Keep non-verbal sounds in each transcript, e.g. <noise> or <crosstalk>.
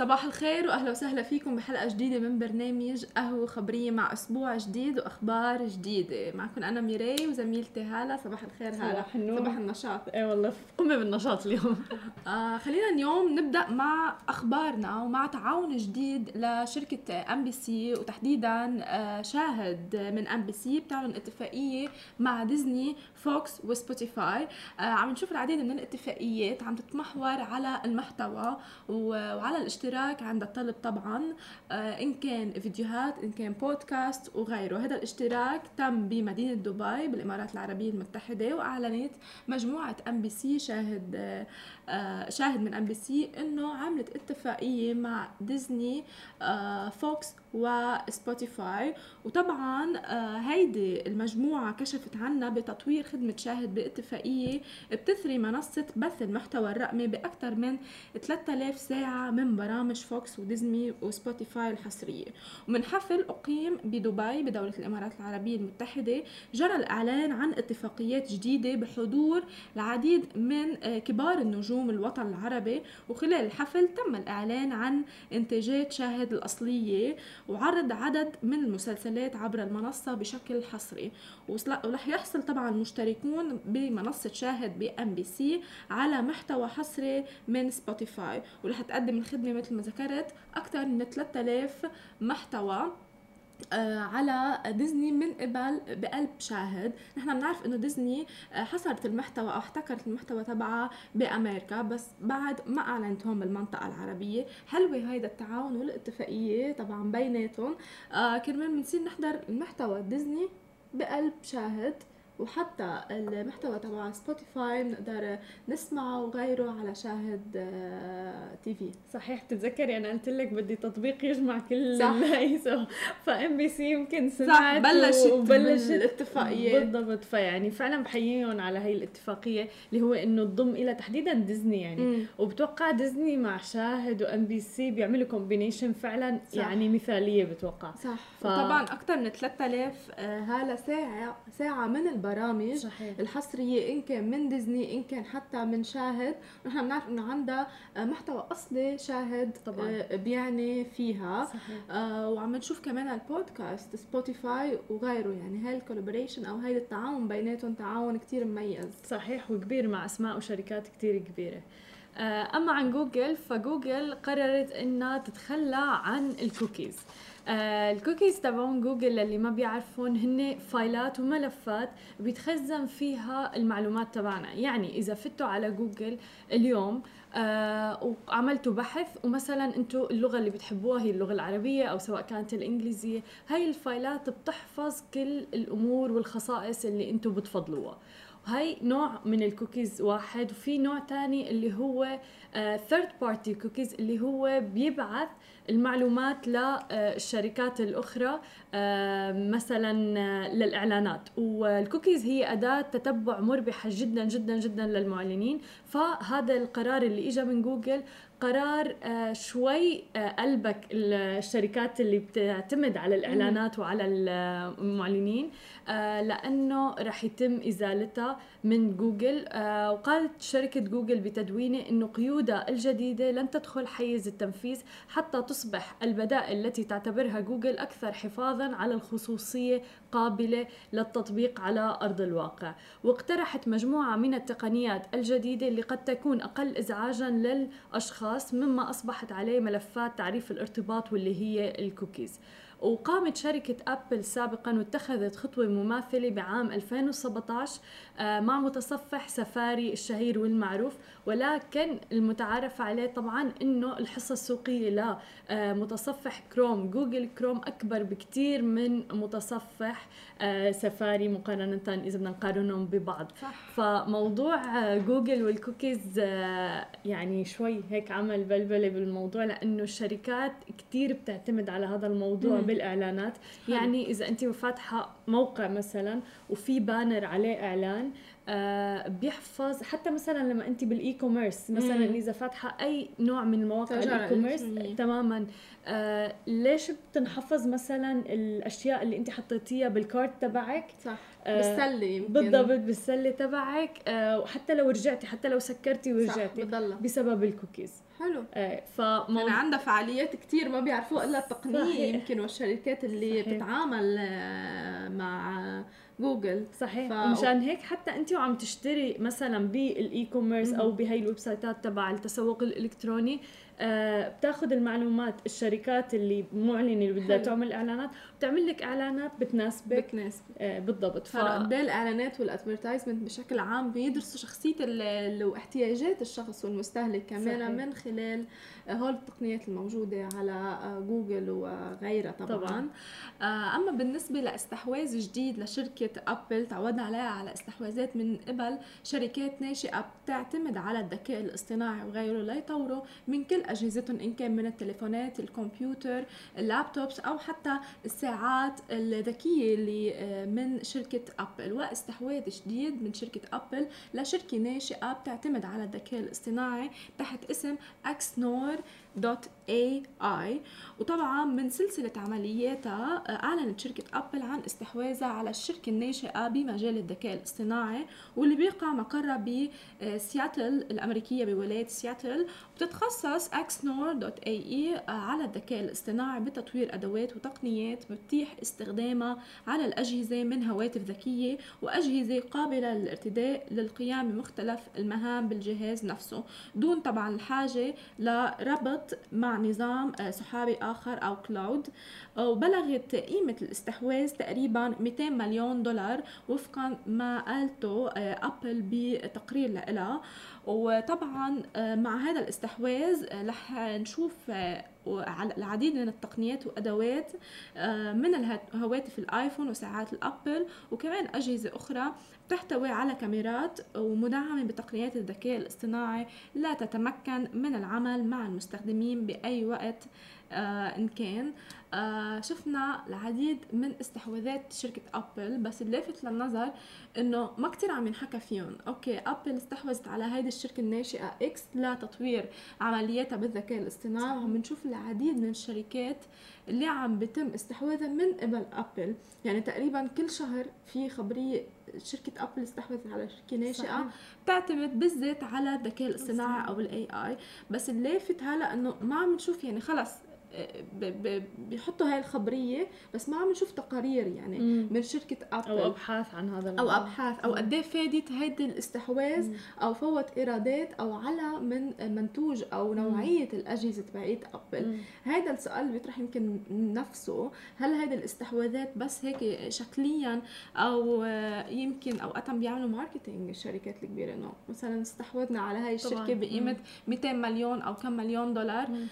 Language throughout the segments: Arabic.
صباح الخير وأهلا وسهلا فيكم بحلقة جديدة من برنامج قهوة خبرية مع أسبوع جديد وأخبار جديدة. معكم أنا ميري وزميلتي هالة. صباح الخير هالة. صباح النور. صباح النشاط. إيه والله قمة بالنشاط اليوم. آه خلينا اليوم نبدأ مع أخبارنا ومع تعاون جديد لشركة أم بي سي وتحديدا آه شاهد من أم بي سي بتعلن اتفاقية مع ديزني فوكس وسبوتيفاي. آه عم نشوف العديد من الاتفاقيات عم تتمحور على المحتوى وعلى الاشتراك عند الطلب طبعا آه إن كان فيديوهات إن كان بودكاست وغيره. هذا الاشتراك تم بمدينة دبي بالإمارات العربية المتحدة وأعلنت مجموعة أم بي سي شاهد آه، شاهد من أم بي سي إنه عملت اتفاقية مع ديزني آه، فوكس وسبوتيفاي. وطبعا آه، هيدي المجموعة كشفت عنا بتطوير خدمة شاهد باتفاقية بتثري منصة بث المحتوى الرقمي بأكثر من 3000 ساعة من برامج فوكس وديزني وسبوتيفاي الحصرية. ومن حفل أقيم بدبي بدولة الإمارات العربية المتحدة جرى الإعلان عن اتفاقيات جديدة بحضور العديد من آه، كبار النجوم الوطن العربي. وخلال الحفل تم الإعلان عن إنتاجات شاهد الأصلية. وعرض عدد من المسلسلات عبر المنصة بشكل حصري. ورح يحصل طبعا المشتركون بمنصة شاهد بأم بي سي على محتوى حصري من سبوتيفاي ورح تقدم الخدمة مثل ما ذكرت أكثر من 3000 محتوى. على ديزني من قبل بقلب شاهد. نحن بنعرف إنه ديزني آه، حصرت المحتوى أو احتكرت المحتوى تبعها بأمريكا بس بعد ما اعلنت هون بالمنطقة العربية. حلوة هيدا التعاون والاتفاقية طبعا بيناتهم. آه كرمال بنصير نحضر المحتوى ديزني بقلب شاهد. وحتى المحتوى تبع سبوتيفاي بنقدر نسمعه وغيره على شاهد آه، TV صحيح تتذكري أنا قلت لك بدي تطبيق يجمع كل صح. فام بي سي يمكن صح سمعت بلشت وبلشت بالاتفاقيه بالضبط فيعني فعلا بحييهم على هي الاتفاقية اللي هو إنه تضم إلى تحديدا ديزني يعني مم. وبتوقع ديزني مع شاهد وام بي سي بيعملوا combination فعلا صح. يعني مثالية بتوقع صح ف- وطبعا أكثر من 3000 آه، هالة ساعة ساعة من البرامج صحيح. الحصرية إن كان من ديزني إن كان حتى من شاهد. نحن بنعرف إنه عندها آه، محتوى أصلي شاهد طبعاً. آه، بيعني فيها. صحيح. آه وعم نشوف كمان البودكاست سبوتيفاي وغيره. يعني هاي ال collaboration أو هاي التعاون بيناتهم تعاون كتير مميز. صحيح وكبير مع أسماء وشركات كتير كبيرة. أما عن جوجل فجوجل قررت إنها تتخلى عن الكوكيز. آه، الكوكيز تبعون جوجل اللي ما بيعرفون هن فايلات وملفات بيتخزن فيها المعلومات تبعنا. يعني إذا فتوا على جوجل اليوم آه وعملتوا بحث ومثلا أنتم اللغة اللي بتحبوها هي اللغة العربية أو سواء كانت الإنجليزية هاي الفايلات بتحفظ كل الأمور والخصائص اللي أنتم بتفضلوها. هاي نوع من الكوكيز واحد وفي نوع تاني اللي هو third party cookies اللي هو بيبعث المعلومات للشركات الأخرى آه، مثلا آه، للإعلانات. والكوكيز هي أداة تتبع مربحة جدا جدا جدا للمعلنين. فهذا القرار اللي إجا من جوجل قرار آه، شوي آه، ربك الشركات اللي بتعتمد على الإعلانات وعلى المعلنين آه، لأنه رح يتم إزالتها من جوجل وقالت شركة جوجل بتدوينه أنه قيودها الجديدة لن تدخل حيز التنفيذ حتى تصبح البدائل التي تعتبرها جوجل أكثر حفاظا على الخصوصية قابلة للتطبيق على أرض الواقع. واقترحت مجموعة من التقنيات الجديدة اللي قد تكون أقل إزعاجا للأشخاص مما أصبحت عليه ملفات تعريف الارتباط واللي هي الكوكيز. وقامت شركة أبل سابقا واتخذت خطوة مماثلة بعام 2017 آه، مع متصفح سفاري الشهير والمعروف. ولكن المتعارف عليه طبعا إنه الحصة السوقية لمتصفح كروم. جوجل كروم أكبر بكتير من متصفح آه، سفاري مقارنة إذا بدنا نقارنهم ببعض. صح. فموضوع آه، جوجل والكوكيز آه، يعني شوي هيك عمل بلبلة بالموضوع لأنه الشركات كتير بتعتمد على هذا الموضوع مم. بالإعلانات. حلو. يعني إذا أنت فاتحة موقع مثلا وفي banner عليه إعلان آه بيحفظ حتى مثلا لما انت بال e-commerce مثلا مم. إذا فاتحة أي نوع من مواقع ال e-commerce. تماما. آه ليش بتنحفظ مثلا الأشياء اللي انت حطيتيها بال cart تبعك؟ صح. آه، بالسلة يمكن. بالضبط بالسلة تبعك. آه، وحتى لو رجعتي حتى لو سكرتي صح ورجعتي بضلها بسبب الكوكيز. حلو. آه، فموضوع يعني عندها فعاليات كتير ما بيعرفوها إلا التقنية يمكن والشركات اللي صحيح. بتتعامل آه، مع جوجل. صحيح. ف... ومشان هيك حتى انت وعم تشتري مثلا بال e-commerce أو بهي ال website ات تبع التسوق الإلكتروني بتاخذ المعلومات الشركات اللي معلنة اللي بدها تعمل إعلانات بتعمل لك إعلانات بتناسبك. بتناسب. آه بالضبط. ف... الإعلانات وال advertisement بشكل عام بيدرسوا شخصية واحتياجات الشخص والمستهلك كمان صحيح. من خلال هول التقنيات الموجودة على آه، جوجل وغيرها طبعا, طبعا. آه، أما بالنسبة لإستحواذ جديد لشركة ابل تعودنا عليها على استحواذات من قبل. شركات ناشئة بتعتمد على الذكاء الاصطناعي وغيره ليطوروا من كل أجهزتهم إن كان من التليفونات الكمبيوتر ال laptops أو حتى الساعات الذكية اللي آه، من شركة أبل. واستحواذ جديد من شركة أبل لشركة ناشئة بتعتمد على الذكاء الاصطناعي تحت اسم Xnor dot AI وطبعا من سلسلة عملياتها آه، أعلنت شركة أبل عن استحواذها على الشركة الناشئة بمجال الذكاء الاصطناعي واللي بيقع مقرها بسياتل الأمريكية بولاية سياتل بتتخصص Xnor dot AI على الذكاء الاصطناعي بتطوير أدوات وتقنيات بتتيح استخدامها على الأجهزة من هواتف ذكية وأجهزة قابلة للارتداء للقيام بمختلف المهام بالجهاز نفسه دون طبعا الحاجة لربط مع نظام آه، سحابي آخر أو كلاود. وبلغت قيمة الاستحواذ تقريبا 200 مليون دولار وفقا ما قالته آه، أبل بتقرير لها وطبعا آه، مع هذا الاستحواذ رح نشوف العديد من التقنيات وأدوات من الهواتف الآيفون وساعات الأبل وكمان أجهزة أخرى تحتوي على كاميرات ومدعمة بتقنيات الذكاء الاصطناعي لتتمكن من العمل مع المستخدمين بأي وقت آه إن كان. آه شفنا العديد من استحواذات شركة أبل بس اللافت للنظر إنه ما كتير عم ينحكى فيهم. أوكي أبل استحوذت على هيدي الشركة الناشئة إكس لتطوير عملياتها بالذكاء الاصطناعي وعم نشوف العديد من الشركات اللي عم بتم استحواذها من قبل أبل يعني تقريبا كل شهر في خبرية شركة أبل استحوذت على شركة ناشئة بتعتمد بالذات على الذكاء الاصطناعي أو ال AI بس اللافت هلا إنه ما عم نشوف يعني خلص بيحطوا هاي الخبرية بس ما عم نشوف تقارير يعني مم. من شركة ابل أو أبحاث عن هذا الموضوع. أو أبحاث أو قد إيه فادت هيدي الاستحواذ مم. أو فوت إيرادات أو على من منتوج أو نوعية مم. الاجهزه تبعت ابل هذا السؤال بيطرح يمكن نفسه هل هيدي الاستحواذات بس هيك شكليا أو يمكن اوقات عم بيعملوا marketing الشركات الكبيرة إنه مثلا استحوذنا على هاي الشركة بقيمة 200 مليون أو كم مليون دولار مم.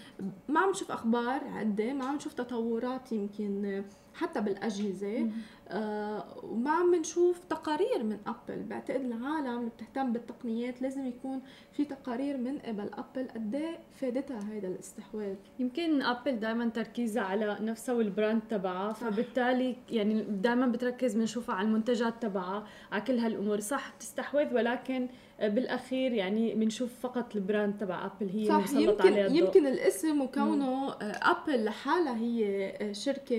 ما عم نشوف أخبار أخبار عده ما عم نشوف تطورات يمكن حتى بالأجهزة. آه وما عم نشوف تقارير من أبل. بعتقد العالم اللي بتهتم بالتقنيات لازم يكون في تقارير من قبل أبل قد إيه فادتها هذا الاستحواذ. يمكن أبل دائما تركيزها على نفسها وال brand تبعها فبالتالي يعني دائما بتركز بنشوفها على المنتجات تبعها على كل هالأمور. صح بتستحوذ ولكن بالأخير يعني بنشوف فقط ال brand تبع ابل هي صح يمكن عليها الضوء. يمكن الاسم وكونه ابل لحالها هي شركة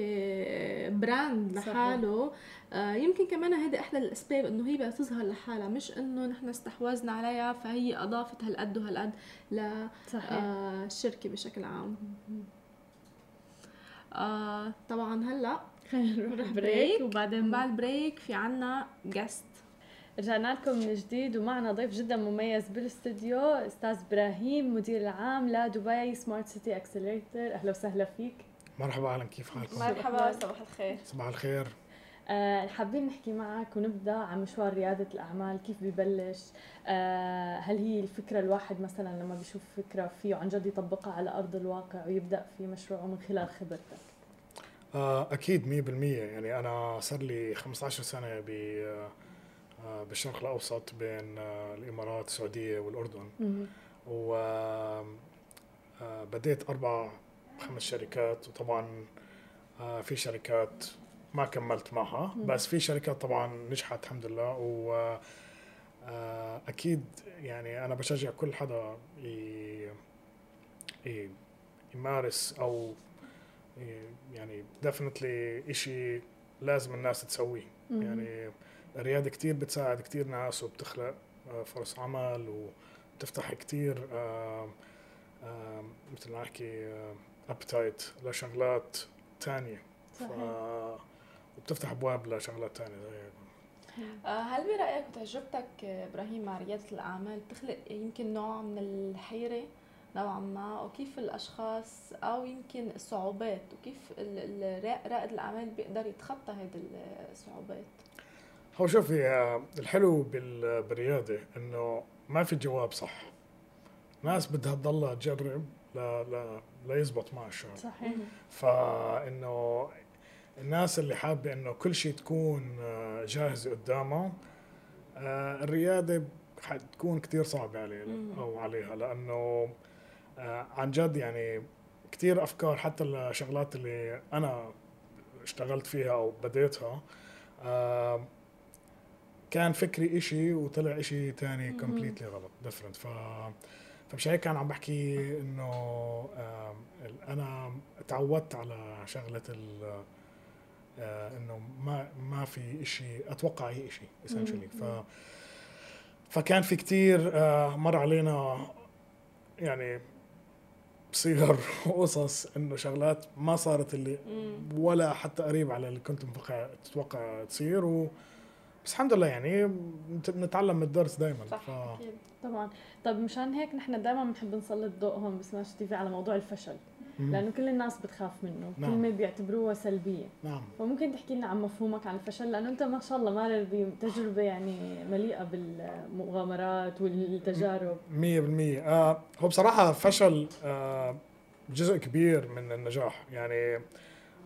brand لحاله. آه يمكن كمان هيدي إحدى الأسباب إنه هي بدها تظهر لحالها مش إنه نحن استحوذنا عليها فهي أضافت هالقد وهالقد للشركه آه بشكل عام. آه طبعا هلأ خلينا نروح break وبعدين بعد break في عنا guest رجعنا لكم من جديد ومعنا ضيف جدا مميز بالاستوديو أستاذ إبراهيم مدير العام لدبي Smart City Accelerator أهلا وسهلا فيك. مرحبا أهلا كيف حالكم؟ مرحبا صباح الخير. صباح الخير. أه حابين نحكي معك ونبدأ عن مشوار ريادة الأعمال كيف ببلش؟ أه هل هي الفكرة الواحد مثلا لما بيشوف فكرة فيه عن جد يطبقها على أرض الواقع ويبدأ في مشروعه من خلال خبرتك؟ أه أكيد 100% يعني أنا صار لي 15 سنة ب آه، بالشرق الأوسط بين آه، الإمارات السعودية والأردن. و آه، بديت أربع خمس شركات وطبعا في شركات ما كملت معها. بس في شركات طبعا نجحت الحمد لله. و أكيد يعني أنا بشجع كل حدا يمارس أو يعني definitely شيء لازم الناس تسويه. يعني الريادة كتير بتساعد كتير ناس وبتخلق آه، فرص عمل وبتفتح كتير مثل ما نحكي appetite لشغلات تانية. ف... صحيح. وبتفتح أبواب لشغلات تانية زي آه، هل برأيك وتجربتك آه، إبراهيم مع رياده الأعمال بتخلق يمكن نوع من الحيرة نوعا ما؟ وكيف الأشخاص أو يمكن الصعوبات وكيف ال- ال- رائد الأعمال بيقدر يتخطى هذه الصعوبات؟ هو شوفي الحلو بال- بالرياده إنه ما في جواب صح. ناس بدها تضلها تجرب لا لا ليزبط معها الشغل صحيح. فإنه الناس اللي حابة إنه كل شيء تكون آه، جاهزه قدامها آه، الرياده حتكون كتير صعبة عليه. أو عليها لأنه آه، عن جد يعني كتير أفكار حتى الشغلات اللي أنا اشتغلت فيها أو بديتها كان فكري إشي وطلع إشي تاني. completely غلط different ف فمش هيك كان عم بحكي إنه أنا تعودت على شغلة ال آه، إنه ما ما في إشي أتوقع أي إشي essentially ف فكان في كتير آه، مر علينا يعني صيغ وقصص <laughs> إنه شغلات ما صارت اللي. ولا حتى قريب على اللي كنت متوقع تتوقع تصير و بس الحمد لله يعني بنت- بنتعلم من الدرس دائما صح ف... أكيد. طبعا. طب مشان هيك نحن دائما بنحب نسلط ضوء هون بسماش تي في على موضوع الفشل؟ مم. لأنه كل الناس بتخاف منه. نعم. كلمه بيعتبروها سلبية. نعم. فممكن تحكي لنا عن مفهومك عن الفشل؟ لأنه أنت ما شاء الله مارر بتجربه يعني مليئة بالمغامرات والتجارب. مية بالمية. آه هو بصراحة فشل آه جزء كبير من النجاح. يعني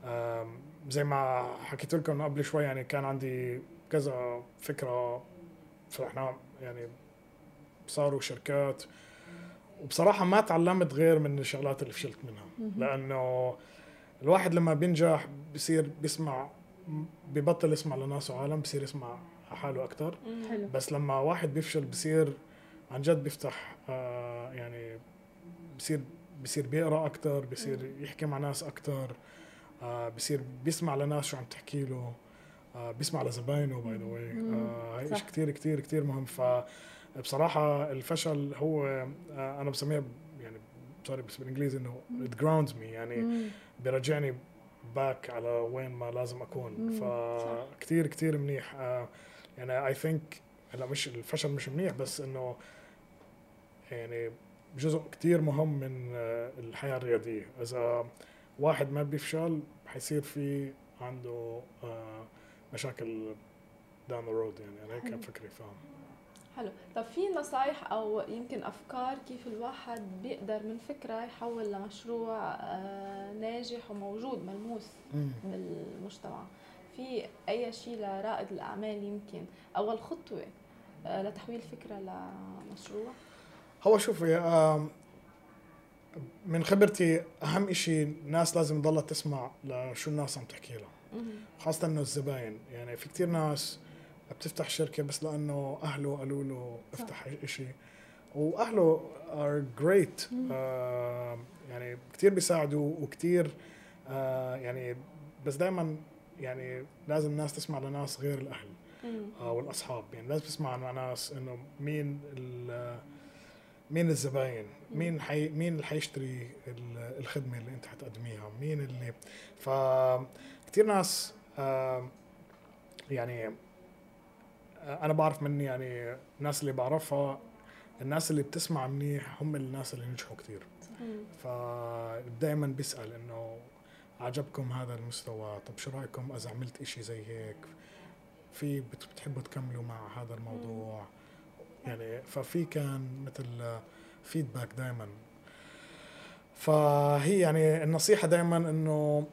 آه زي ما حكيت لكم قبل شوي يعني كان عندي كذا فكرة فرحنا يعني صاروا شركات. وبصراحة ما تعلمت غير من الشغلات اللي فشلت منها. لأنه الواحد لما بينجح بصير بيسمع ببطل يسمع لناس وعالم بصير يسمع حاله. حلو. بس لما واحد بيفشل بصير عن جد بيفتح آه يعني بصير بصير بيقرأ أكثر بصير يحكي مع ناس أكثر آه بصير بيسمع لناس شو عم تحكي له. بيسمع لزباينه by the way. هاي. شيء كثير كثير كثير مهم ف بصراحة الفشل هو آه أنا بسميه ب- يعني sorry بس بالإنجليزي إنه it grounds me يعني. بيرجعني back على وين ما لازم أكون مم. فكتير كتير منيح آه، يعني I think هلا مش الفشل مش منيح بس إنه يعني جزء كتير مهم من آه، الحياة الريادية إذا واحد ما بيفشل حيصير في عنده آه، مشاكل down the road يعني. أنا هيك كان فكري فاهم حلو. طب في نصايح أو يمكن أفكار كيف الواحد بيقدر من فكرة يحول لمشروع آه، ناجح وموجود ملموس بالمجتمع في أي شيء لرائد الأعمال يمكن؟ أول خطوة آه، لتحويل فكرة لمشروع؟ هو شوفي من خبرتي أهم إشي الناس لازم تضلها تسمع لشو الناس عم تحكي لها مم. خاصة إنه الزباين. يعني في كتير ناس بتفتح شركة بس لأنه أهله قالوا له افتح إشي. وأهله great. آه يعني كتير بيساعدوا وكتير آه يعني بس دائما يعني لازم الناس تسمع لناس غير الأهل. آه والأصحاب. يعني لازم تسمع مع ناس إنه مين ال- مين الزباين مين حي مين اللي حيشتري ال- الخدمة اللي أنت حتقدميها مين اللي. ف كثير ناس آه، يعني آه، أنا بعرف من يعني الناس اللي بعرفها الناس اللي بتسمع منيح هم الناس اللي نجحوا كثير. فدائما بيسأل إنه عجبكم هذا المستوى؟ طب شو رأيكم إذا عملت إشي زي هيك؟ في بت- بتحبوا تكملوا مع هذا الموضوع؟ يعني ففي كان مثل فيدباك دائما فهي يعني النصيحة دائما إنه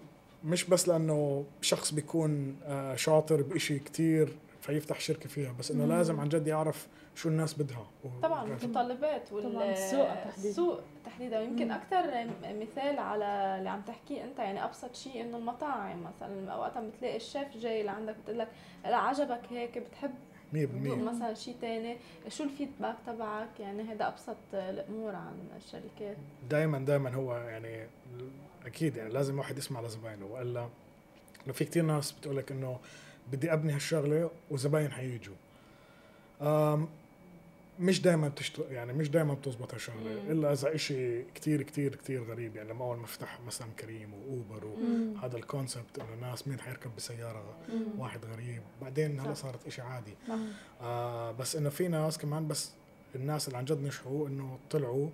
مش بس لأنه شخص بيكون آه، شاطر بإشي كتير فيفتح شركة فيها بس إنه. لازم عن جد يعرف شو الناس بدها طبعا المتطلبات وال طبعاً السوق تحديداً. السوق تحديدا ويمكن مم. أكثر مثال على اللي عم تحكيه أنت يعني أبسط شيء إنه المطاعم مثلا وقتها بتلاقي الشيف جاي لعندك بتقول لك لا عجبك هيك بتحب مية تذوق بالمية مثلا شيء تاني شو الفيدباك تبعك يعني هذا أبسط الأمور عن الشركات دائما دائما هو يعني أكيد يعني لازم واحد يسمع لزباينه والا لو في كتير ناس بتقول لك إنه بدي أبني هالشغلة وزباين حيجوا أم، مش دائما بتشت... يعني مش دائما بتزبط هالشغلة. إلا إذا إشي كتير كتير كتير غريب يعني لما أول ما فتح مثلا كريم وأوبر. وهذا الكونسبت إنه الناس مين حيركب بسيارة مم. واحد غريب بعدين هلا. صارت إشي عادي. آه بس إنه في ناس كمان بس الناس اللي عن جد نجحوا إنه طلعوا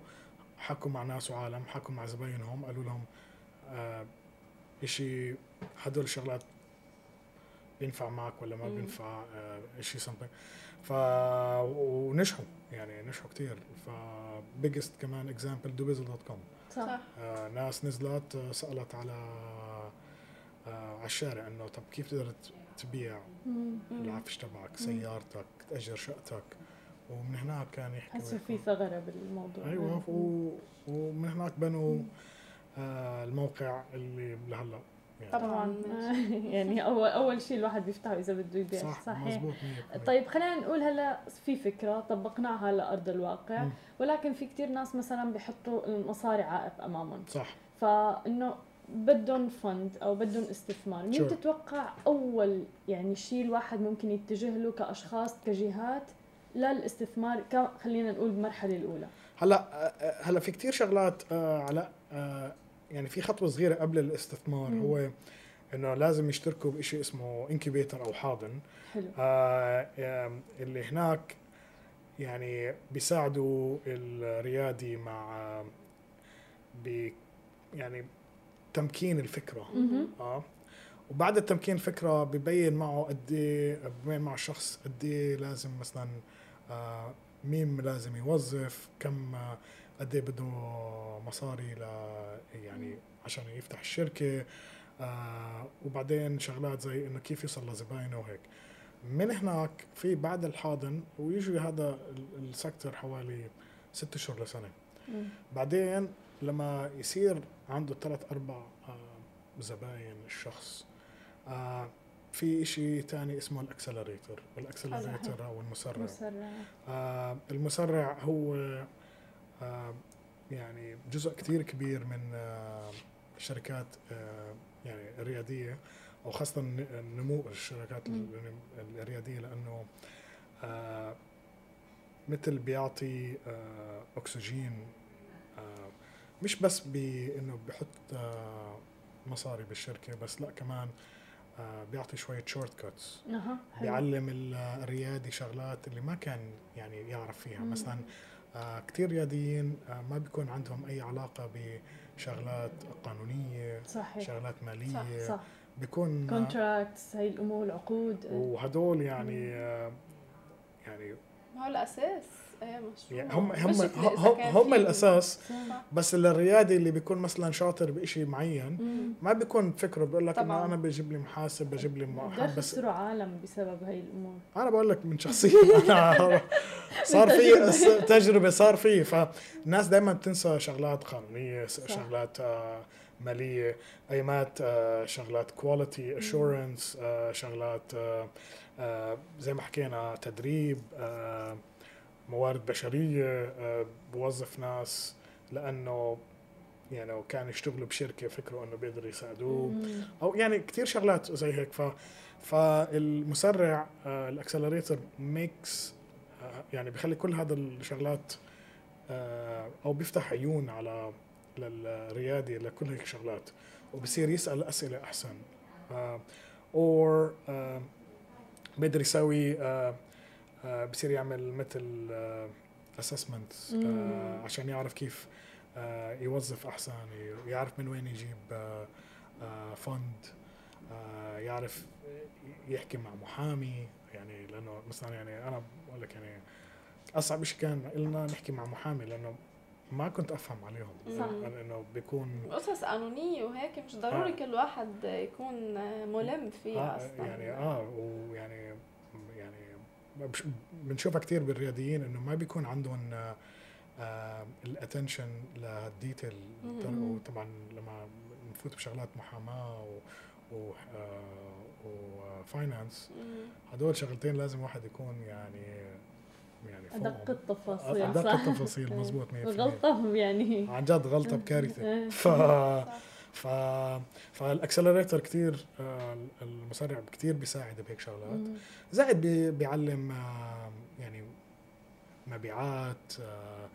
حكوا مع ناس وعالم حكوا مع زباينهم قالوا لهم آه إشي هدول الشغلات بينفع معك ولا ما مم. بينفع؟ آه إشي something. ف ونجحوا يعني نجحوا كتير. ف biggest كمان example دوبيزل دوت كوم صح. آه ناس نزلت آه، سألت على آه على الشارع إنه طب كيف تقدر تبيع. العفش تبعك سيارتك تأجر شقتك. ومن هناك كان يحكوا حسوا في ثغرة بالموضوع. أيوه و... ومن هناك بنوا الموقع اللي لهلا يعني. طبعا. <laughs> يعني اول أول شيء الواحد بيفتحه إذا بده يبيع صح صحيح. مزبوط 100% طيب خلينا نقول هلا في فكرة طبقناها على ارض الواقع مم. ولكن في كتير ناس مثلا بيحطوا المصاري عائق أمامهم. صح. فإنه بدهم فند أو بدهم استثمار. مين Sure. تتوقع أول يعني شيء الواحد ممكن يتجه له كأشخاص كجهات للاستثمار؟ خلينا نقول بالمرحله الأولى. هلا آه، هلا في كتير شغلات آه على آه يعني في خطوة صغيرة قبل الاستثمار مم. هو إنه لازم يشتركوا بشيء اسمه انكيبيتر أو حاضن حلو آه اللي هناك يعني بيساعدوا الريادي مع آه، ب يعني تمكين الفكرة مهم. آه وبعد التمكين الفكرة ببين معه قد إيه ببين مع الشخص قد إيه لازم مثلا آه مين لازم يوظف كم آه، قد إيه بده مصاري ل يعني عشان يفتح الشركة آه وبعدين شغلات زي إنه كيف يوصل لزباينه وهيك من هناك في بعد الحاضن ويجي هذا ال- السكتر حوالي ست اشهر لسنة. مم. بعدين لما يصير عنده ثلاث أربع آه، زباين الشخص آه، في شيء تاني اسمه ال accelerator ال accelerator أو المسرع. مسرع. آه، المسرع هو يعني جزء كتير كبير من آه، الشركات آه، يعني الريادية أو خاصة نمو الشركات الريادية لأنه آه، مثل بيعطي آه، أكسجين آه، مش بس بانه بحط آه، مصاري بالشركة بس لأ كمان آه، بيعطي شوية shortcuts. بيعلم ال- الريادي شغلات اللي ما كان يعني يعرف فيها. مثلا آه كثير رياديين آه ما بيكون عندهم أي علاقة بشغلات قانونية صحيح. شغلات مالية. صح. بيكون آه، كونتراكتس هاي الأمور العقود. وهدول يعني آه يعني ما هو الأساس. يعني هم هم هم, هم الأساس صح. بس الريادي اللي بيكون مثلا شاطر بشيء معين. ما بيكون فكره بيقول لك إنه. أنا بجيب لي محاسب بجيب لي محاسب بس عالم بسبب هاي الأمور أنا بقول لك من شخصية <laughs> أنا صار في تجربة صار في فالناس دائما بتنسى شغلات قانونية. شغلات آه، مالية ايمات آه، شغلات quality assurance شغلات آه، آه، زي ما حكينا تدريب موارد بشرية آه، بوظف ناس لأنه يعني كانوا يشتغلوا بشركة فكروا إنه بيقدروا يساعدوه. أو يعني كثير شغلات زي هيك. ف فالمسرع آه، ال accelerator makes يعني بخلي كل هذا الشغلات آه، أو بيفتح عيون على للريادي لكل هيك شغلات وبصير يسأل أسئلة أحسن. or بيقدر يسوي آه، آه، بصير يعمل مثل assessment مم. عشان يعرف كيف آه، يوظف أحسن يعرف من وين يجيب آه، آه، fund آه، يعرف يحكي مع محامي يعني لأنه مثلا يعني أنا بقول لك يعني أصعب شيء كان لنا نحكي مع محامي لأنه ما كنت أفهم عليهم صح. يعني انه بيكون قصص قانونيه وهيك مش ضروري آه. كل واحد يكون ملم فيها آه أصلا يعني آه ويعني يعني بنشوفها كثير بالرياديين إنه ما بيكون عندهم آه آه ال attention لل detail. وطبعا لما نفوت بشغلات محاماة و و finance مم. هدول شغلتين لازم واحد يكون يعني يعني. أدق التفاصيل أدق التفاصيل مزبوط <laughs> 100% غلطه يعني عن جد غلطة بكارثة. ف. ف فال accelerator كثير المسرع كثير بيساعد بهيك شغلات. زائد بي- بيعلم آه، يعني مبيعات آه،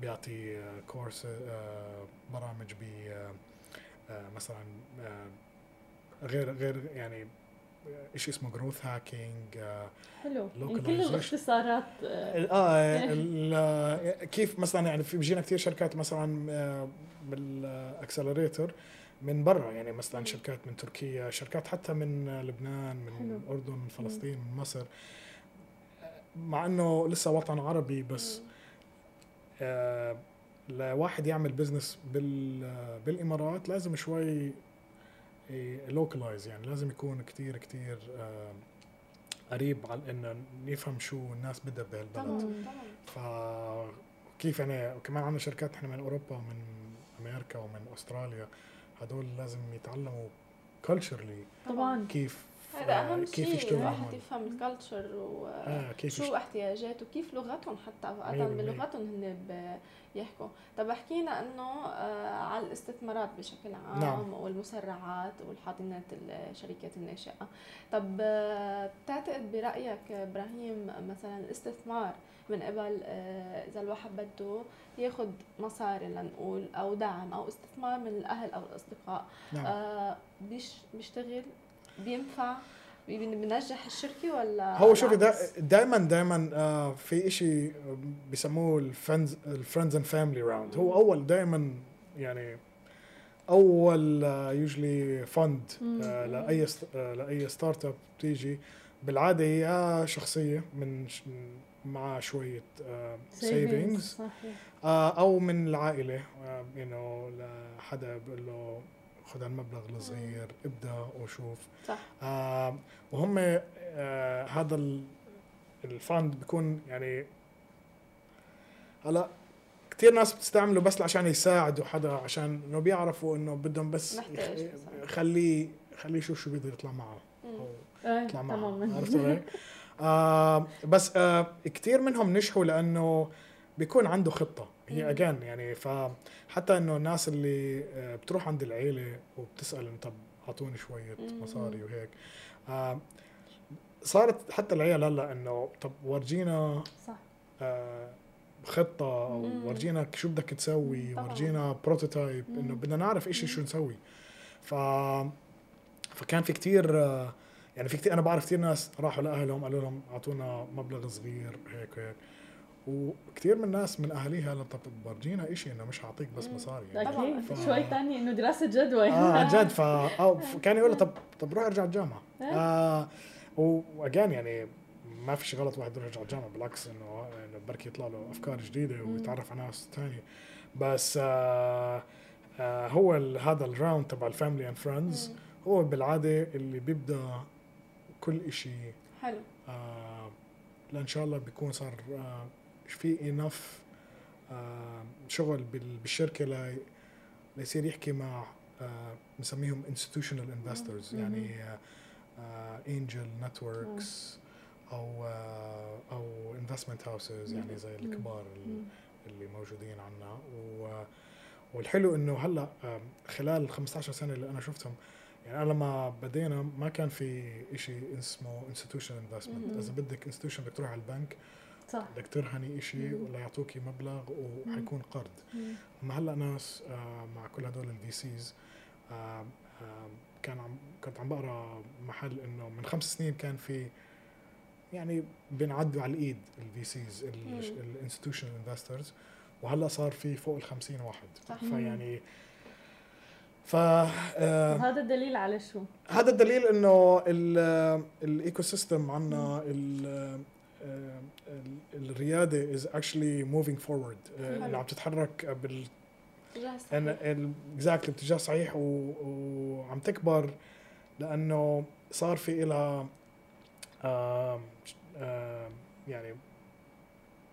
بيعطي كورس برامج ب مثلا غير غير يعني شيء اسمه growth hacking حلو. يعني كل الاختصارات آه كيف مثلا يعني في بيجينا كثير شركات مثلا بال accelerator من برا يعني مثلا شركات من تركيا شركات حتى من لبنان من حلو. الاردن من فلسطين من مصر. مع إنه لسه وطن عربي بس آه لواحد يعمل business بال بالإمارات لازم شوي localize يعني لازم يكون كتير كتير آه قريب على إنه يفهم شو الناس بدها بهالبلد. ف كيف يعني كمان عندنا شركات إحنا من أوروبا ومن أمريكا ومن أستراليا. هدول لازم يتعلموا culturally طبعا. كيف هذا أهم شيء الواحد يفهم ال culture وشو آه احتياجاته وكيف لغتهم حتى اوقات بلغتهم هن بيحكوا طب حكينا إنه آه على الاستثمارات بشكل عام نعم. والمسرعات والحاضنات الشركات الناشئة طب آه بتعتقد برأيك إبراهيم مثلا الاستثمار من قبل آه إذا الواحد بده ياخذ مصاري لنقول أو دعم أو استثمار من الأهل أو الأصدقاء نعم. بيش بيشتغل بينفع بنجح الشركة ولا هو شوفي دا دائما دائما آه في شيء بسموه ال friends ال friends and family round هو أول دائما يعني أول usually fund آه لأي آه لأي startup بتيجي. بالعادة يا شخصية من مع شوية savings آه أو من العائلة you لحدا بقول له خذ المبلغ الصغير ابدأ وشوف. صح. آه وهم آه هذا الفند بيكون يعني هلا كثير ناس بتستعمله بس عشان يساعدوا حدا عشان إنه بيعرفوا إنه بدهم بس خليه خليه يشوف شو بيقدر يطلع معه. إيه، يطلع معه. عرفت علي؟ آه بس آه كثير منهم نجحوا لأنه بيكون عنده خطة. هي اجان يعني فحتى إنه الناس اللي آه، بتروح عند العيلة وبتسأل طب أعطوني شوية مصاري وهيك. آه صارت حتى العيال هلأ إنه طب ورجينا صح. آه خطة أو ورجينا شو بدك تسوي ورجينا بروتوتايب إنه بدنا نعرف إيش شو نسوي. ف فكان في كتير يعني في كتير أنا بعرف كثير ناس راحوا لأهلهم قالوا لهم أعطونا مبلغ صغير هيك وهيك وكثير من الناس من أهاليها طب ورجينا شيء إنه مش حاعطيك بس مصاري يعني. أكيد. ف... شوي ثاني إنه دراسة جدوى. آه جد. ف أو <laughs> كان يقول طب طب روح ارجع الجامعة. إيه. آه واجان يعني ما فيش غلط واحد يروح يرجع الجامعة بالعكس انه إنه بركي يطلع له أفكار جديدة ويتعرف على ناس ثانية بس آه آه هو هذا ال round تبع ال family and friends هو بالعادة اللي بيبدأ كل شيء حلو. آه لإن شاء الله بيكون صار آه في enough آه شغل بالشركة ليصير يحكي مع بنسميهم institutional investors يعني angel networks أو آه أو investment houses يعني زي الكبار اللي موجودين عندنا والحلو إنه هلأ خلال ال 15 سنة اللي أنا شفتهم يعني أنا لما بدينا ما كان في شيء اسمه institution investment إذا بدك institution بدك تروح على البنك صح. بدك ترهني شيء ولا يعطوكي مبلغ وحيكون قرض. اما هلا ناس آه مع كل هدول ال VCs آه آه كان عم كنت عم بقرأ محل إنه من خمس سنين كان في يعني بنعدوا على الإيد ال VCs ال institutional investors وهلا صار في فوق ال 50 واحد. صح. فيعني ف آه هذا الدليل على شو؟ هذا الدليل إنه ال ecosystem عندنا الريادة is actually moving forward اللي عم تتحرك بال exactly باتجاه صحيح وعم تكبر لأنه صار في لها يعني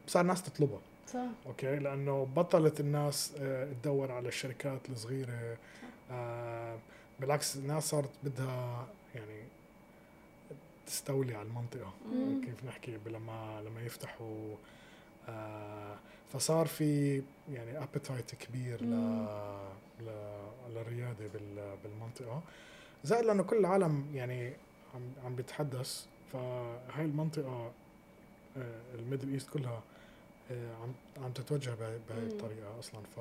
صار ناس تطلبها. صح. okay؟ لأنه بطلت الناس آه، تدور على الشركات الصغيرة. بالعكس الناس صارت بدها يعني تستولي على المنطقة. مم. كيف نحكي؟ لما لما يفتحوا آه فصار في يعني appetite كبير ل للرياده بالمنطقة. زائد لأنه كل العالم يعني عم عم بيتحدث فهاي المنطقة آه ال Middle East كلها آه، عم عم تتوجه بهي بهي الطريقة أصلا. ف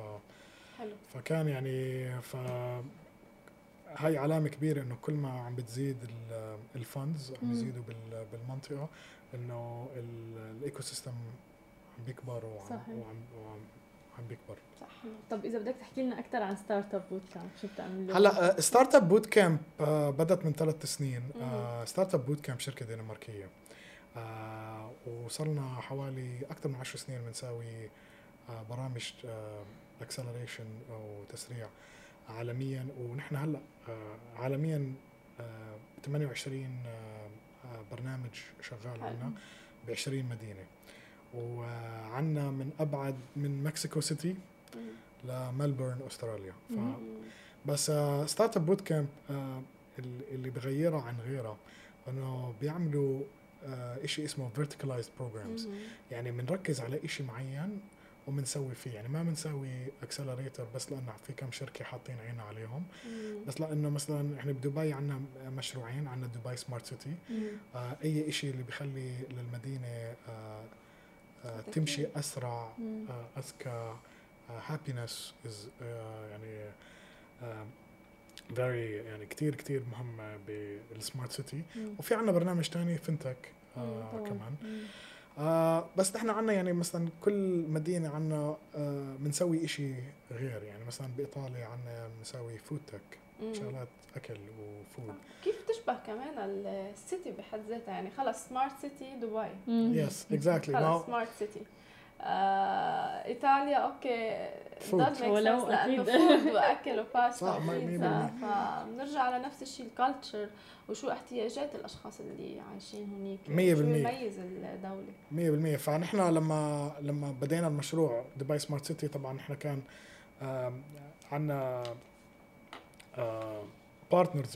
حلو. فكان يعني ف هاي علامة كبيرة إنه كل ما عم بتزيد ال funds عم. يزيدوا بال- بالمنطقة إنه ال ecosystem عم بيكبر وعم. وعم, وعم عم بيكبر صح طب إذا بدك تحكي لنا أكثر عن Startupbootcamp شو بتعملوا هلأ ستارت اب بوت كامب بدأت من ثلاث سنين. Startupbootcamp شركة دنماركية آه، وصلنا حوالي أكثر من 10 سنين بنساوي آه، برامج acceleration أو تسريع عالميا ونحن هلأ آه، عالميا آه، 28 آه، آه، برنامج شغال. عندنا ب 20 مدينة وعندنا من أبعد من مكسيكو سيتي. لملبورن أستراليا ف. بس Startupbootcamp اللي بغيرها عن غيرها إنه بيعملوا إشي اسمه programs مم. يعني بنركز على إشي معين وبنسوي فيه يعني ما بنسوي accelerator بس لأنه في كم شركة حاطين عيننا عليهم مم. بس لأنه مثلا إحنا بدبي عندنا مشروعين عندنا دبي smart city. آه، أي إشي اللي بيخلي للمدينة آه، آه، تمشي أسرع مم. uh, أذكى uh, happiness is uh, يعني uh, very يعني كتير كتير مهمة بال smart city. وفي عنا برنامج uh, مم، طبعاً. كمان مم. Uh, بس نحن عنا يعني مثلا كل مدينة عنا بنسوي إشي غير. يعني مثلا بإيطاليا عنا بنسوي food tech. شغلات أكل و food كيف تشبه كمان ال city بحد ذاتها؟ يعني خلص smart city دبي. yes exactly خلص smart city آه، إيطاليا okay make ولو أكيد. <laughs> food وأكل وباستا صح، وبيتزا. فبنرجع على نفس الشيء ال culture وشو احتياجات الأشخاص اللي عايشين هنيك مية شو بالمية. يميز الدولة مية بالمية فنحن لما لما بدينا المشروع دبي smart city طبعا نحن كان عنا partners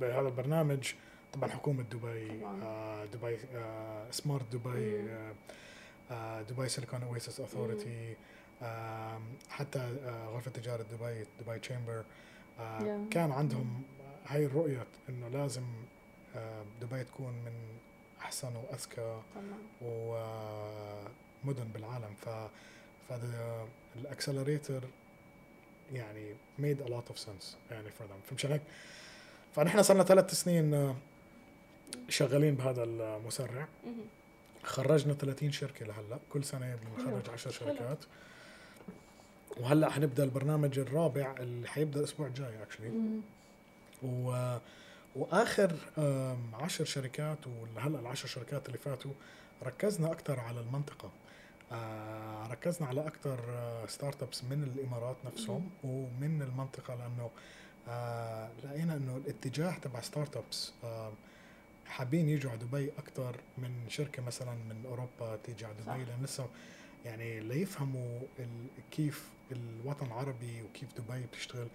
بهذا البرنامج طبعا حكومة دبي طبعاً. آه، دبي آه، Smart دبي. آه، آه، دبي Silicon Oasis Authority حتى آه، غرفة تجارة دبي دبي Chamber Yeah. كان عندهم هاي الرؤية إنه لازم آه، دبي تكون من أحسن وأذكى ومدن بالعالم. ف فهذا الاكسلريتر يعني made a lot of sense يعني for them. فمشان هيك فنحن صرنا ثلاث سنين آه، شغالين بهذا المسرع. خرجنا 30 شركة لهلا كل سنة بنخرج 10 حلو. شركات وهلا حنبدأ البرنامج الرابع اللي حيبدأ الأسبوع الجاي actually. و... وآخر آم، عشر شركات وهلا العشر شركات اللي فاتوا ركزنا أكثر على المنطقة آه ركزنا على أكثر startups من الإمارات نفسهم ومن المنطقة لأنه آه لقينا إنه الاتجاه تبع startups آه حابين يجوا على دبي أكثر من شركة مثلا من أوروبا تيجي على. دبي لأن لسه يعني ليفهموا كيف الوطن العربي وكيف دبي بتشتغل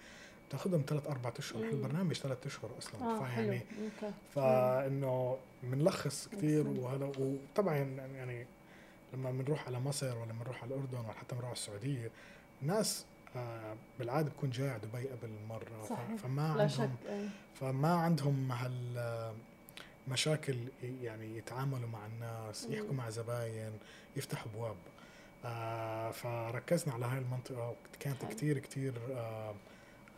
بتاخذهم ثلاث أربع أشهر مم. البرنامج ثلاث أشهر أصلا حلو فيعني فإنه بنلخص كثير. وهذا وطبعا يعني لما بنروح على مصر ولا بنروح على الأردن ولا حتى بنروح على السعودية الناس آه بالعادة بتكون جاية على دبي قبل مرة صحيح. فما عندهم إيه. فما عندهم هال مشاكل يعني يتعاملوا مع الناس. يحكوا مع زباين يفتحوا أبواب. آه فركزنا على هاي المنطقة وكانت. كثير كثير آه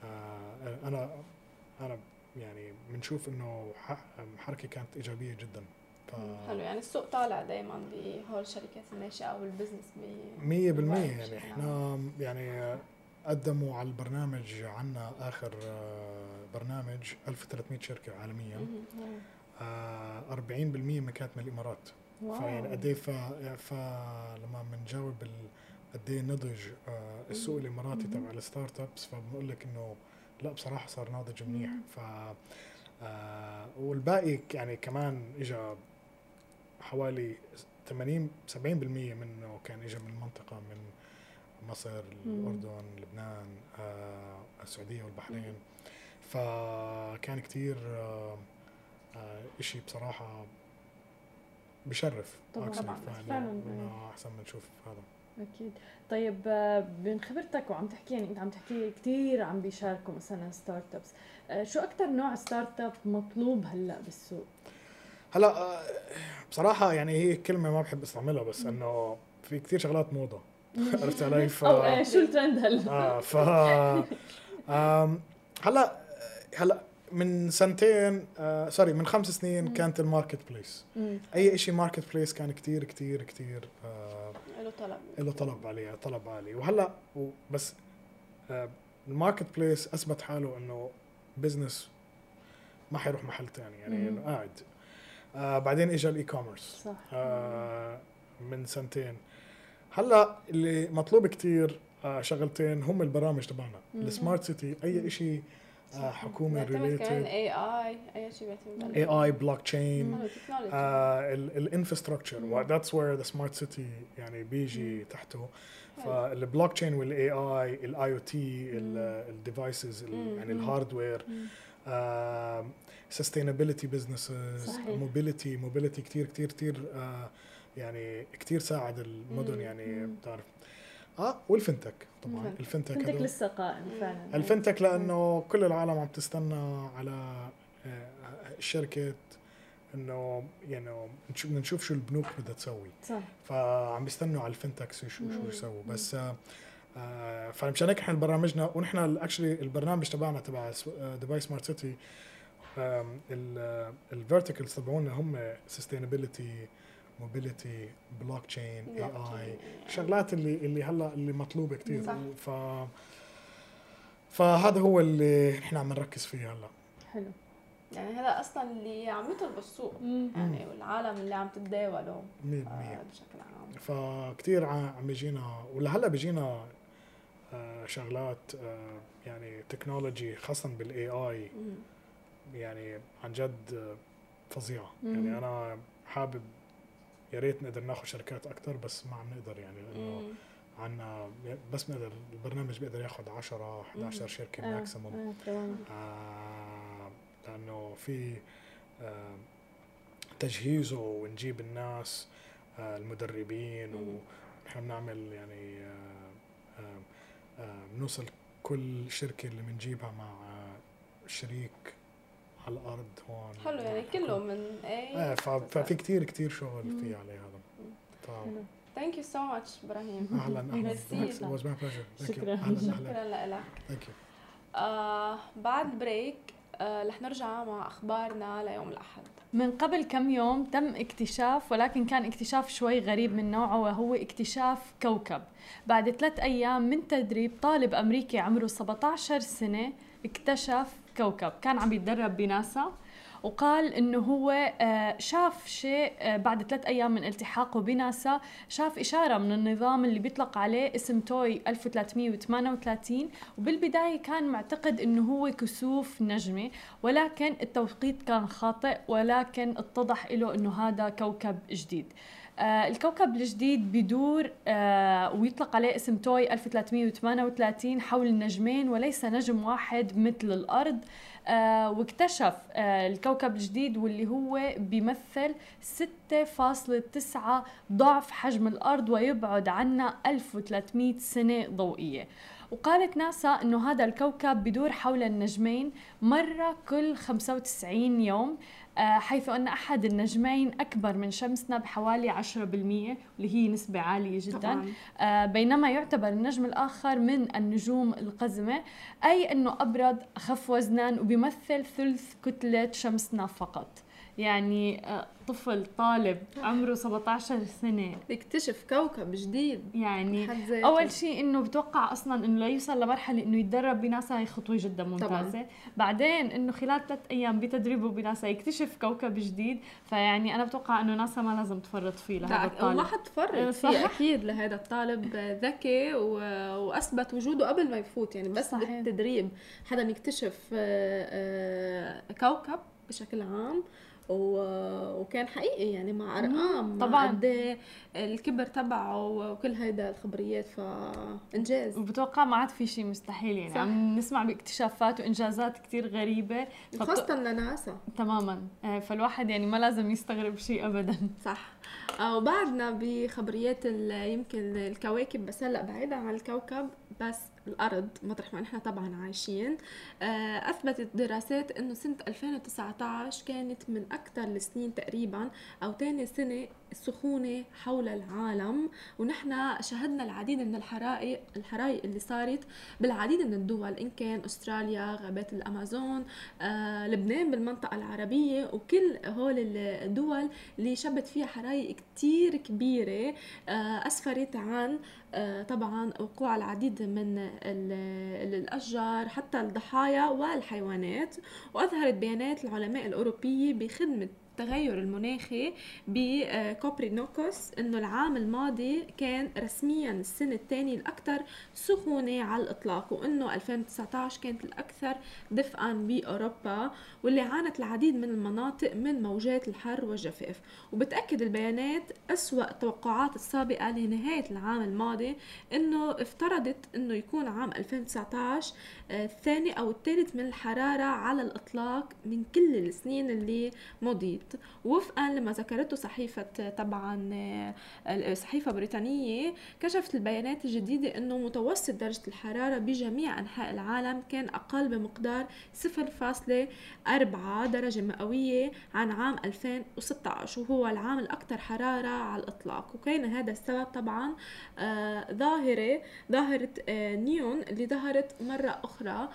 آه أنا أنا يعني بنشوف إنه حركة كانت إيجابية جدا. ف حلو. يعني السوق طالع دائما بهول الشركات الناشئة أو البزنس ب مية بالمية بالرأي يعني. بشكل إحنا يعني قدموا على البرنامج عنا آخر آه، برنامج 1300 شركة عالميا. 40% من كانت من الإمارات واو. فيعني قد إيه. فلما بنجاوب قد إيه نضج آه، السوق. الإماراتي. تبع ال startups فبنقول لك إنه لا بصراحة صار ناضج منيح. ف آه، والباقي يعني كمان اجى حوالي 80 70% منه كان اجى من المنطقة من مصر. الأردن لبنان آه، السعودية والبحرين فكان كتير آه، إشي بصراحة بشرف طبعاً. طبعاً، فعلاً. إنه أحسن ما نشوف هذا أكيد طيب آه، من خبرتك وعم تحكي يعني أنت عم تحكي كثير عم بيشاركوا مثلا startups آه، شو أكثر نوع startup مطلوب هلأ بالسوق هلأ بصراحة يعني هي كلمة ما بحب أستعملها بس. إنه في كثير شغلات موضة <laughs> عرفت عليّ؟ ف إيه، شو الترند هلأ آه ف هلأ هلأ من سنتين آه sorry من خمس سنين كانت ال marketplace. مم. أي شيء marketplace كان كتير كتير كتير آه له طلب. له طلب عليه طلب عالي. وهلأ بس آه ال marketplace أثبت حاله إنه business ما حيروح محل تاني يعني مم. إنه قاعد. آه بعدين اجى ال e-commerce صح. آه من سنتين. هلأ اللي مطلوب كتير آه شغلتين هم البرامج تبعنا. مم. ال smart city أي شيء حكومة بيعتمد كمان ريليتد اي اي أي شيء بيعتمد اي اي بلوك تشين. ال infrastructure. that's where the smart city يعني بيجي. تحته. فالبلوك تشين وال AI ال IoT. ال devices. يعني. ال hardware businesses صحيح. mobility mobility كثير كثير كثير يعني كثير ساعد المدن. يعني. بتعرف آه وال fintech طبعا ال fintech. ال fintech كنتك هدول. لسه قائم مم. فعلا ال fintech لأنه كل العالم عم تستنى على آه، شركة إنه يعني نشوف بدنا نشوف شو البنوك بدها تسوي صح فعم بيستنوا على ال fintech شو شو مم. يسووا بس آه، آه، فمشان هيك إحنا برامجنا ونحن actually البرنامج تبعنا تبع دبي smart city ال verticals تبعونا هم sustainability mobility blockchain AI شغلات اللي اللي هلا اللي مطلوبة كثير. ف فهذا هو اللي نحن عم نركز فيه هلا حلو يعني هذا أصلا اللي عم يطلب بالسوق مم. يعني والعالم اللي عم تتداوله 100% آه، بشكل عام فكتير ع- عم يجينا ولهلا بيجينا آه، شغلات آه، يعني technology خاصة بال AI. يعني عن جد آه، فظيعة مم. يعني أنا حابب يا ريت نقدر ناخذ شركات أكثر بس ما عم نقدر يعني لأنه. عنا بس بنقدر البرنامج بيقدر ياخذ 10 11 مم. شركة آه، maximum آه، تمام آه، لأنه في آه، تجهيزه ونجيب الناس آه، المدربين. ونحن بنعمل يعني آه، آه، آه، بنوصل كل شركة اللي بنجيبها مع آه، شريك على الأرض هون. حلو يعني كله من اي إيه ففي كتير كتير شغل. فيه عليه هذا. thank you so much إبراهيم. أهلا أهلا. <laughs> it was my pleasure. شكراً. شكرا لك. thank you آه بعد ال break آه رح نرجع مع أخبارنا ليوم الأحد. من قبل كم يوم تم اكتشاف ولكن كان اكتشاف شوي غريب من نوعه وهو اكتشاف كوكب. بعد ثلاث أيام من تدريب طالب أمريكي عمره 17 سنة اكتشف كوكب. كان عم يتدرب بناسا وقال إنه هو آه، شاف شيء آه، بعد ثلاث أيام من التحاقه بناسا شاف إشارة من النظام اللي بيطلق عليه اسم توي 1338 وبالبداية كان معتقد إنه هو كسوف نجمه ولكن التوقيت كان خاطئ ولكن اتضح له إنه هذا كوكب جديد. الكوكب الجديد بدور آه ويطلق عليه اسم توي 1338 حول نجمين وليس نجم واحد مثل الأرض. آه واكتشف آه الكوكب الجديد واللي هو بيمثل 6.9 ضعف حجم الأرض ويبعد عنا 1300 سنة ضوئية. وقالت ناسا إنه هذا الكوكب بدور حول النجمين مرة كل 95 يوم. آه، حيث أن أحد النجمين أكبر من شمسنا بحوالي 10% واللي هي نسبة عالية جدا. طبعا. آه، بينما يعتبر النجم الآخر من النجوم القزمة أي أنه أبرد أخف وزنا وبيمثل ثلث كتلة شمسنا فقط. يعني آه، طفل طالب عمره 17 سنة يكتشف كوكب جديد يعني. أول شيء إنه بتوقع أصلا إنه ليوصل لمرحلة إنه يتدرب بناسا هي خطوة جدا ممتازة طبعاً. بعدين إنه خلال ثلاث أيام بتدريبه بناسا يكتشف كوكب جديد فيعني أنا بتوقع إنه ناسا ما لازم تفرط فيه لهذا الطالب وما حتفرط إيه، فيه. أكيد لهذا الطالب ذكي و... وأثبت وجوده قبل ما يفوت يعني بس صحيح. بالتدريب حدا يكتشف آه، آه، كوكب بشكل عام و... وكان حقيقي يعني مع أرقام طبعاً. قد إيه الكبر تبعه وكل هيدا الخبريات فإنجاز. وبتوقع ما عاد في شيء مستحيل يعني. صح. عم نسمع باكتشافات وإنجازات كتير غريبة. فبت- خاصة لناسا. تماما. آه، فالواحد يعني ما لازم يستغرب شيء ابدا. صح. وبعدنا بخبريات يمكن الكواكب بس هلأ بعيدا عن الكوكب بس الأرض مطرح ما نحن طبعا عايشين. آه، أثبتت دراسات إنه سنة 2019 كانت من أكثر السنين تقريبا أو ثاني سنة سخونة حول العالم ونحن شهدنا العديد من الحرائق الحرائق اللي صارت بالعديد من الدول إن كان أستراليا غابات الأمازون آه، لبنان بالمنطقة العربية وكل هول الدول اللي شبت فيها حرائق كتير كبيرة آه، أسفرت عن آه، طبعا وقوع العديد من الأشجار حتى الضحايا والحيوانات وأظهرت بيانات العلماء الأوروبية بخدمة التغير المناخي بكوبرينوكوس إنه العام الماضي كان رسميا السنة الثانية الأكثر سخونة على الإطلاق وإنه 2019 كانت الأكثر دفئا بأوروبا واللي عانت العديد من المناطق من موجات الحر والجفاف. وبتأكد البيانات أسوأ التوقعات السابقة لنهاية العام الماضي إنه افترضت إنه يكون عام 2019 آه، الثاني أو الثالث من الحرارة على الإطلاق من كل السنين اللي مضيت. وفقا لما ذكرته صحيفة طبعا آه، صحيفة بريطانية كشفت البيانات الجديدة إنه متوسط درجة الحرارة بجميع أنحاء العالم كان أقل بمقدار 0.4 درجة مئوية عن عام 2016 وهو العام الأكثر حرارة على الإطلاق. وكان هذا السبب طبعا آه، ظاهرة ظاهرة آه، نيون اللي ظهرت مرة أخرى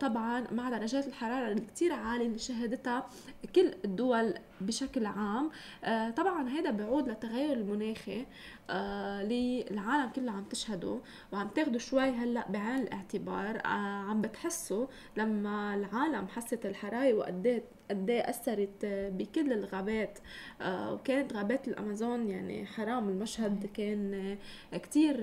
طبعا مع درجات الحرارة الكتير عالية اللي شهدتها كل الدول بشكل عام. آه، طبعا هذا بيعود للتغير المناخي آه، اللي العالم كلها عم تشهده وعم تاخده شوي هلأ بعين الاعتبار. آه، عم بتحسوا لما العالم حست الحرايق وقد قد إيه أثرت بكل الغابات. وكانت غابات الأمازون يعني حرام المشهد كان كتير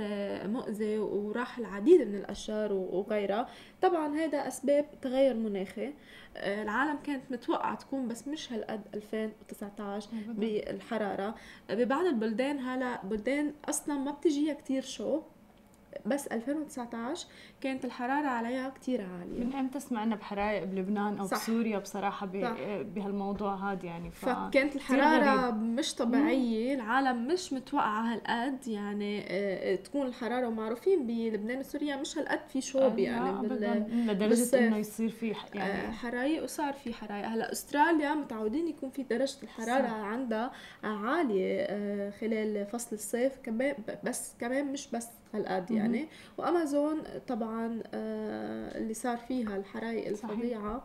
مؤذي وراح العديد من الأشجار وغيرها. طبعا هذا أسباب تغير مناخي. العالم كانت متوقعة تكون بس مش هالقد 2019 بالحرارة. ببعض البلدان هلا بلدان أصلا ما بتجيها كتير شو بس 2019 كانت الحرارة عليها كتير عالية. من أمتى سمعنا بحرائق بلبنان أو صح. بسوريا بصراحة بهالموضوع هذا يعني؟ ف... فكانت الحرارة مش طبيعية. العالم مش متوقعة هالقد يعني آه، تكون الحرارة ومعروفين بلبنان وسوريا مش هالقد في شوب آه يعني بال... لدرجة إنه يصير في يعني آه حرايق وصار في حرايق. هلا أستراليا متعودين يكون في درجة الحرارة صح. عندها عالية آه خلال فصل الصيف كمان بس كمان مش بس هالقد يعني. وأمازون طبعا آه اللي صار فيها الحرائق الفظيعة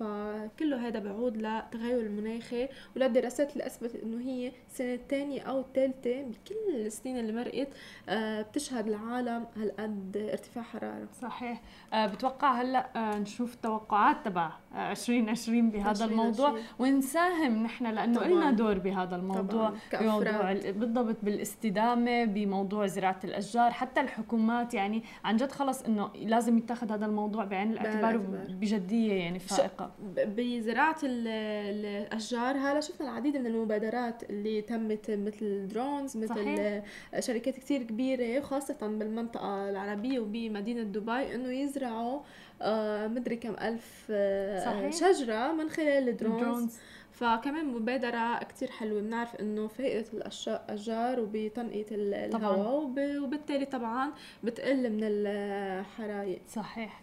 فكله هذا بيعود للتغير المناخي وللدراسات اللي اثبتت إنه هي السنة الثانية أو الثالثة بكل السنين اللي مرقت آه، بتشهد العالم هالقد ارتفاع حرارة. صحيح. آه، بتوقع هلأ آه، نشوف التوقعات تبع 2020 بهذا الموضوع ونساهم نحن لأنه لنا دور بهذا الموضوع. بموضوع بالضبط بالاستدامة بموضوع زراعة الأشجار حتى الحكومات يعني عن جد خلص إنه لازم يتخذ هذا الموضوع بعين الاعتبار بجدية يعني فائقة. بزراعة الأشجار هلا شفنا العديد من المبادرات اللي تمت مثل drones مثل صحيح. شركات كثير كبيرة خاصة بالمنطقة العربية وبمدينة دبي إنه يزرعوا آه مدري كم ألف آه صحيح. شجرة من خلال ال drones, ال drones. فكمان مبادرة كتير حلوة بنعرف إنه فائدة الأشجار وبتنقية الهواء وبالتالي طبعا بتقل من الحرايق صحيح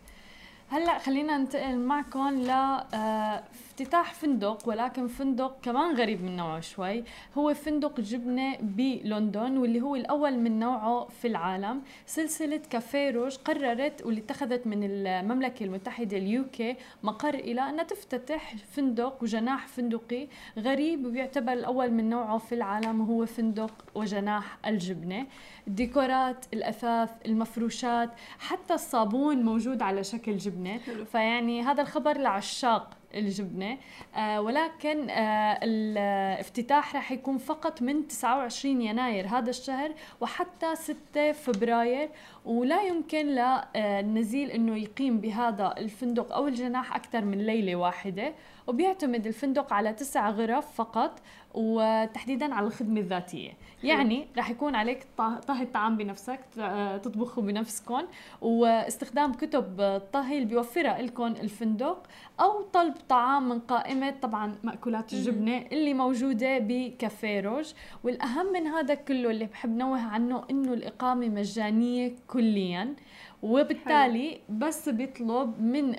هلأ خلينا ننتقل معكم ل آه، افتتاح فندق ولكن فندق كمان غريب من نوعه شوي. هو فندق جبنة بلندن واللي هو الأول من نوعه في العالم. سلسلة كافيه روج قررت واللي اتخذت من المملكة المتحدة اليوكي مقر إلى أنها تفتتح فندق وجناح فندقي غريب ويعتبر الأول من نوعه في العالم وهو فندق وجناح الجبنة. الديكورات الأثاث المفروشات حتى الصابون موجود على شكل جبنة. فيعني هذا الخبر لعشاق الجبنة. آه ولكن آه الافتتاح راح يكون فقط من 29 يناير هذا الشهر وحتى 6 فبراير. ولا يمكن للنزيل إنه يقيم بهذا الفندق أو الجناح أكثر من ليلة واحدة. وبيعتمد الفندق على تسع غرف فقط. وتحديدا على الخدمة الذاتية. يعني رح يكون عليك طهي الطعام بنفسك تطبخه بنفسكم واستخدام كتب الطهي اللي بيوفرها لكم الفندق أو طلب طعام من قائمة طبعا مأكولات الجبنة اللي موجودة بكافيه روج. والأهم من هذا كله اللي بحب نوه عنه إنه الإقامة مجانية كليا. وبالتالي بس بيطلب من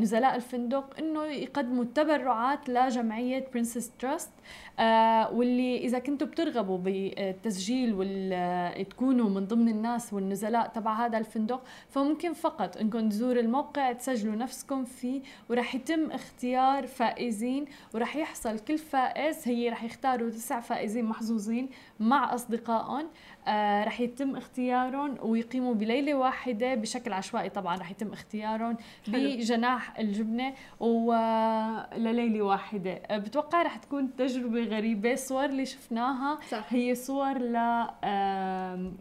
نزلاء الفندق إنه يقدموا التبرعات لجمعية برنسس تراست آه واللي إذا كنتوا بترغبوا بالتسجيل وال تكونوا من ضمن الناس والنزلاء تبع هذا الفندق فممكن فقط إنكم تزوروا الموقع تسجلوا نفسكم فيه وراح يتم اختيار فائزين وراح يحصل كل فائز هي راح يختاروا تسع فائزين محظوظين مع أصدقائهم. آه رح يتم اختيارهم ويقيموا بليلة واحدة بشكل عشوائي. طبعا رح يتم اختيارهم بجناح الجبنة ولليله واحدة. آه بتوقع رح تكون تجربة غريبة. الصور اللي شفناها صح. هي صور ل آه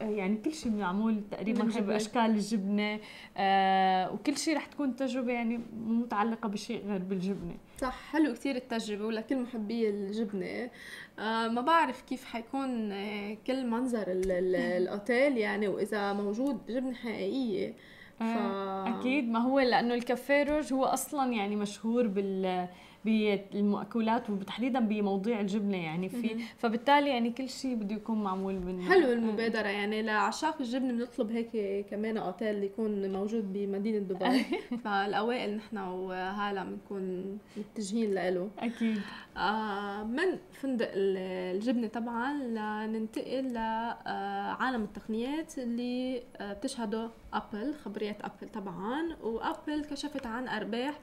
يعني كل شيء معمول تقريبا باشكال الجبنة آه وكل شيء رح تكون تجربة يعني متعلقة بشيء غير بالجبنة. صح حلو كثير التجربة ولكل محبي الجبنة. آه ما بعرف كيف حيكون آه كل منظر <laughs> الأوتيل يعني وإذا موجود جبنة حقيقية. ف... آه أكيد. ما هو لأنه الكافيه روج هو أصلا يعني مشهور بال بالمأكولات وتحديدا بموضوع الجبنة يعني في فبالتالي يعني كل شيء بده يكون معمول من حلو المبادرة يعني لعشاق الجبنة بنطلب هيك كمان أوتيل يكون موجود بمدينة دبي. <laughs> فالأوائل نحن وهالة بنكون متجهين له أكيد. آه من فندق الجبنة طبعا لننتقل لعالم التقنيات اللي آه، بتشهده أبل خبريات أبل طبعا. وأبل كشفت عن أرباح آه،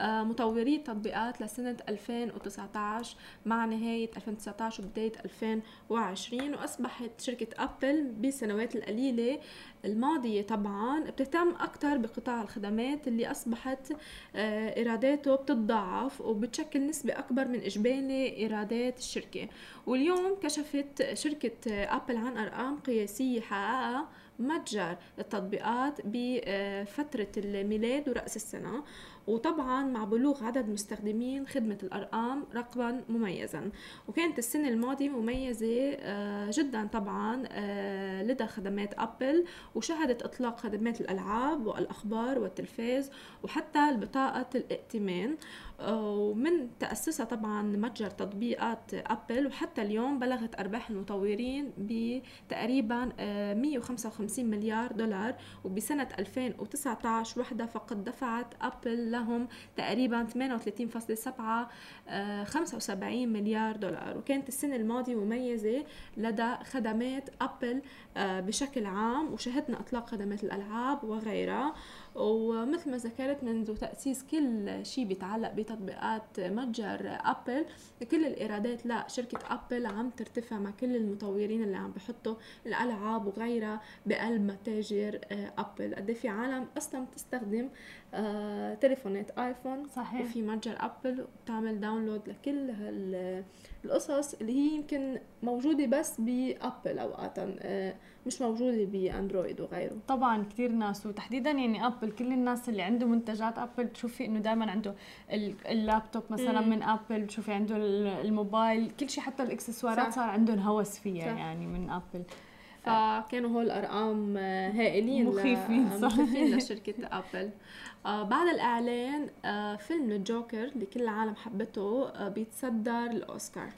مطوري التطبيقات لسنة 2019 مع نهاية 2019 وبداية 2020 وأصبحت شركة أبل بالسنوات القليلة الماضية طبعا بتهتم أكثر بقطاع الخدمات اللي أصبحت آه، إيراداته بتتضاعف وبتشكل نسبة أكبر من إجمالي إيرادات الشركة. واليوم كشفت شركة أبل عن أرقام قياسية حققها متجر التطبيقات بفترة الميلاد ورأس السنة. وطبعا مع بلوغ عدد مستخدمين خدمة الأرقام رقما مميزا. وكانت السنة الماضية مميزة آه، جدا طبعا آه، لدى خدمات أبل وشهدت إطلاق خدمات الألعاب والأخبار والتلفاز وحتى بطاقة الائتمان. ومن تأسسها طبعا متجر تطبيقات أبل وحتى اليوم بلغت أرباح المطورين بتقريبا 155 آه، مليار دولار. وبسنة 2019 وحدة فقد دفعت أبل لهم تقريبا 38.7 75 مليار دولار. وكانت السنة الماضية مميزة لدى خدمات أبل آه، بشكل عام وشهدنا إطلاق خدمات الألعاب وغيرها. ومثل ما ذكرت منذ تأسيس كل شيء بيتعلق بتطبيقات متجر أبل كل الإيرادات لشركة أبل عم ترتفع مع كل المطورين اللي عم بحطوا الألعاب وغيرها بقلب متاجر آه، أبل. قد إيه في عالم أصلا بتستخدم آه تليفونات آيفون. صحيح. وفي متجر أبل وبتعمل download لكل هالقصص اللي هي يمكن موجودة بس بأبل اوقاتا آه مش موجودة بأندرويد وغيره. طبعا كثير ناس وتحديدا يعني أبل كل الناس اللي عنده منتجات أبل بتشوفي إنه دائما عنده اللابتوب مثلا مم. من أبل بتشوفي عنده الموبايل كل شيء حتى الإكسسوارات صار عندهم هوس فيها صح. يعني من أبل. فكانوا هول الأرقام هائلين مخيفين مخيفين <laughs> لشركة ابل آه بعد الإعلان آه فيلم الجوكر اللي كل العالم حبته آه بيتصدر الأوسكار.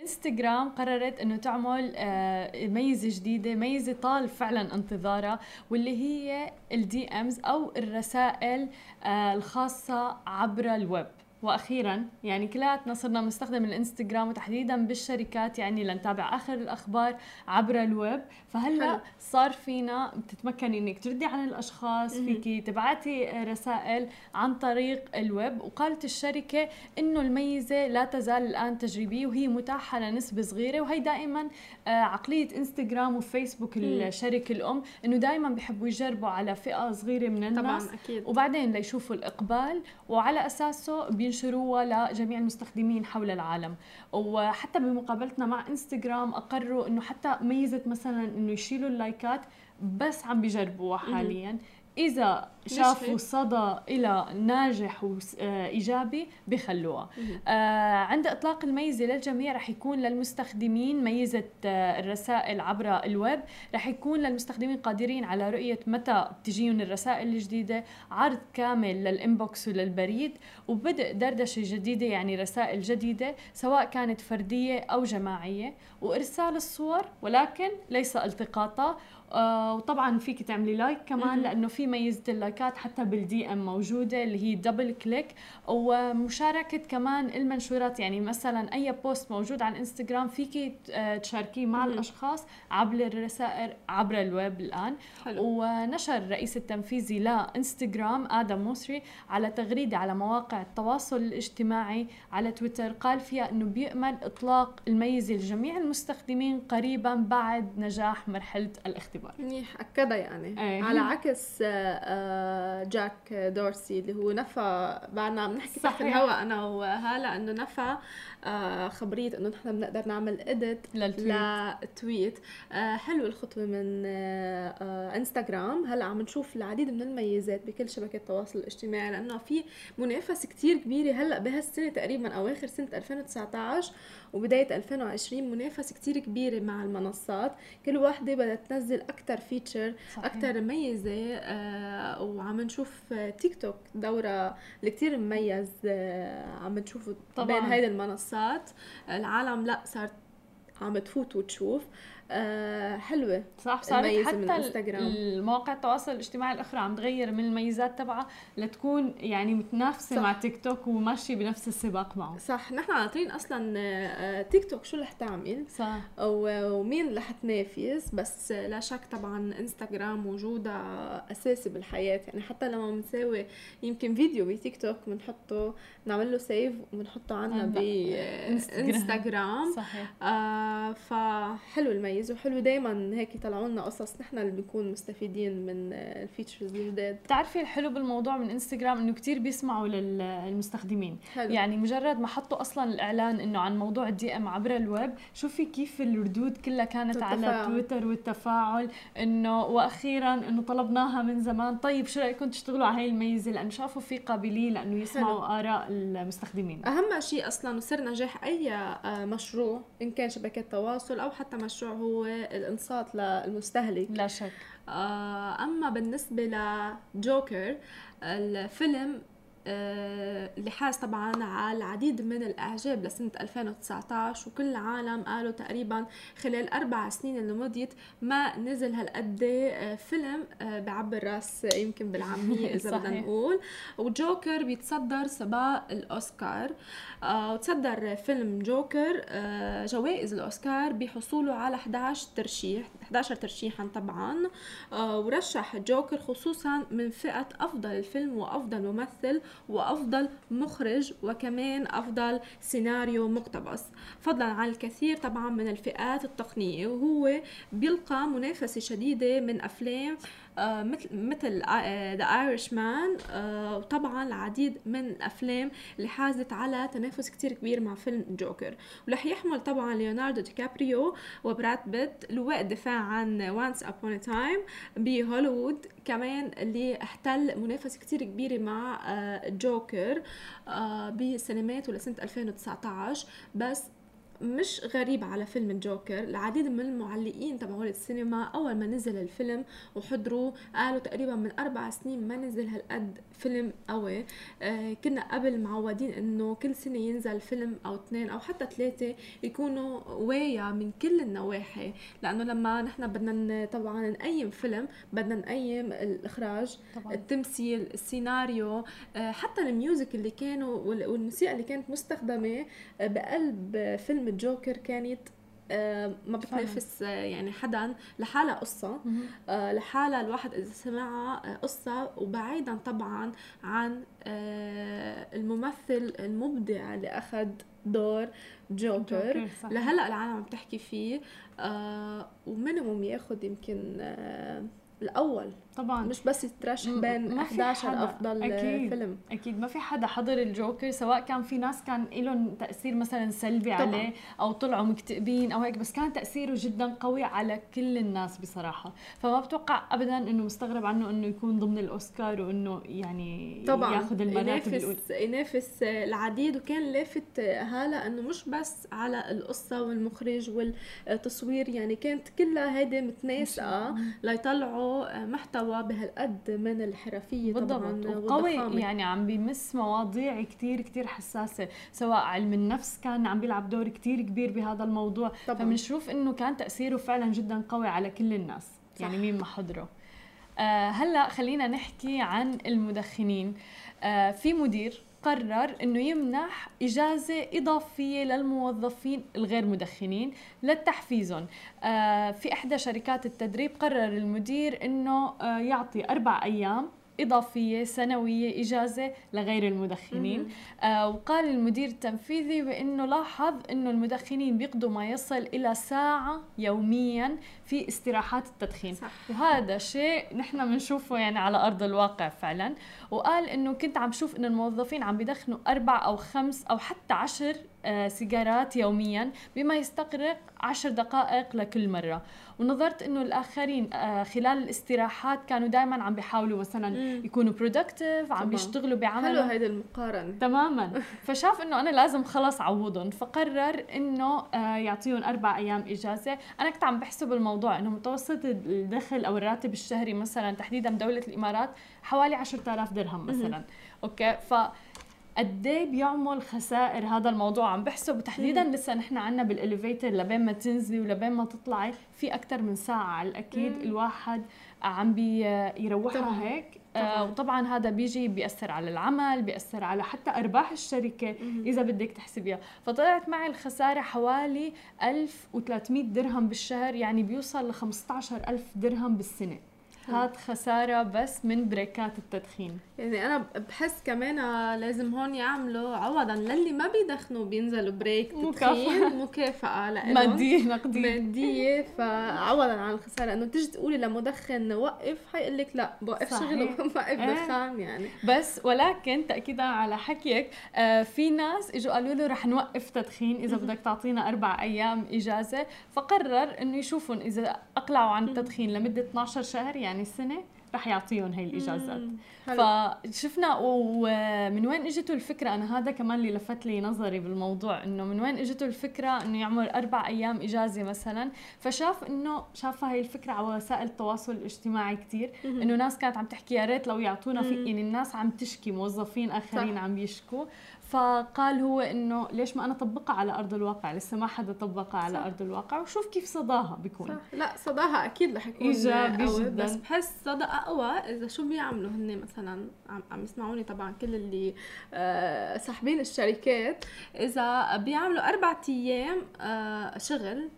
انستغرام قررت إنه تعمل آه ميزة جديدة ميزة طال فعلا انتظارها واللي هي ال DMs أو الرسائل آه الخاصة عبر الويب. وأخيرا يعني كلياتنا صرنا بنستخدم الإنستغرام وتحديدا بالشركات يعني لنتابع آخر الأخبار عبر الويب. فهلأ صار فينا بتتمكني إنك تردي عن الأشخاص فيكي تبعتي رسائل عن طريق الويب. وقالت الشركة إنه الميزة لا تزال الآن تجريبية وهي متاحة لنسبة صغيرة. وهي دائما آه، عقلية إنستغرام وفيسبوك الشركة الأم إنه دائما بيحبوا يجربوا على فئة صغيرة من الناس. طبعا أكيد. وبعدين ليشوفوا الإقبال وعلى أساسه ينشروها لجميع المستخدمين حول العالم. وحتى بمقابلتنا مع إنستغرام أقروا إنه حتى ميزة مثلا إنه يشيلوا اللايكات بس عم بيجربوها حاليا. إذا شافوا صدى إلى ناجح وإيجابي بخلوها. آه عند إطلاق الميزة للجميع رح يكون للمستخدمين ميزة آه الرسائل عبر الويب. رح يكون للمستخدمين قادرين على رؤية متى بتجيهم الرسائل الجديدة عرض كامل لل inbox وللبريد وبدء دردشة جديدة يعني رسائل جديدة سواء كانت فردية أو جماعية. وإرسال الصور ولكن ليس التقاطها. آه وطبعا فيك تعملي like كمان لأنه في ميزة اللايكات حتى بال DM موجودة اللي هي double click ومشاركة كمان المنشورات يعني مثلا أي post موجود على الانستغرام فيك آه، تشاركيه مع الأشخاص عبر الرسائل عبر الويب الآن. حلو. ونشر الرئيس التنفيذي لانستغرام آدم موسري على تغريدة على مواقع التواصل الاجتماعي على تويتر قال فيها إنه بيأمل إطلاق الميزة لجميع المستخدمين قريبا بعد نجاح مرحلة الاختبار. منيح اكدها يعني. أيه. على عكس آه، جاك دورسي اللي هو نفى بعدنا عم نحكي تحت الهواء أنا وهلا إنه نفى آه، خبرية إنه نحن بنقدر نعمل اديت للتويت. آه، حلو الخطوة من انستغرام هلأ عم نشوف العديد من الميزات بكل شبكه التواصل الاجتماعي لأنه في منافسة كتير كبيرة هلأ بهالسنة تقريبا اواخر سنة 2019 وبداية 2020 منافسة كتير كبيرة مع المنصات. كل واحدة بدها تنزل أكثر فيتشر أكثر ميزه آه وعم نشوف تيك توك دورة اللي كثير مميز آه عم نشوفه بين هيدي المنصات. العالم لا صارت عم تفوت وتشوف. آه حلوة. صح صارت حتى المواقع التواصل الاجتماعي الأخرى عم تغير من الميزات تبعها لتكون يعني متنافسة. مع تيك توك وماشية بنفس السباق معه صح نحن ناطرين أصلا آه، تيك توك شو رح تعمل؟ صح. ومين رح تنافس؟ بس لا شك طبعا إنستغرام وجودها أساسي بالحياة. يعني حتى لما بنساوي يمكن فيديو بتيك توك بنحطه بنعمل له save وبنحطه عنا بانستغرام صحيح. آه فحلو الميز مميز وحلو دايما هيك يطلعوا لنا قصص نحن اللي بنكون مستفيدين من ال features الجداد بتعرفي الحلو بالموضوع من إنستغرام إنه كتير بيسمعوا للمستخدمين حلو. يعني مجرد ما حطوا أصلا الإعلان إنه عن موضوع ال DM عبر الويب شوفي كيف الردود كلها كانت التفاعل. على تويتر والتفاعل إنه وأخيرا إنه طلبناها من زمان طيب شو رايكم تشتغلوا على هاي الميزة لأنه شافوا في قابليه لأنه يسمعوا حلو. آراء المستخدمين أهم شيء أصلا وسر نجاح أي آه، مشروع إن كان شبكه تواصل أو حتى مشروع هو الانصات للمستهلك. لا شك. آه، أما بالنسبة لجوكر الفيلم اللي حاز طبعا على العديد من الأعجاب لسنة 2019 وكل العالم قالوا تقريبا خلال أربع سنين اللي مضيت ما نزل هالقد آه، فيلم بعبر راس يمكن بالعامية <laughs> إذا بدنا نقول. وجوكر بيتصدر سباق الأوسكار. آه وتصدر فيلم جوكر آه جوائز الأوسكار بحصوله على 11 ترشيح 11 ترشيحا طبعا. آه ورشح جوكر خصوصا من فئة أفضل الفيلم وأفضل ممثل وأفضل مخرج وكمان أفضل سيناريو مقتبس. فضلا عن الكثير طبعا من الفئات التقنية وهو بيلقى منافسة شديدة من أفلام آه، مثل مثل The Irishman وطبعا العديد من الافلام اللي حازت على تنافس كتير كبير مع فيلم جوكر. ورح يحمل طبعا ليوناردو دي كابريو وبراد بيت لواء الدفاع عن Once Upon a Time بهوليوود كمان اللي احتل منافسه كتير كبيره مع جوكر آه، آه، بالسينمات ولسنه 2019 بس مش غريب على فيلم الجوكر العديد من المعلقين تبعول السينما أول ما نزل الفيلم وحضروا قالوا تقريبا من أربع سنين ما نزل هالقد فيلم قوي. آه كنا قبل معودين إنه كل سنة ينزل فيلم أو اثنين أو حتى ثلاثة يكونوا وايا من كل النواحي. لأنه لما نحن بدنا طبعا نقيم فيلم بدنا نقيم الإخراج طبعا. التمثيل السيناريو آه حتى الميوزك اللي كانوا والموسيقى اللي كانت مستخدمة آه بقلب فيلم الجوكر كانت آه، ما بتنافس آه، يعني حدا لحالها قصة. آه، لحالها الواحد إذا سمعها قصة وبعيدا طبعا عن الممثل المبدع اللي أخذ دور جوكر. لهلأ العالم عم تحكي فيه ومينيموم ياخذ يمكن الأول. طبعا. مش بس يترشح بين 11 أفضل أكيد. فيلم. أكيد. ما في حدا حضر الجوكر سواء كان في ناس كان لهم تأثير مثلا سلبي طبعا. عليه أو طلعوا مكتئبين أو هيك بس كان تأثيره جدا قوي على كل الناس بصراحة. فما بتوقع ابدا إنه مستغرب عنه إنه يكون ضمن الأوسكار وإنه يعني طبعا. ياخذ المراتب ينافس ينافس العديد وكان لافت هالة إنه مش بس على القصة والمخرج والتصوير يعني كانت كلها هيدي متناسقة ليطلعوا محتوى محتوى بهالقد من الحرفية طبعا وقوي يعني عم بيمس مواضيع كتير كتير حساسة. سواء علم النفس كان عم بيلعب دور كتير كبير بهذا الموضوع. طبعا. فبنشوف إنه كان تأثيره فعلا جدا قوي على كل الناس. يعني مين ما حضره. آه هلأ خلينا نحكي عن المدخنين. آه في مدير قرر إنه يمنح إجازة إضافية للموظفين الغير مدخنين لتحفيزهم آه في إحدى شركات التدريب قرر المدير إنه آه يعطي أربع أيام إضافية سنوية إجازة لغير المدخنين. آه وقال المدير التنفيذي بأنه لاحظ أنه المدخنين بيقضوا ما يصل إلى ساعة يوميا في استراحات التدخين. صح. وهذا شيء نحن بنشوفه يعني على أرض الواقع فعلا. وقال أنه كنت عم شوف أنه الموظفين عم بيدخنوا أربع أو خمس أو حتى عشر آه، سيجارات يوميا بما يستغرق عشر دقائق لكل مرة. ونظرت إنه الآخرين آه، خلال الاستراحات كانوا دائما عم بيحاولوا مثلا يكونوا برودكتيف عم بيشتغلوا بعمل. حلو هيدي المقارنة. تماما. <laughs> فشاف إنه أنا لازم خلص عوضهم فقرر إنه آه، يعطيهم أربع أيام إجازة. أنا كنت عم بحسب الموضوع إنه متوسط الدخل أو الراتب الشهري مثلا تحديدا بدوله الإمارات حوالي 10000 درهم مثلا. okay؟ ف قد إيه بيعمل خسائر هذا الموضوع؟ عم بحسب وتحديدا لسه نحن عنا بال elevator لبين ما تنزلي ولبين ما تطلعي في أكثر من ساعة على الأكيد مم. الواحد عم بيروحها هيك. آه وطبعا هذا بيجي بيأثر على العمل بيأثر على حتى أرباح الشركة مم. إذا بدك تحسبيها فطلعت معي الخسارة حوالي 1300 درهم بالشهر يعني بيوصل ل 15000 درهم بالسنة. هاد خسارة بس من بريكات التدخين. يعني أنا بحس كمان لازم هون يعملوا عوضا للي ما بيدخنوا بينزلوا break تدخين. مكافأة. لهم مادية نقدية مادية فعوضا عن الخسارة. إنه تيجي تقولي لمدخن وقف حيقول لك لا بوقف شغل <laughs> وبوقف إيه. دخان يعني. بس ولكن تأكيدا على حكيك آه في ناس إجوا قالوا له رح نوقف تدخين إذا بدك تعطينا أربع أيام إجازة. فقرر إنه يشوفون إذا أقلعوا عن التدخين لمدة 12 شهر يعني يعني السنة رح يعطيهم هي الإجازات. فشفنا ومن وين اجته الفكرة؟ أنا هذا كمان اللي لفت لي نظري بالموضوع إنه من وين اجته الفكرة إنه يعمل أربع أيام إجازة مثلا؟ فشاف إنه شافها هي الفكرة على وسائل التواصل الاجتماعي كثير إنه ناس كانت عم تحكي يا ريت لو يعطونا في يعني الناس عم تشكي موظفين آخرين صح. عم يشكوا. فقال هو إنه ليش ما أنا طبقها على أرض الواقع؟ لسه ما حدا طبقها على صح. أرض الواقع. وشوف كيف صداها بيكون. صح. لا صداها أكيد رح يكون إيجابي جدا بس بحس صدى أقوى. إذا شو بيعملوا هن مثلا؟ عم, عم يسمعوني طبعا كل اللي آه صاحبين الشركات. إذا بيعملوا أربع أيام آه شغل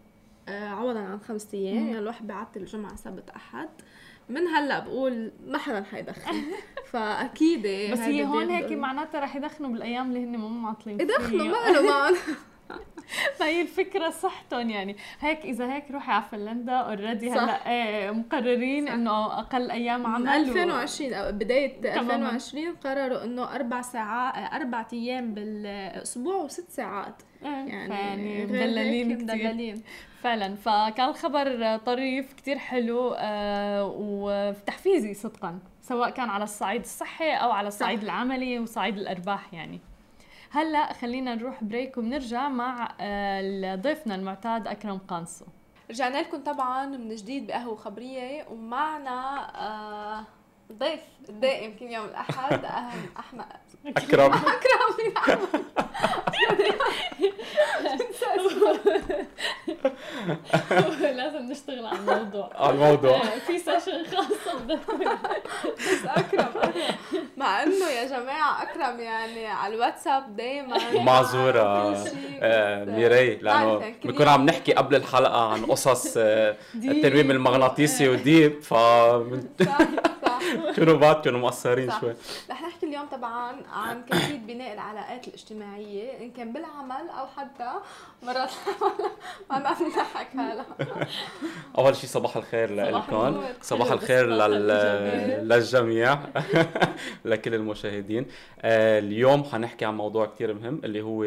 آه عوضا عن خمس أيام يعني الواحد بيعطل جمعه سبت أحد. من هلأ بقول ما حدا حيدخن فأكيد بس هي هون هيك معناتها رح يدخنوا بالأيام اللي هن مو معطلين يدخنوا ما <laughs> له معنى فهي الفكرة صحتهم يعني. هيك إذا هيك روحي على فنلندا اوريدي هلأ إيه مقررين إنه أقل أيام عمل 2020 أو بداية 2020 قرروا إنه أربع ساعات أربع أيام بالأسبوع وست ساعات. إيه، يعني, يعني مدللين مدللين. فعلا. فكان الخبر طريف كتير حلو آه وتحفيزي صدقا سواء كان على الصعيد الصحي أو على الصعيد صح. العملي وصعيد الأرباح يعني. هلأ خلينا نروح break وبنرجع مع آه ضيفنا المعتاد أكرم قانصو. رجعنا لكم طبعا من جديد بقهوة خبرية ومعنا آه ضيف الدائم كل يوم الأحد أحمد. أكرم. <laughs> أكرم. لازم نشتغل على الموضوع. على الموضوع. في session خاصة. بس أكرم. مع إنه يا جماعة أكرم يعني على الواتساب دايما. معذورة. آه، ميراي لأنه بنكون عم نحكي قبل الحلقة عن قصص <laughs> آه، التنويم المغناطيسي وديب ف <laughs> كانوا بعد كانوا مقصرين شوي. رح نحكي اليوم طبعا عن كيفيه بناء العلاقات الاجتماعية إن كان بالعمل أو حتى مرات <laughs> ما عم نضحك هلا. <laughs> أول شيء صباح الخير لكم صباح الخير لل... للجميع. لكل المشاهدين. آه، اليوم حنحكي عن موضوع كثير مهم اللي هو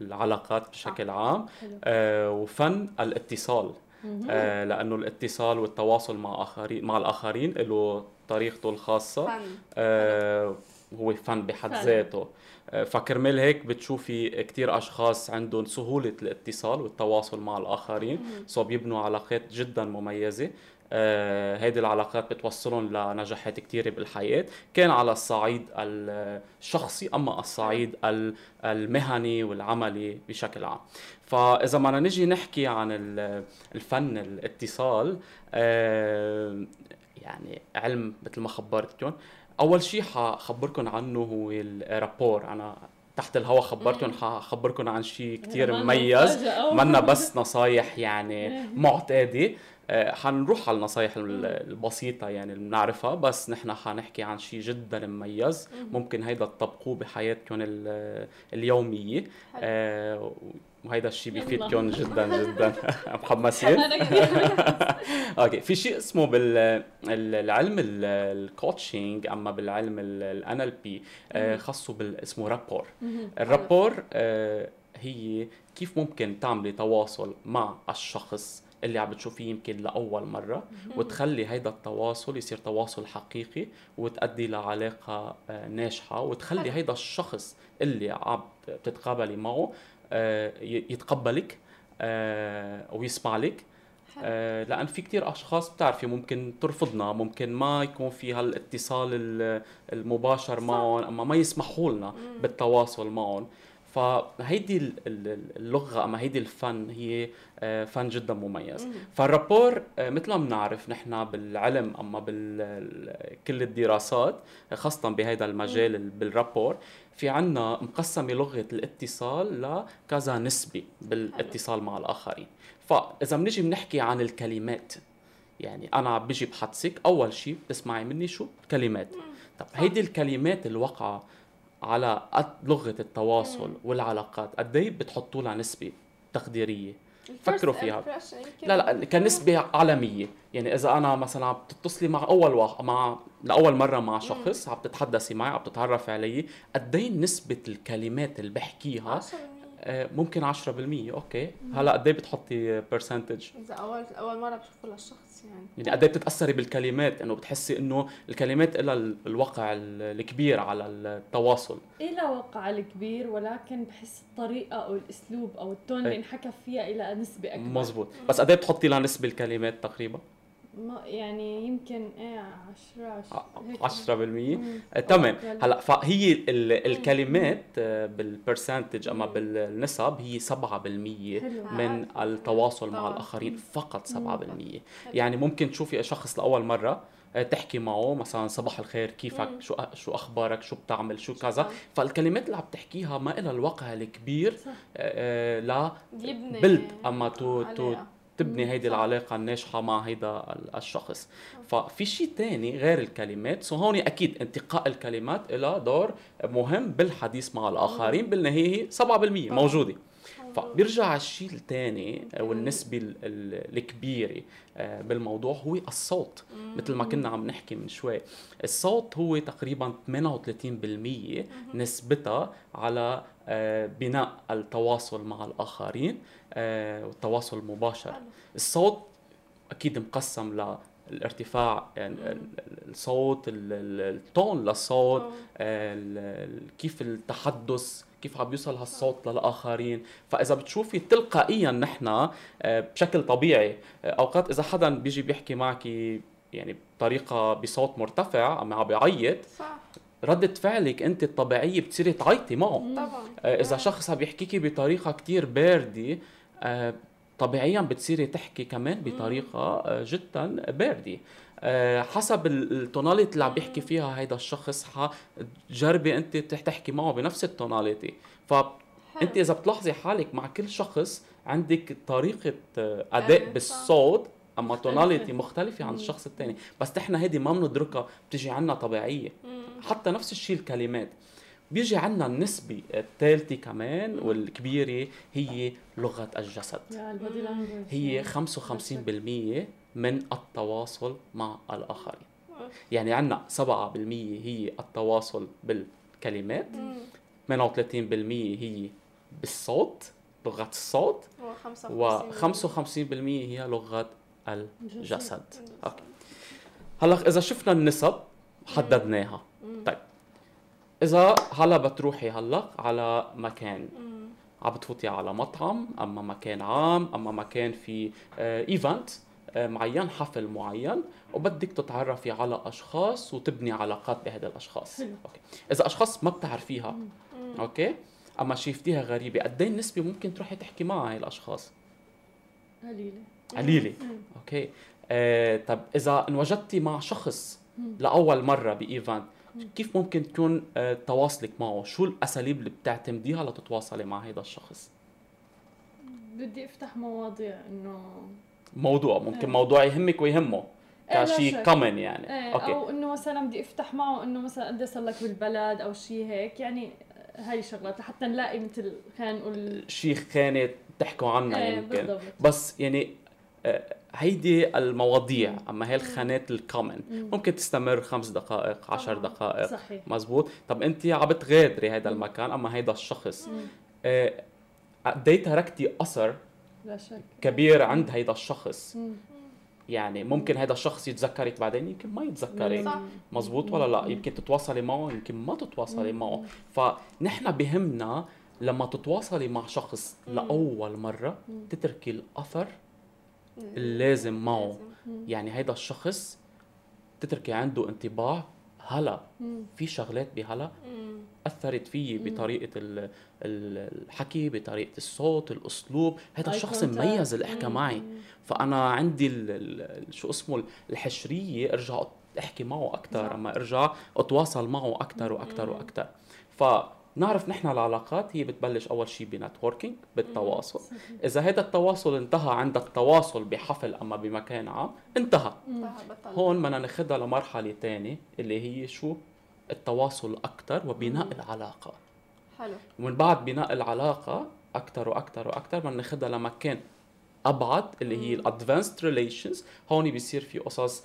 العلاقات بشكل عام. آه، وفن الاتصال. آه لأنه الاتصال والتواصل مع اخرين مع الآخرين له طريقته الخاصة. آه هو فن بحد فعلا. ذاته. آه، فكرمال هيك بتشوفي كتير أشخاص عندهم سهولة الاتصال والتواصل مع الآخرين. سو بيبنوا علاقات جدا مميزة. آه هيدي العلاقات بتوصلهم لنجاحات كتيرة بالحياة. كان على الصعيد الشخصي أما الصعيد ال- المهني والعملي بشكل عام. فإذا بدنا نجي نحكي عن ال- الفن الاتصال آه يعني علم مثل ما خبرتكم أول شيء حخبركم عنه هو الرابور أنا تحت الهوا خبرتكم حخبركم عن شيء كتير منا مميز. منا بس نصايح يعني معتادة. آه، حنروح على النصايح ال- البسيطة يعني اللي بنعرفها بس نحن حنحكي عن شيء جدا مميز. ممكن هيدا تطبقوه بحياتكم ال- اليومية. آه، وهيدا الشيء بيفيدكم جدا <laughs> جدا. <laughs> محمسين <laughs> okay. في شيء اسمه بالعلم ال coaching أما بالعلم ال NLP خاصه بال اسمه rapport الرابور آه، هي كيف ممكن تعملي تواصل مع الشخص اللي عم بتشوفيه يمكن لأول مرة وتخلي هيدا التواصل يصير تواصل حقيقي وتؤدي لعلاقة آه، ناجحة وتخلي. هيدا الشخص اللي عم بتتقابلي معه آه، يتقبلك آه، ويسمع لك. آه، لأن في كتير أشخاص بتعرفي ممكن ترفضنا ممكن ما يكون في هالاتصال ال- المباشر معهم أما ما يسمحوا لنا بالتواصل معهم. فهيدي ال- ال- اللغة أما هيدي الفن هي آه، فن جدا مميز. فالرابور آه، مثل ما بنعرف نحن بالعلم أما بكل الدراسات خاصه بهذا المجال ال- بالرابور في عنا مقسمة لغة الاتصال لكذا نسبة بالإتصال مع الآخرين. فإذا بنيجي بنحكي عن الكلمات يعني أنا عم بيجي بحدثك أول شيء بتسمعي مني شو؟ كلمات. طب هيدي الكلمات الواقعة على لغة التواصل والعلاقات. قد إيه بتحطوا لها نسبه تقديريه فكروا فيها. لا لا كنسبة عالمية. يعني إذا أنا مثلا عم تتصلي مع أول واحد مع لأول مرة مع شخص عم تتحدثي معي عم تتعرفي علي قد إيه نسبة الكلمات اللي بحكيها 10% ممكن 10% okay. هلا قد إيه بتحطي برسنتج إذا اول أول مرة بشوفه للشخص يعني. يعني قد إيه بتتأثري بالكلمات؟ إنه بتحسي إنه الكلمات لها ال- الوقع ال- الكبير على التواصل. إلى وقع الكبير ولكن بحس الطريقة أو الأسلوب أو ال tone اللي إيه. انحكى فيها إلى نسبة أكبر. مزبوط. بس قد إيه بتحطي لها نسبة الكلمات تقريبا؟ يعني يمكن إيه 10 ع- 10% آه، تمام. okay. هلأ فهي ال- الكلمات آه، بال percentage أما بالنسب هي 7% حلو. من التواصل مع. الآخرين فقط 7% يعني ممكن تشوفي شخص لأول مرة آه، تحكي معه مثلا صباح الخير كيفك. شو شو أخبارك؟ شو بتعمل؟ شو كذا. فالكلمات اللي عم تحكيها ما لها الوقع الكبير. آه، يبني build أما to to. تبني هيدي صح. العلاقة الناجحة مع هيدا ال- الشخص. ففي شيء تاني غير الكلمات. so هون أكيد انتقاء الكلمات إلها دور مهم بالحديث مع الآخرين بالنهاية هي 7% موجودة. فبيرجع الشيء الثاني والنسبة ال- ال- الكبيرة آه، بالموضوع هو الصوت. مثل ما كنا عم نحكي من شوي الصوت هو تقريبا 38% نسبتها على آه، بناء التواصل مع الآخرين. والتواصل المباشر. الصوت أكيد مقسم للارتفاع يعني ال- ال- الصوت ال- ال- التون للصوت ال- كيف التحدث كيف عم بيوصل هالصوت للآخرين. فإذا بتشوفي تلقائيا نحن آه، بشكل طبيعي آه، أوقات إذا حدا بيجي بيحكي معك يعني بطريقة بصوت مرتفع عم بيعيط صح. ردة فعلك أنت الطبيعية بتصيري تعيطي معه. طبعا. آه، إذا شخص عم يحكيكي بطريقة كتير باردة آه، طبيعيا بتصيري تحكي كمان بطريقة آه، جدا باردة آه، حسب ال- ال tonality اللي عم بيحكي فيها هيدا الشخص جربي أنت تح- تحكي معه بنفس ال tonality فانت. إذا بتلاحظي حالك مع كل شخص عندك طريقة آه، أداء. بالصوت أما. tonality مختلفة عن الشخص الثاني بس نحن هيدي ما بندركها بتجي عنا طبيعية. حتى نفس الشيء الكلمات بيجي عنا النسبة الثالثة كمان والكبيرة هي لغة الجسد. هي 55% من التواصل مع الآخرين. يعني عنا 7% هي التواصل بالكلمات مم. 38% هي بالصوت لغة الصوت هو و 55 55% هي لغة الجسد. جسد. أوكي. هلأ إذا شفنا النسب حددناها. إذا هلا بتروحي هلا على مكان. عم بتفوتي على مطعم أما مكان عام أما مكان في event معين حفل معين وبدك تتعرفي على أشخاص وتبني علاقات بهذا الأشخاص. okay. إذا أشخاص ما بتعرفيها okay أما شفتيها غريبة قد إيه النسبة ممكن تروحي تحكي مع هاي الأشخاص؟ قليلة. قليلة. okay. آه طب إذا انوجدتي مع شخص لأول مرة ب event كيف ممكن تكون آه تواصلك معه؟ شو الأساليب اللي بتعتمديها لتتواصلي مع هذا الشخص؟ بدي أفتح مواضيع إنه موضوع ممكن إيه. موضوع يهمك ويهمه إيه، كشيء. common يعني. إيه okay. أو إنه مثلا بدي أفتح معه إنه مثلا قد صار لك بالبلد أو شيء هيك يعني هاي شغلات لحتى نلاقي مثل خلينا نقول شيء خانة تحكوا عنها إيه يمكن. بالضبط. بس يعني آه، هيدي المواضيع أما هي الخانات ال common مم. ممكن تستمر خمس دقائق عشر. دقائق صحيح مزبوط طب أنت عم بتغادري هذا. المكان أما هيدا الشخص. آه، قد إيه تركتي أثر لا شك كبير عند هيدا الشخص مم. يعني ممكن هيدا الشخص يتذكرك بعدين يمكن ما يتذكرك. مزبوط ولا لا يمكن تتواصلي معه يمكن ما تتواصلي معه فنحن بهمنا لما تتواصلي مع شخص. لأول مرة. تتركي الأثر اللازم معه. يعني هيدا الشخص تتركي عنده انطباع هلا. في شغلات بهلا. أثرت فيي. بطريقة ال- ال- الحكي بطريقة الصوت الأسلوب هذا الشخص. مميز اللي احكى. معي. فأنا عندي شو اسمه الحشرية أرجع أحكي معه. أكثر أما أرجع أتواصل معه أكثر وأكثر. وأكثر فنعرف نحن العلاقات هي بتبلش أول شيء بنتوركينج بالتواصل. إذا هذا التواصل انتهى عند التواصل بحفل أما بمكان عام انتهى. هون بدنا ناخذها لمرحلة ثانية اللي هي شو التواصل أكثر وبناء. العلاقة حلو ومن بعد بناء العلاقة أكثر وأكثر وأكثر بدنا ناخذها لمكان أبعد اللي هي. ال advanced relations هون بيصير في قصص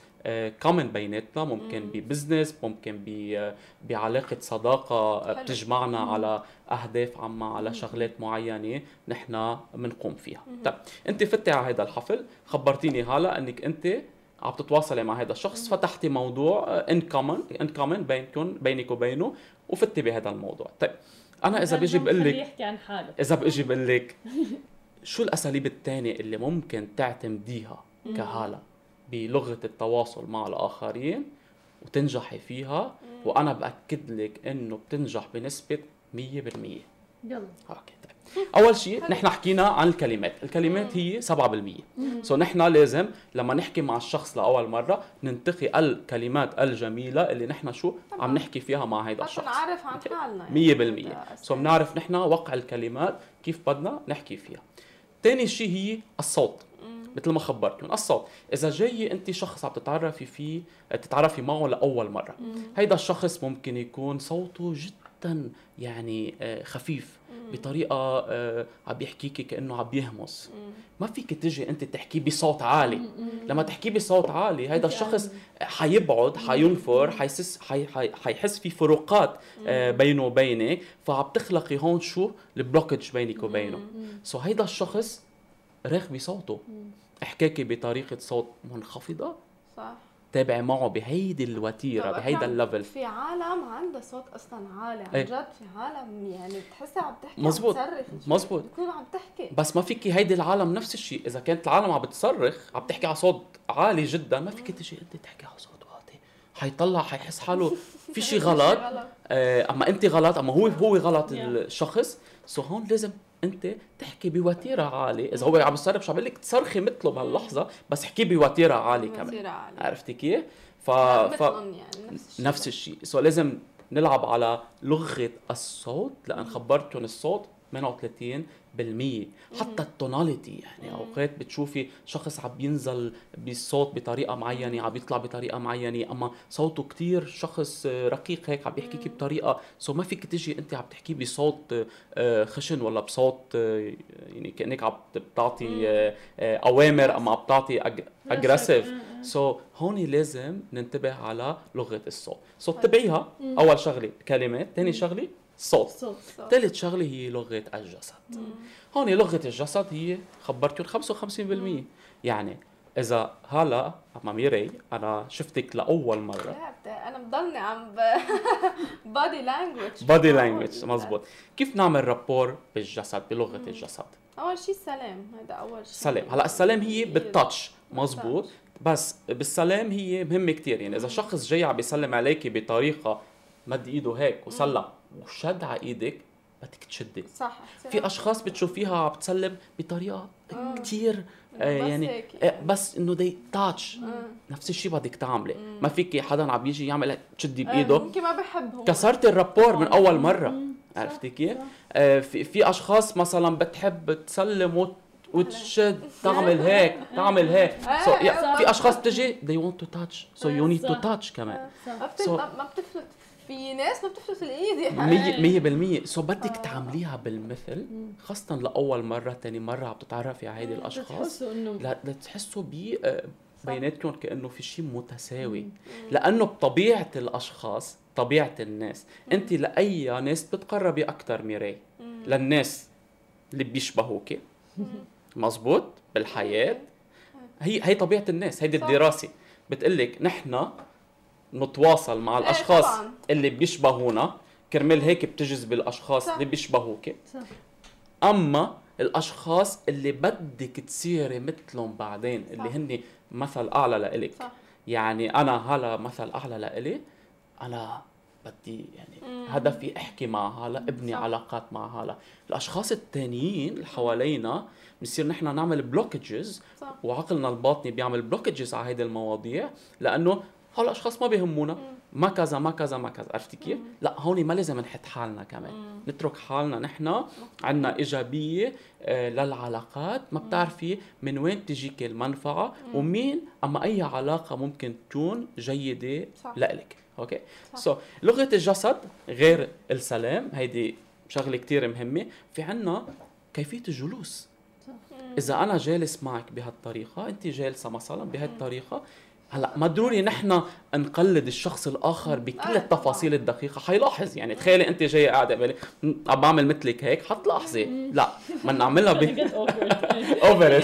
common بيناتنا ممكن مم. ب business ممكن ب- بعلاقة صداقة آه،. بتجمعنا. على أهداف عامة على. شغلات معينة نحن بنقوم فيها. طيب أنت فتي على هذا الحفل خبرتيني هلا إنك أنت عم تتواصلي مع هذا الشخص فتحتي موضوع in common in common بينكم بينك وبينه وفتي بهذا الموضوع طيب أنا إذا بيجي بقول لك يحكي عن حاله إذا بيجي بقول لك <laughs> شو الأساليب الثانية اللي ممكن تعتمديها. كهالة بلغة التواصل مع الآخرين وتنجحي فيها. وأنا بأكد لك إنه بتنجح بنسبة 100% يلا okay طيب أول شيء نحن حكينا عن الكلمات الكلمات هي 7% so نحن لازم لما نحكي مع الشخص لأول مرة ننتقي الكلمات الجميلة اللي نحن شو طبعاً. عم نحكي فيها مع هيدا حتى الشخص نعرف عن. حالنا مية يعني. بالمية هذا so. بنعرف نحن وقع الكلمات كيف بدنا نحكي فيها تاني شيء هي الصوت. مثل ما خبرتكم الصوت إذا جاي أنت شخص عم تتعرفي فيه تتعرفي معه لأول مرة مم. هيدا الشخص ممكن يكون صوته جدا يعني آه، خفيف. بطريقة آه، عم بيحكيكي كأنه عم بيهمس مم. ما فيك تجي أنت تحكيه بصوت عالي. لما تحكيه بصوت عالي أنت الشخص. حيبعد حينفر حيسس حي حي حيحس في فروقات آه، بينه وبينك فعم تخلقي هون شو؟ ال blockage بينك وبينه. so هيدا الشخص رخ بصوته احكاكي بطريقة صوت منخفضة. صح. تابعي معه بهيدي الوتيرة بهيدا ال level في عالم عندها صوت أصلا عالي عن إيه. جد في عالم يعني بتحسها عم تحكي مزبوط. عم تصرخ مزبوط. بتكون عم تحكي بس ما فيكي هيدي العالم نفس الشيء إذا كانت العالم عم بتصرخ عم تحكي على صوت عالي جدا ما فيك تجي انت تحكي على صوت واطي حيطلع حيحس حاله <laughs> في شيء غلط آه، أما انت غلط أما هو هو غلط. الشخص سو هون لازم انت تحكي بوتيرة عالية. إذا هو عم يصرخ شو عم لك تصرخي مثله بهاللحظة بس احكي بوتيرة عالية كمان. عالي عرفتي كيف؟ ف... ف... يعني نفس الشيء. so لازم نلعب على لغة الصوت لأن خبرتكم الصوت 38% حتى ال tonality يعني. أوقات بتشوفي شخص عم بينزل بالصوت بطريقة معينة عم بيطلع بطريقة معينة أما صوته كتير شخص رقيق هيك عم بيحكيكي مم. بطريقة so ما فيك تجي أنت عم تحكي بصوت آه، خشن ولا بصوت آه، يعني كأنك عم بتعطي آه، أوامر أما عم بتعطي aggressive so, هون لازم ننتبه على لغة الصوت. so, اتبعيها مم. أول شغلة كلمات ثاني شغلة صوت. صوت صوت. ثالث شغلة هي لغة الجسد. هون لغة الجسد هي خبرتكم 55% يعني إذا هلا مع ميري أنا شفتك لأول مرة. أنا بضلني عم بادي لانجوج بادي لانجوج مزبوط. كيف نعمل رابور بالجسد بلغة الجسد؟ أول شيء السلام هذا أول شيء سلام. هلا السلام هي بالتاتش مزبوط. بس بالسلام هي مهمة كتير. يعني إذا شخص جاي عم بيسلم عليكي بطريقة مد إيده هيك وسلم وشد على إيدك بدك تشدي. صح في أشخاص بتشوفيها عم بتسلم بطريقة كتير آه بس يعني هيك. آه،. بس إنه دي تاتش آه. نفس الشيء بدك تعملي. ما فيك حدا عم يجي يعمل تشدي آه، بإيده. يمكن ما بحب هو كسرت الرابور من أول مرة. عرفتي كيف؟ آه في في أشخاص مثلا بتحب تسلم وت وتشد. تعمل هيك تعمل هيك. آه، so, آه، yeah. في أشخاص بتجي they want to touch. So you need to touch كمان. So- ما بتفلت. في ناس ما بتفلت الإيد يعني. مية مية بالمية. سو بدك تعمليها بالمثل خاصة لأول مرة تاني مرة عم تتعرفي على هيدي لا لتحسوا ب آه، بيناتكم كأنه في شيء متساوي. لأنه بطبيعة الأشخاص طبيعة الناس أنت لأي ناس بتقربي أكثر ميراي للناس اللي بيشبهوك. مزبوط بالحياة. هي هي طبيعة الناس هيدي صح. الدراسة. بتقلك نحن نتواصل مع إيه الأشخاص طبعاً. اللي بيشبهونا. كرمال هيك بتجذبي الأشخاص صح. اللي بيشبهوك. صح. أما الأشخاص اللي بدك تصيري مثلهم بعدين اللي صح. هن مثل أعلى لإلك. صح. يعني أنا هلا مثل أعلى لإلي. أنا بدي يعني هدفي أحكي مع هلا أبني صح. علاقات مع هلا. الأشخاص التانيين اللي حوالينا بنصير نحن نعمل blockages وعقلنا الباطني بيعمل blockages على هيدي المواضيع. لأنه هول الاشخاص ما بيهمونا ما كذا ما كذا ما كذا. عرفتي كيف؟ لا هون ما لازم نحط حالنا كمان. نترك حالنا. نحن عندنا إيجابية آه، للعلاقات. ما بتعرفي من وين تجيك المنفعة ومين أما أي علاقة ممكن تكون جيدة صح. لإلك. okay؟ صح. so, لغة الجسد غير السلام هيدي شغلة كتير مهمة. في عنا كيفية الجلوس. إذا أنا جالس معك بهالطريقة انت جالسة مثلا بهالطريقة هلا ما ضروري نحن نقلد الشخص الآخر بكل آه، التفاصيل الدقيقة. حيلاحظ يعني تخيلي أنت جاية قاعدة قبالي م، عم بعمل مثلك هيك حتلاحظي. لا ما نعملها ب. over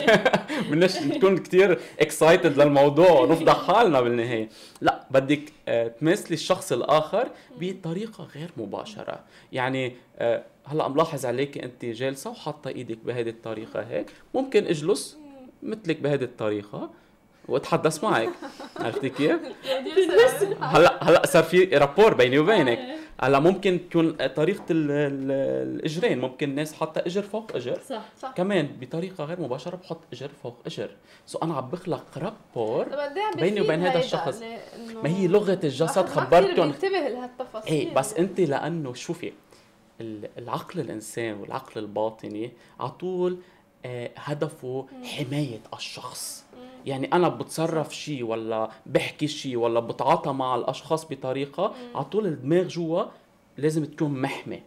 بدناش نكون كثير excited للموضوع ونفضح حالنا بالنهاية. لا بدك آه، تماثلي الشخص الآخر بطريقة غير مباشرة. يعني آه، هلا ملاحظ عليك أنت جالسة وحاطة إيدك بهذه الطريقة هيك. ممكن اجلس مثلك بهذه الطريقة. واتحدث معك. <laughs> عرفتي كيف؟ هلا هلا صار في rapport بيني وبينك. هلا ممكن تكون طريقة ال- ال- الإجرين. ممكن ناس حاطة إجر فوق إجر. صح. صح. كمان بطريقة غير مباشرة بحط إجر فوق إجر. so أنا عم بخلق rapport عم بيني وبين هذا الشخص. ما هي لغة الجسد خبرتهم. بينتبه لهالتفاصيل. إيه بس انت لأنه شوفي ال- العقل الإنسان والعقل الباطني على طول آه، هدفه حماية الشخص. يعني أنا بتصرف شيء ولا بحكي شيء ولا بتعاطى مع الأشخاص بطريقة على طول الدماغ جوا لازم تكون محمي.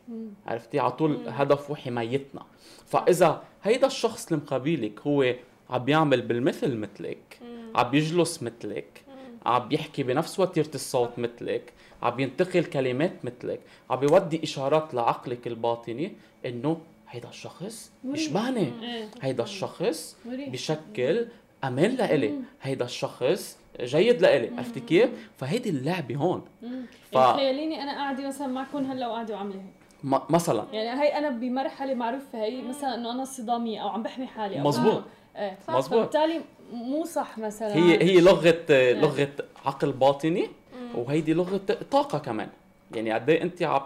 عرفتي؟ على طول هدفه حمايتنا فإذا هيدا الشخص اللي مقابلك هو عم بيعمل بالمثل مثلك عم بيجلس مثلك عم بيحكي بنفس وتيرة الصوت مثلك عم بينتقل كلمات مثلك عم بيودي إشارات لعقلك الباطني إنه هيدا الشخص يشبهني. هيدا الشخص. بشكل أمان لإلي. هيدا الشخص جيد لإلي عرفتي كيف؟ فهيدي اللعبة هون. ف- يعني تخيليني أنا قاعدة مثلا معكم هلأ وقاعدة وعاملة هيك. مثلا. يعني هي أنا بمرحلة معروفة هي مثلا إنه أنا صداميه أو عم بحمي حالي أو مزبوط. إيه مزبوط. فبالتالي مو صح مثلا. هي هي لغة لغة عقل باطني وهيدي لغة طاقة كمان. يعني قد إيه أنت عم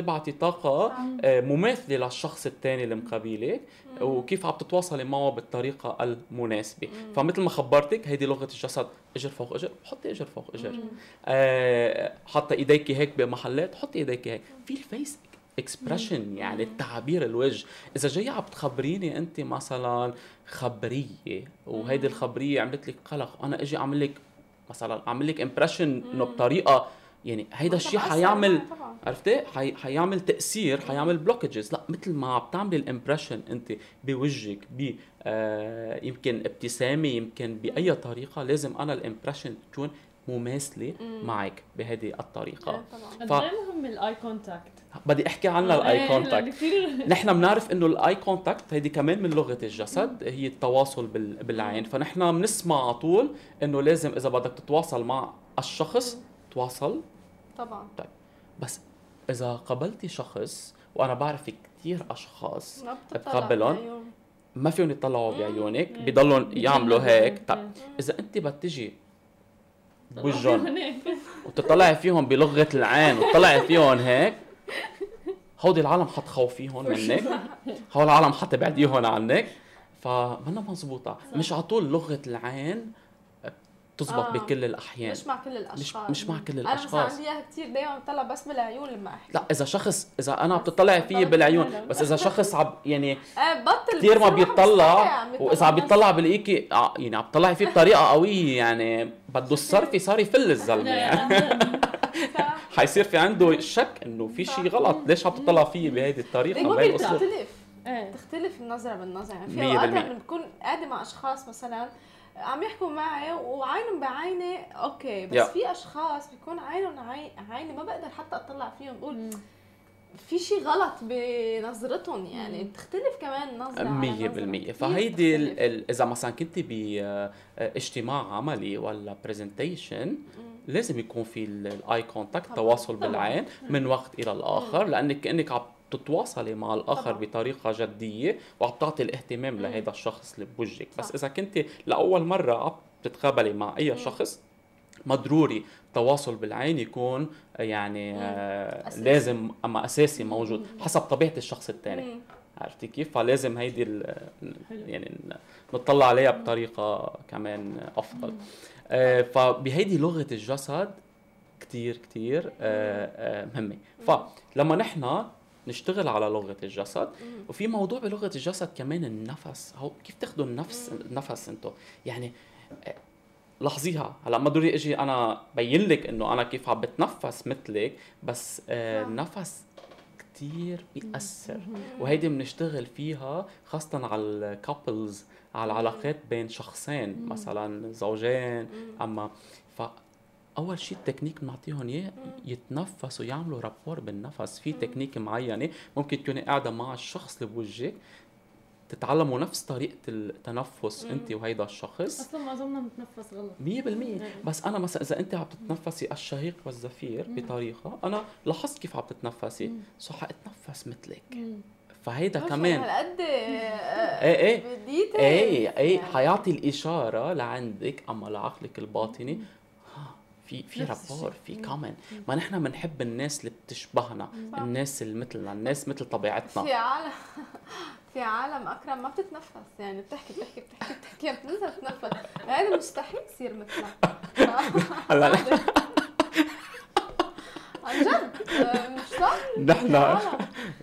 تبعتي طاقة آه، مماثلة للشخص الثاني اللي مقابلك وكيف عم تتواصلي معه بالطريقة المناسبة. فمثل ما خبرتك هيدي لغة الجسد اجر فوق اجر حطي اجر فوق اجر. آه، حاطة ايديك هيك بمحلات حطي ايديك هيك. في ال facial expression يعني التعبير الوجه. إذا جاي عم تخبريني أنت مثلا خبرية وهيدي الخبرية عملت لك قلق أنا أجي أعمل لك مثلا أعمل لك impression إنه بطريقة يعني هيدا الشيء حيعمل. عرفتي حي... حيعمل تأثير حيعمل blockages لا مثل ما عم تعملي ال impression أنت بوجهك ب آه يمكن ابتسامة يمكن بأي طريقة لازم أنا ال impression تكون مماثلة معك بهذه الطريقة. إيه طبعاً. قد ف- إيه مهم الاي كونتاكت بدي أحكي عنها ال eye إيه، contact لأنه كثير نحن بنعرف إنه ال eye contact هيدي كمان من لغة الجسد هي التواصل بال- بالعين. فنحن بنسمع على طول إنه لازم إذا بدك تتواصل مع الشخص تواصل؟ طبعا. بس إذا قابلتي شخص وأنا بعرف كثير أشخاص بعيون. ما فيهم يطلعوا بعيونك. بيضلوا يعملوا هيك. طيب. إذا أنت بتجي هيك. وتطلعي فيهم بلغة العين وتطلعي فيهم هيك هودي العالم حتخوفيهم <laughs> منك. <laughs> هول العالم حتبعديهم عنك. فمنا مزبوطة. مش على طول لغة العين بتزبط آه. بكل الأحيان. مش مع كل الاشخاص مش مع كل أنا مثلا الأشخاص. عندي إياها كثير دائما بطلع بس بالعيون لما أحكي. لا إذا شخص إذا أنا بتطلعي فيه بالعيون بس إذا شخص عب يعني <laughs> إيه بطل كثير ما بيطلع بستحي وإذا عم بيطلع بلاقيكي ع- يعني عم تطلعي فيه بطريقة قوية يعني بده الصرفي صار يفل <laughs> الزلمة يعني. <laughs> حيصير في عنده شك إنه في شيء غلط. ليش عم تطلع فيي بهيدي الطريقة؟ ممكن بهيدي الأسلوب تختلف إيه. تختلف النظرة بالنظر يعني في أوقات بكون قاعدة مع أشخاص مثلا عم يحكوا معي وعينهم بعيني okay بس يا. في أشخاص بيكون عينهم عي- عيني ما بقدر حتى أطلع فيهم بقول في شيء غلط بنظرتهم يعني بتختلف كمان نظرة. بالمية كتير فهيدي ال-. ال- إذا مثلا كنت باجتماع عملي ولا presentation لازم يكون في ال eye contact. تواصل طبعاً. بالعين من وقت إلى الآخر لانك كانك عم تتواصلي مع الآخر طبعاً. بطريقة جدية وعم تعطي الاهتمام مم. لهذا الشخص اللي بوجهك بس. إذا كنت لأول مرة عم تتقابلي مع أي شخص ما ضروري التواصل بالعين يكون يعني مم. آه. لازم اما أساسي موجود حسب طبيعة الشخص الثاني مم. عرفتي كيف فلازم هيدي ال-. يعني نطلع عليها بطريقة كمان أفضل آه فبهيدي لغة الجسد كتير كتير آه آه مهمة فلما نحن نشتغل على لغة الجسد. وفي موضوع بلغة الجسد كمان النفس. هو كيف تاخذوا النفس النفس أنتم يعني آه، لاحظيها. هلا ما ضروري أجي أنا بين لك انه أنا كيف عم بتنفس مثلك بس آه صح. النفس كتير بيأثر. وهيدي بنشتغل فيها خاصة على الكابلز على العلاقات بين شخصين مثلا زوجين أما فاول شيء التكنيك بنعطيهم إياه يتنفسوا يعملوا rapport بالنفس. في تكنيك معينة ممكن تكوني قاعدة مع الشخص اللي بوجهك تتعلموا نفس طريقة التنفس انت وهيدا الشخص. أصلا معظمنا بنتنفس غلط. مية بالمية. بس أنا مثلا إذا أنت عم تتنفسي الشهيق والزفير بطريقة أنا لاحظت كيف عم تتنفسي. so حأتنفس مثلك. فهيدا كمان. هالقد إيه إيه. بديت إيه إيه. حيعطي الإشارة لعندك أما لعقلك الباطني في في رابور. في كمان ما نحن بنحب الناس اللي بتشبهنا الناس اللي مثلنا الناس مثل طبيعتنا. في عالم <laughs> في عالم أكرم ما بتتنفس. يعني بتحكي بتحكي بتحكي بتحكي بتنسى تتنفس. هذا مستحيل يصير مثلك. <laughs> <laughs> هلا عن جد؟ آه، مش صح؟ نحن.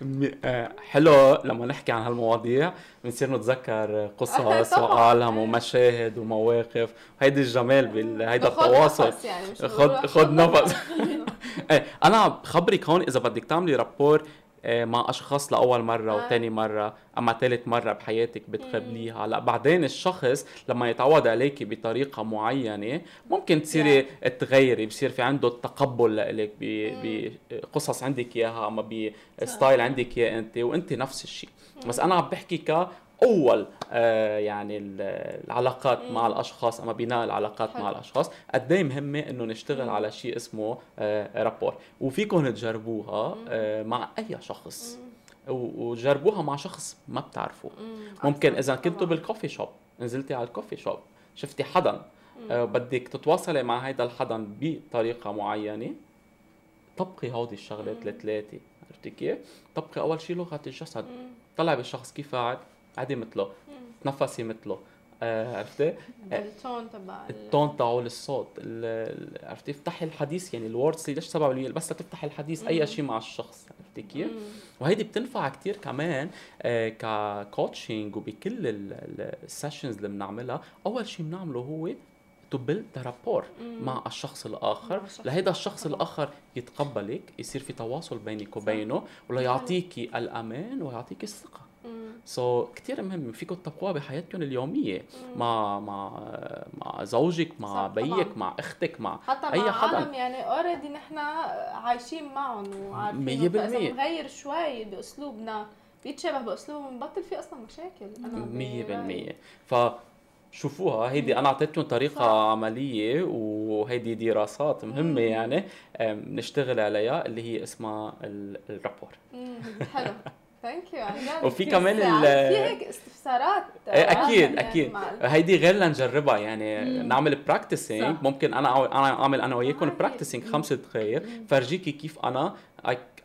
م- آه، حلو. لما نحكي عن هالمواضيع بنصير نتذكر قصص. <laughs> وعالم ومشاهد ومواقف. هيدي الجمال بال هيدا خد التواصل. نفس يعني خد خد نفس. <laughs> إيه أنا بخبرك هون إذا بدك تعملي رابور آه، مع أشخاص لأول مرة آه. وثاني مرة أما ثالث مرة بحياتك بتقابليها هلا بعدين الشخص لما يتعود عليكي بطريقة معينة ممكن تصيري تغيري بصير في عنده التقبل ب- بقصص عندك إياها أما بستايل عندك إياه انت وانت نفس الشيء. بس أنا عم بحكي أول آه يعني ال- العلاقات مع الأشخاص أما بناء العلاقات حلو. مع الأشخاص قد إيه مهمة إنه نشتغل على شيء اسمه آه رابور وفيكم تجربوها آه مع أي شخص. و- وجربوها مع شخص ما بتعرفوه ممكن إذا كنتوا بالكوفي شوب نزلتي على الكوفي شوب شفتي حدا آه بدك تتواصلي مع هيدا الحدا بطريقة معينة طبقي هودي الشغلات الثلاثة عرفتي كيف؟ طبقي أول شيء لغة الجسد. طلعي بالشخص كيف قاعد. قعدي مثله تنفسي مثله. آه عرفتي؟ التون تبع ال- التون تاعه الصوت ال- ال- عرفتي؟ افتحي الحديث يعني الوردز ليش 7% بس تفتحي الحديث أي شيء مع الشخص عرفتي كيف؟ وهيدي بتنفع كتير كمان آه ك coaching وبكل ال sessions اللي بنعملها أول شيء بنعمله هو to build rapport مع الشخص الآخر. لهيدا الشخص. الآخر. يتقبلك يصير في تواصل بينك وبينه وليعطيكي الأمان ويعطيكي الثقة. so, كثير مهم. فيكم تطبقوها بحياتكم اليومية. مع مع مع زوجك مع بيك طبعاً. مع أختك مع حتى أي مع حدا. عالم يعني already نحن عايشين معهم وعارفين. فاذا بنغير شوي بأسلوبنا. بيتشابه باسلوبهم بنبطل في أصلا مشاكل. أنا مية برأيي. بالمية. ف شوفوها. هيدي أنا أعطيتكم طريقة صح. عملية وهيدي دراسات مهمة. يعني. نشتغل عليها اللي هي اسمها ال- ال rapport حلو. <laughs> ثانك يو وفي كمان ال- في هيك استفسارات. إيه، أكيد يعني أكيد. هيدي غير لنجربها يعني مم. نعمل practicing. ممكن أنا أنا أعمل أنا وياكم. practicing خمس دقائق فرجيكي كيف أنا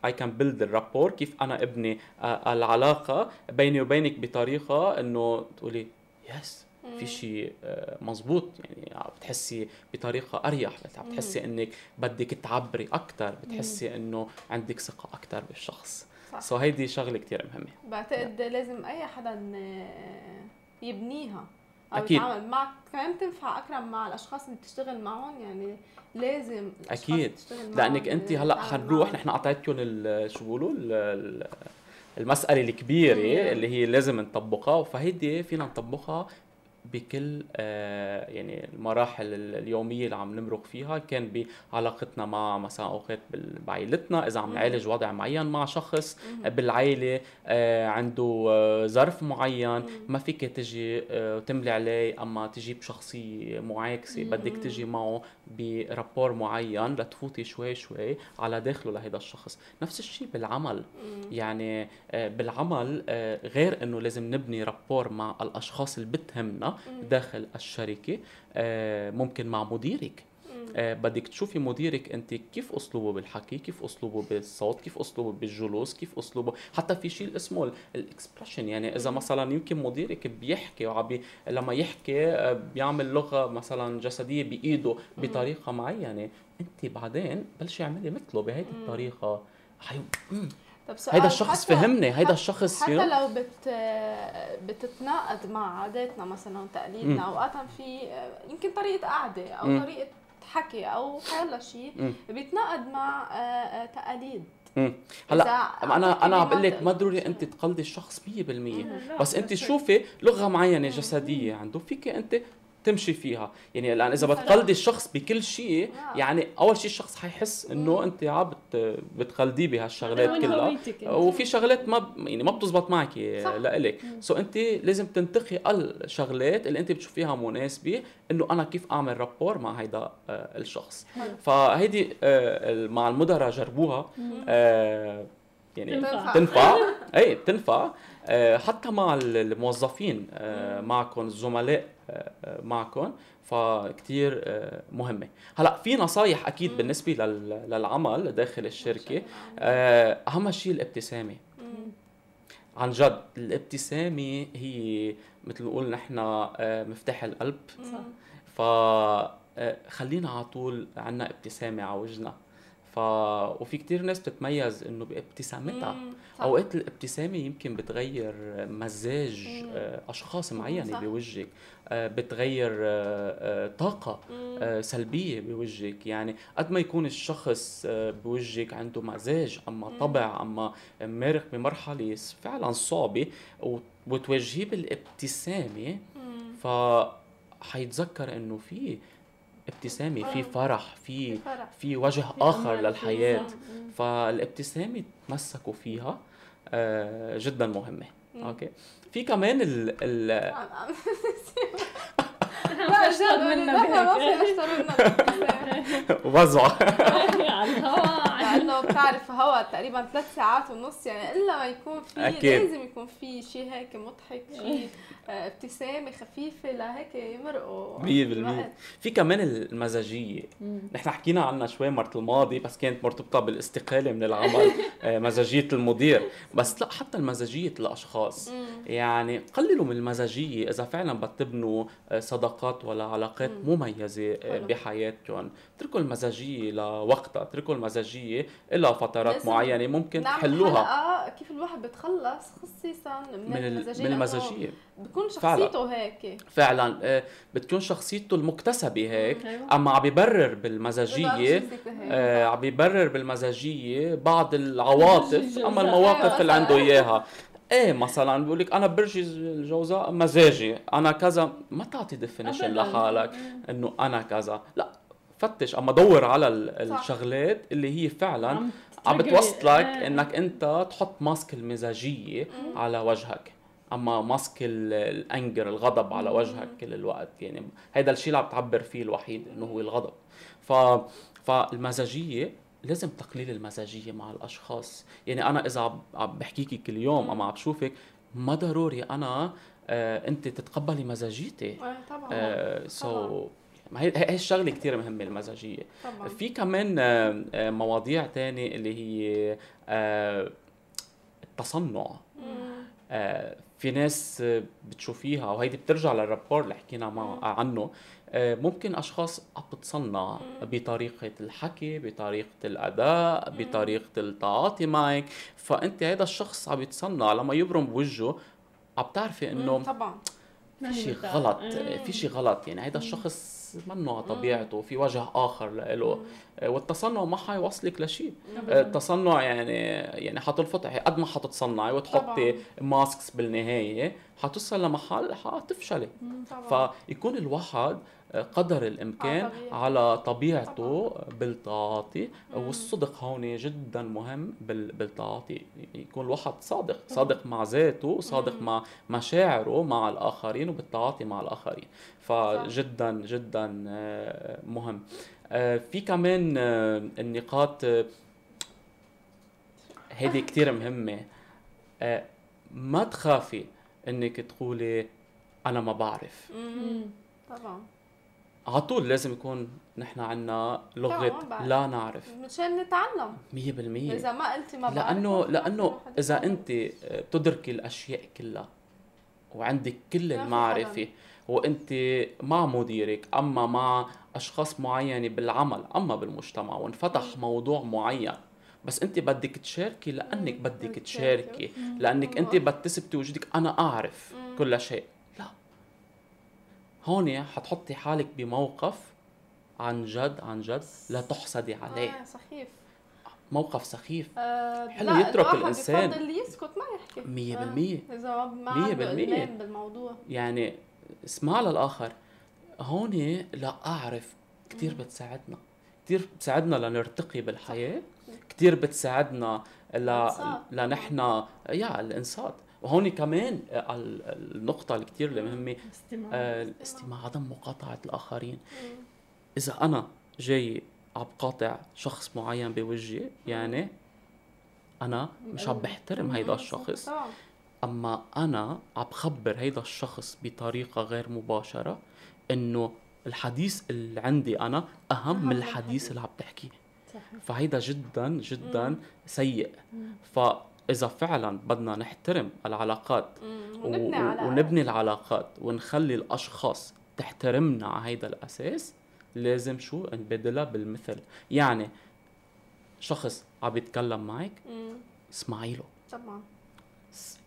I can build ال rapport كيف أنا أبني آه، العلاقة بيني وبينك بطريقة إنه تقولي yes في شيء آه، مزبوط يعني عم بتحسي بطريقة أريح عم بتحسي إنك بدك تعبري أكثر بتحسي إنه عندك ثقة أكثر بالشخص. صح. so هيدي شغلة كثير مهمة بعتقد لازم أي حدا يبنيها أو أكيد. يتعامل معك كمان تنفع أكرم مع الأشخاص اللي بتشتغل معهم يعني لازم معهم لأنك أنت هلأ حنروح. نحن اعطيتكم شو بيقولوا ال- ال- المسألة الكبيرة اللي هي لازم نطبقها فهيدي فينا نطبقها بكل آه، يعني المراحل ال- اليومية اللي عم نمرق فيها كان بعلاقتنا مع مثلا أوقات بعائلتنا إذا عم نعالج وضع معين مع شخص بالعائلة آه، عنده آه، ظرف معين ما فيك تجي وتملي عليه. أما تجي بشخصيه معاكسة بدك تجي معه ب rapport معين لتفوتي شوي شوي على داخله لهيدا الشخص. نفس الشيء بالعمل. يعني بالعمل غير إنه لازم نبني rapport مع الأشخاص اللي بتهمنا داخل الشركة آه، ممكن مع مديرك. آه، بدك تشوفي مديرك انت كيف أسلوبه بالحكي كيف أسلوبه بالصوت كيف أسلوبه بالجلوس كيف أسلوبه حتى في شيء اسمه ال expression يعني إذا مثلا يمكن مديرك بيحكي وعبي لما يحكي آه، بيعمل لغة مثلا جسدية بإيده بطريقة معينة انت بعدين بلشي اعملي مثله بهيدي الطريقة. حي... هيدا الشخص حتى- فهمني هيدا الشخص حتى. لو بت بتتناقض مع عاداتنا مثلا وتقاليدنا. اوقات في يمكن طريقة قعدة أو مم. طريقة حكي أو حيلا شيء. بيتناقض مع آه، آه، تقاليد مم. هلأ أنا أنا عم بقول لك ما ضروري. أنت تقلدي الشخص 100% لا، بس أنت بس تشوفي لغة معينة جسدية عنده فيك أنت تمشي فيها يعني الآن إذا. بتقلدي الشخص بكل شيء نعم. يعني أول شيء الشخص حيحس إنه أنت عم بت- بتقلديه بهالشغلات كلها؟ وفي شغلات ما ب- يعني ما بتزبط معك. لإلك سو أنت لازم تنتقي الشغلات اللي أنت بتشوفيها مناسبة إنه أنا كيف أعمل رابور مع هيدا آه، الشخص. فهيدي آه، مع المدراء جربوها آه، يعني تنفع. تنفع <laughs> اي بتنفع آه، حتى مع ال- الموظفين آه، معكم الزملاء آه، آه، معكم فكتير آه، مهمة. هلا في نصايح أكيد بالنسبة لل- للعمل داخل الشركة. آه، أهم شيء الابتسامة. عن جد الابتسامة هي مثل نقول نحن آه، مفتاح القلب. صح. ف خلينا على طول عنا ابتسامة على وجهنا. ف وفي كتير ناس بتتميز إنه بابتسامتها. أوقات الابتسامة يمكن بتغير مزاج مم. آه، أشخاص معينة. بوجهك آه، بتغير آه، طاقة مم. سلبية بوجهك يعني قد ما يكون الشخص بوجهك عنده مزاج أما طبع أما مارق بمرحلة فعلا صعبة وتواجهيه بالابتسامة. ف حيتذكر إنه في ابتسامه في فرح في. في وجه آخر للحياة. فالابتسامه تمسكوا فيها آه، جدا مهمة. أوكي في كمان ال ال عم- <laughs> عم- لا منا ما في اشتروا لنا الابتسامة. وزع على الهواء لأنه بتعرف هوا تقريبا ثلاث ساعات ونص يعني إلا ما يكون في. لازم يكون في شيء هيك مضحك شيء آه، ابتسامة خفيفة لهيك يمرقوا مية بالمية. الوقت. في كمان المزاجية. نحن حكينا عنها شوي مرة الماضي بس كانت مرتبطة بالاستقالة من العمل <laughs> آه، مزاجية المدير. بس لا حتى المزاجية الأشخاص. مم. يعني قللوا من المزاجية إذا فعلا بتبنوا آه، صداقات ولا علاقات مم. مميزة آه،. بحياتكم اتركوا المزاجية لوقتها اتركوا المزاجية إلى فترات معينة ممكن تحلوها. كيف الواحد بتخلص خصيصا من, من ال- المزاجية. المزاجية بكون فعلا. شخصيته هيك فعلا آه، بتكون شخصيته المكتسبة هيك أيوة. أما عم شخصيته هيك. آه عم بيبرر بالمزاجية بعض العواطف. <laughs> أما المواقف اللي عنده إياها إيه مثلا بيقول لك أنا برج الجوزاء مزاجي أنا كذا ما تعطي definition. لحالك إنه أنا كذا لا فتش أما دور على. الشغلات اللي هي فعلا عم. بتوصلك آه. إنك أنت تحط mask المزاجية على وجهك أما ماسك ال- الأنجر الغضب على وجهك كل الوقت. يعني هيدا الشيء اللي عم تعبر فيه الوحيد إنه هو الغضب. ف فالمزاجية لازم تقليل المزاجية مع الأشخاص. يعني أنا إذا عم بحكيكي كل يوم أما عم بشوفك ما ضروري أنا آه أنت تتقبلي مزاجيتي. إيه، طبعا. آه سو. ما هي هي الشغلة كثير مهمة المزاجية. طبعا. في كمان آه، آه، مواضيع تانية اللي هي آه، التصنع. آه، في ناس آه، بتشوفيها وهيدي بترجع للرابور اللي حكينا مع عنه. آه، ممكن أشخاص عم بتصنع بطريقة الحكي بطريقة الأداء بطريقة التعاطي معك. فأنت هذا الشخص عم يتصنع لما يبرم بوجهه عم تعرفي إنه طبعا. في شيء. غلط. في شيء غلط يعني هيدا الشخص منه على طبيعته في وجه آخر له. والتصنع ما حيوصلك لشيء. التصنع يعني يعني حتلفط قد ما حتتصنعي وتحطي ماسكس بالنهاية حتوصل لمحل حتفشلي. فيكون الواحد قدر الإمكان على طبيعته. على طبيعته بالتعاطي والصدق هون جدا مهم بال- بالتعاطي. يكون الواحد صادق صادق مع ذاته صادق مع مشاعره مع الآخرين وبالتعاطي مع الآخرين. فجدا جدا آه، مهم. آه، في كمان آه، النقاط آه، هذه كتير مهمة. آه، ما تخافي إنك تقولي أنا ما بعرف. مم، طبعا. على طول لازم يكون نحن عنا بعرف. لا نعرف مشان نتعلم مية بالمية إذا ما قلتي ما بعرف لأنه ما في لأنه حدا إذا يتعلم. أنت تدركي الأشياء كلها وعندك كل المعرفة وأنت مع مديرك أما مع أشخاص معينة بالعمل أما بالمجتمع وانفتح موضوع معين بس أنت بدك تشاركي لأنك مم. بدك تشاركي تشاركي. لأنك أنت والله. بدك تثبتي وجودك أنا أعرف مم. كل شيء هون حتحطي حالك بموقف عن جد عن جد لا تحسدي عليه. آه سخيف موقف سخيف. آه حلو لا، يترك الواحد الإنسان. يفضل يسكت ما يحكي. مية آه، بالمية. إذا ما عنده. ايمان بالموضوع. يعني اسمع للآخر. هون لا أعرف كتير بتساعدنا. كتير بتساعدنا لنرتقي بالحياة. كتير بتساعدنا ل... لنحن يا الإنصات. وهون كمان ال- النقطة اللي المهمة استماع. آه، الاستماع عدم مقاطعة الآخرين. إذا أنا جاي عم قاطع شخص معين بوجهي يعني أنا مش عم بحترم هيدا الشخص. أما أنا عم بخبر هيدا الشخص بطريقة غير مباشرة إنه الحديث اللي عندي أنا أهم من الحديث اللي عم تحكيه. فهيدا جدا جدا. سيء. فاذا فعلا بدنا نحترم العلاقات ونبني و- ونبني العلاقات ونخلي الأشخاص تحترمنا على هيدا الأساس لازم شو نبادلها بالمثل. يعني شخص عم يتكلم معك. اسمعي له طبعا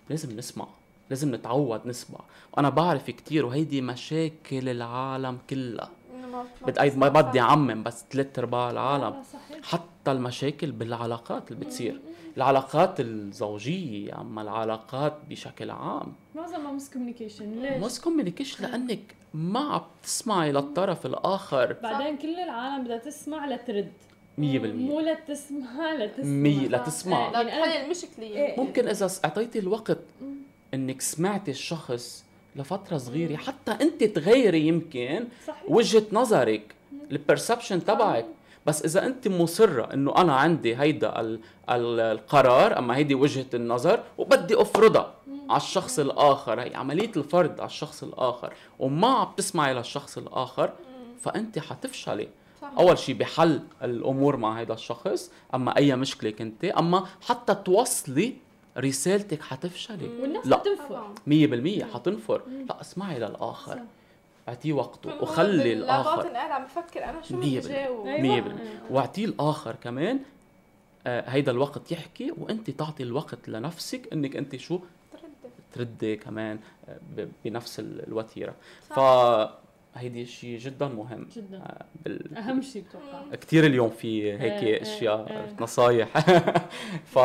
لازم نسمع لازم نتعود نسمع. وأنا بعرف كتير وهيدي مشاكل العالم كلها. إنه ما- بدي. أعمم بس ثلاث أرباع العالم. حتى المشاكل بالعلاقات اللي بتصير. العلاقات الزوجية أما العلاقات بشكل عام. معظمها مس كوميونيكيشن ليش؟ مس communication لأنك ما عم تسمعي للطرف الآخر. بعدين كل العالم بدها تسمع لترد. 100% مو لتسمع <laughs> لتسمع. مية. لتسمع. يعني أنا إيه. ممكن إذا س- أعطيتي الوقت إنك سمعتي الشخص لفترة صغيرة حتى انت تغيري يمكن صحيح. وجهة نظرك ال perception تبعك. بس إذا أنت مصرة إنه أنا عندي هيدا ال ال القرار أما هيدي وجهة النظر وبدي أفرضها على الشخص الآخر. هي عملية الفرض على الشخص الآخر وما عم تسمعي للشخص الآخر فأنت حتفشلي. أول شيء بحل الأمور مع هذا الشخص أما أي مشكلة كنت أما حتى توصلي رسالتك حتفشلي. والناس لا. مية بالمية حتنفر. لا اسمعي للآخر. صح. أعطيه وقته وخلي واحد الآخر بالباطن قاعد عم بفكر أنا شو مية بدي بالمية. جاوب أيوة. مية بالمية آه. وأعطيه الآخر كمان آه هيدا الوقت يحكي وأنت تعطي الوقت لنفسك إنك أنت شو. تردي كمان آه، ب- بنفس ال- الوتيرة صح. فهيدي شيء جدا مهم جدا آه، بال... أهم شيء بتوقع كثير اليوم في هيك <laughs> آه، آه، أشياء آه. نصايح ف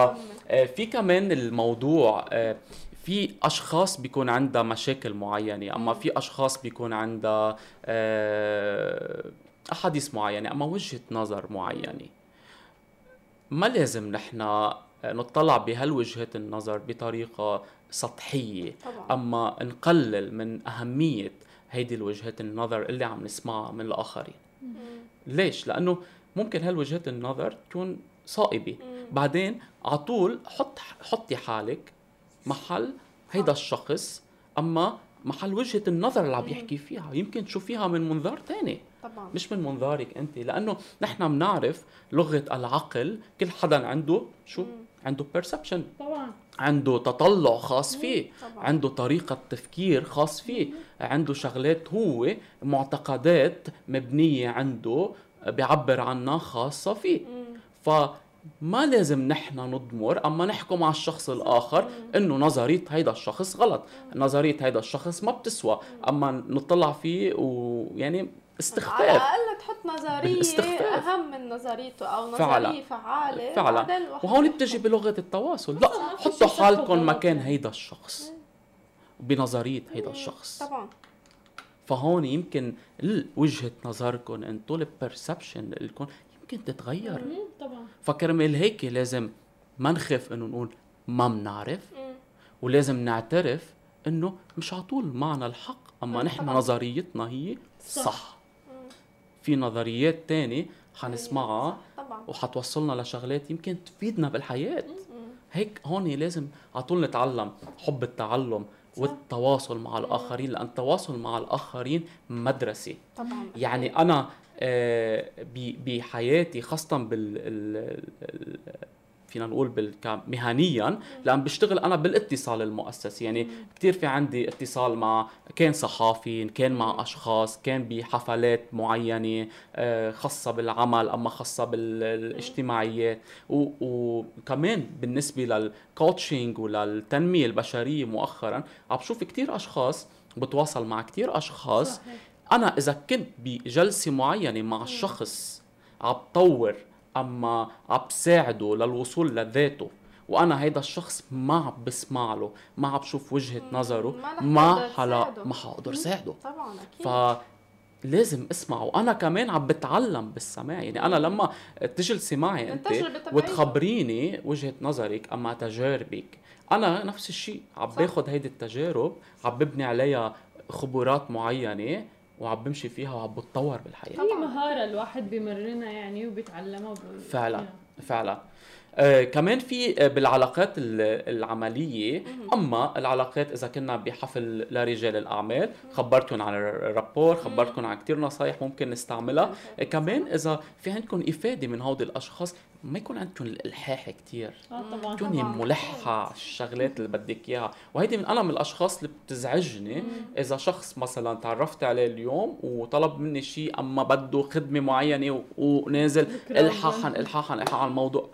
في كمان الموضوع آه، في أشخاص بيكون عندها مشاكل معينة أما في أشخاص بيكون عندها آه، أحاديث معينة أما وجهة نظر معينة. ما لازم نحن نطلع بهالوجهات النظر بطريقة سطحية. طبعا. أما نقلل من أهمية هيدي الوجهات النظر اللي عم نسمعها من الآخرين. ليش؟ لأنه ممكن هالوجهات النظر تكون صائبة. بعدين على طول حط حطي حالك محل هيدا الشخص أما محل وجهة النظر اللي عم يحكي فيها. يمكن تشوفيها من منظار تاني. طبعا. مش من منظارك أنت لأنه نحن بنعرف لغة العقل كل حدا عنده شو؟ عنده perception. طبعا. عنده تطلع خاص فيه. طبعا. عنده طريقة تفكير خاص فيه. عنده شغلات هو معتقدات مبنية عنده بيعبر عنها خاصة فيه. فما لازم نحن نضمر أما نحكم مع الشخص الآخر إنه نظرية هيدا الشخص غلط. نظرية هيدا الشخص ما بتسوى. أما نطلع فيه ويعني على استخفاف الأقل تحط نظرية بالاستخفاف. أهم من نظريته أو نظرية فعلا. فعالة فعلا. وهون. بتجي بلغة التواصل. لا ما حطوا حالكم مكان. هيدا الشخص. بنظرية هيدا الشخص. طبعا. فهون يمكن وجهة نظركم انتو البرسبشن لكم يمكن تتغير. طبعا. فكرمال هيك لازم ما نخاف إنه نقول ما بنعرف. ولازم نعترف إنه مش على طول معنا الحق أما نحن. نظريتنا هي صح. صح. في نظريات تانية حنسمعها طبعا. وحتوصلنا لشغلات يمكن تفيدنا بالحياة. هيك هون لازم على طول نتعلم حب التعلم والتواصل مع الآخرين لأن التواصل مع الآخرين مدرسة. طبعا. يعني أنا ب- بحياتي خاصة بال ال- ال- فينا نقول مهنيا لأن بشتغل أنا بالاتصال المؤسسي يعني كثير في عندي اتصال مع كان صحافي كان مع أشخاص كان بحفلات معينة آه، خاصة بالعمل أما خاصة بالاجتماعيات وكمان بالنسبة للكوتشنج وللتنمية البشرية مؤخرا عم بشوف كثير أشخاص بتواصل مع كثير أشخاص صحيح. أنا إذا كنت بجلسة معينة مع الشخص عم بطور أما عم بساعده للوصول لذاته وأنا هيدا الشخص ما عم بسمع له ما عم بشوف وجهة نظره ما حلا. ما حقدر ساعده. طبعا أكيد. فلازم اسمع وأنا كمان عم بتعلم بالسماع. يعني أنا لما تجلسي معي أنت. وتخبريني وجهة نظرك أما تجاربك أنا نفس الشيء عم. باخذ هيدي التجارب عم ببني عليها خبرات معينة وعم بمشي فيها وعم بتطور بالحياة. هي مهارة الواحد بيمرنها يعني وبيتعلمها وب- فعلا فعلا. آه كمان في آه، بالعلاقات ال- العملية أما العلاقات إذا كنا بحفل لرجال الأعمال خبرتكم عن الرابور خبرتكم عن كتير نصايح ممكن نستعملها. آه، كمان إذا في عندكم إفادة من هودي الأشخاص ما يكون عندكم الإلحاح كتير. آه طبعا تكوني على الشغلات اللي بدك إياها. وهيدي من أنا من الأشخاص اللي بتزعجني إذا شخص مثلا تعرفت عليه اليوم وطلب مني شيء أما بده خدمة معينة ونازل الحاحا. الحاحا الحاحا على الموضوع.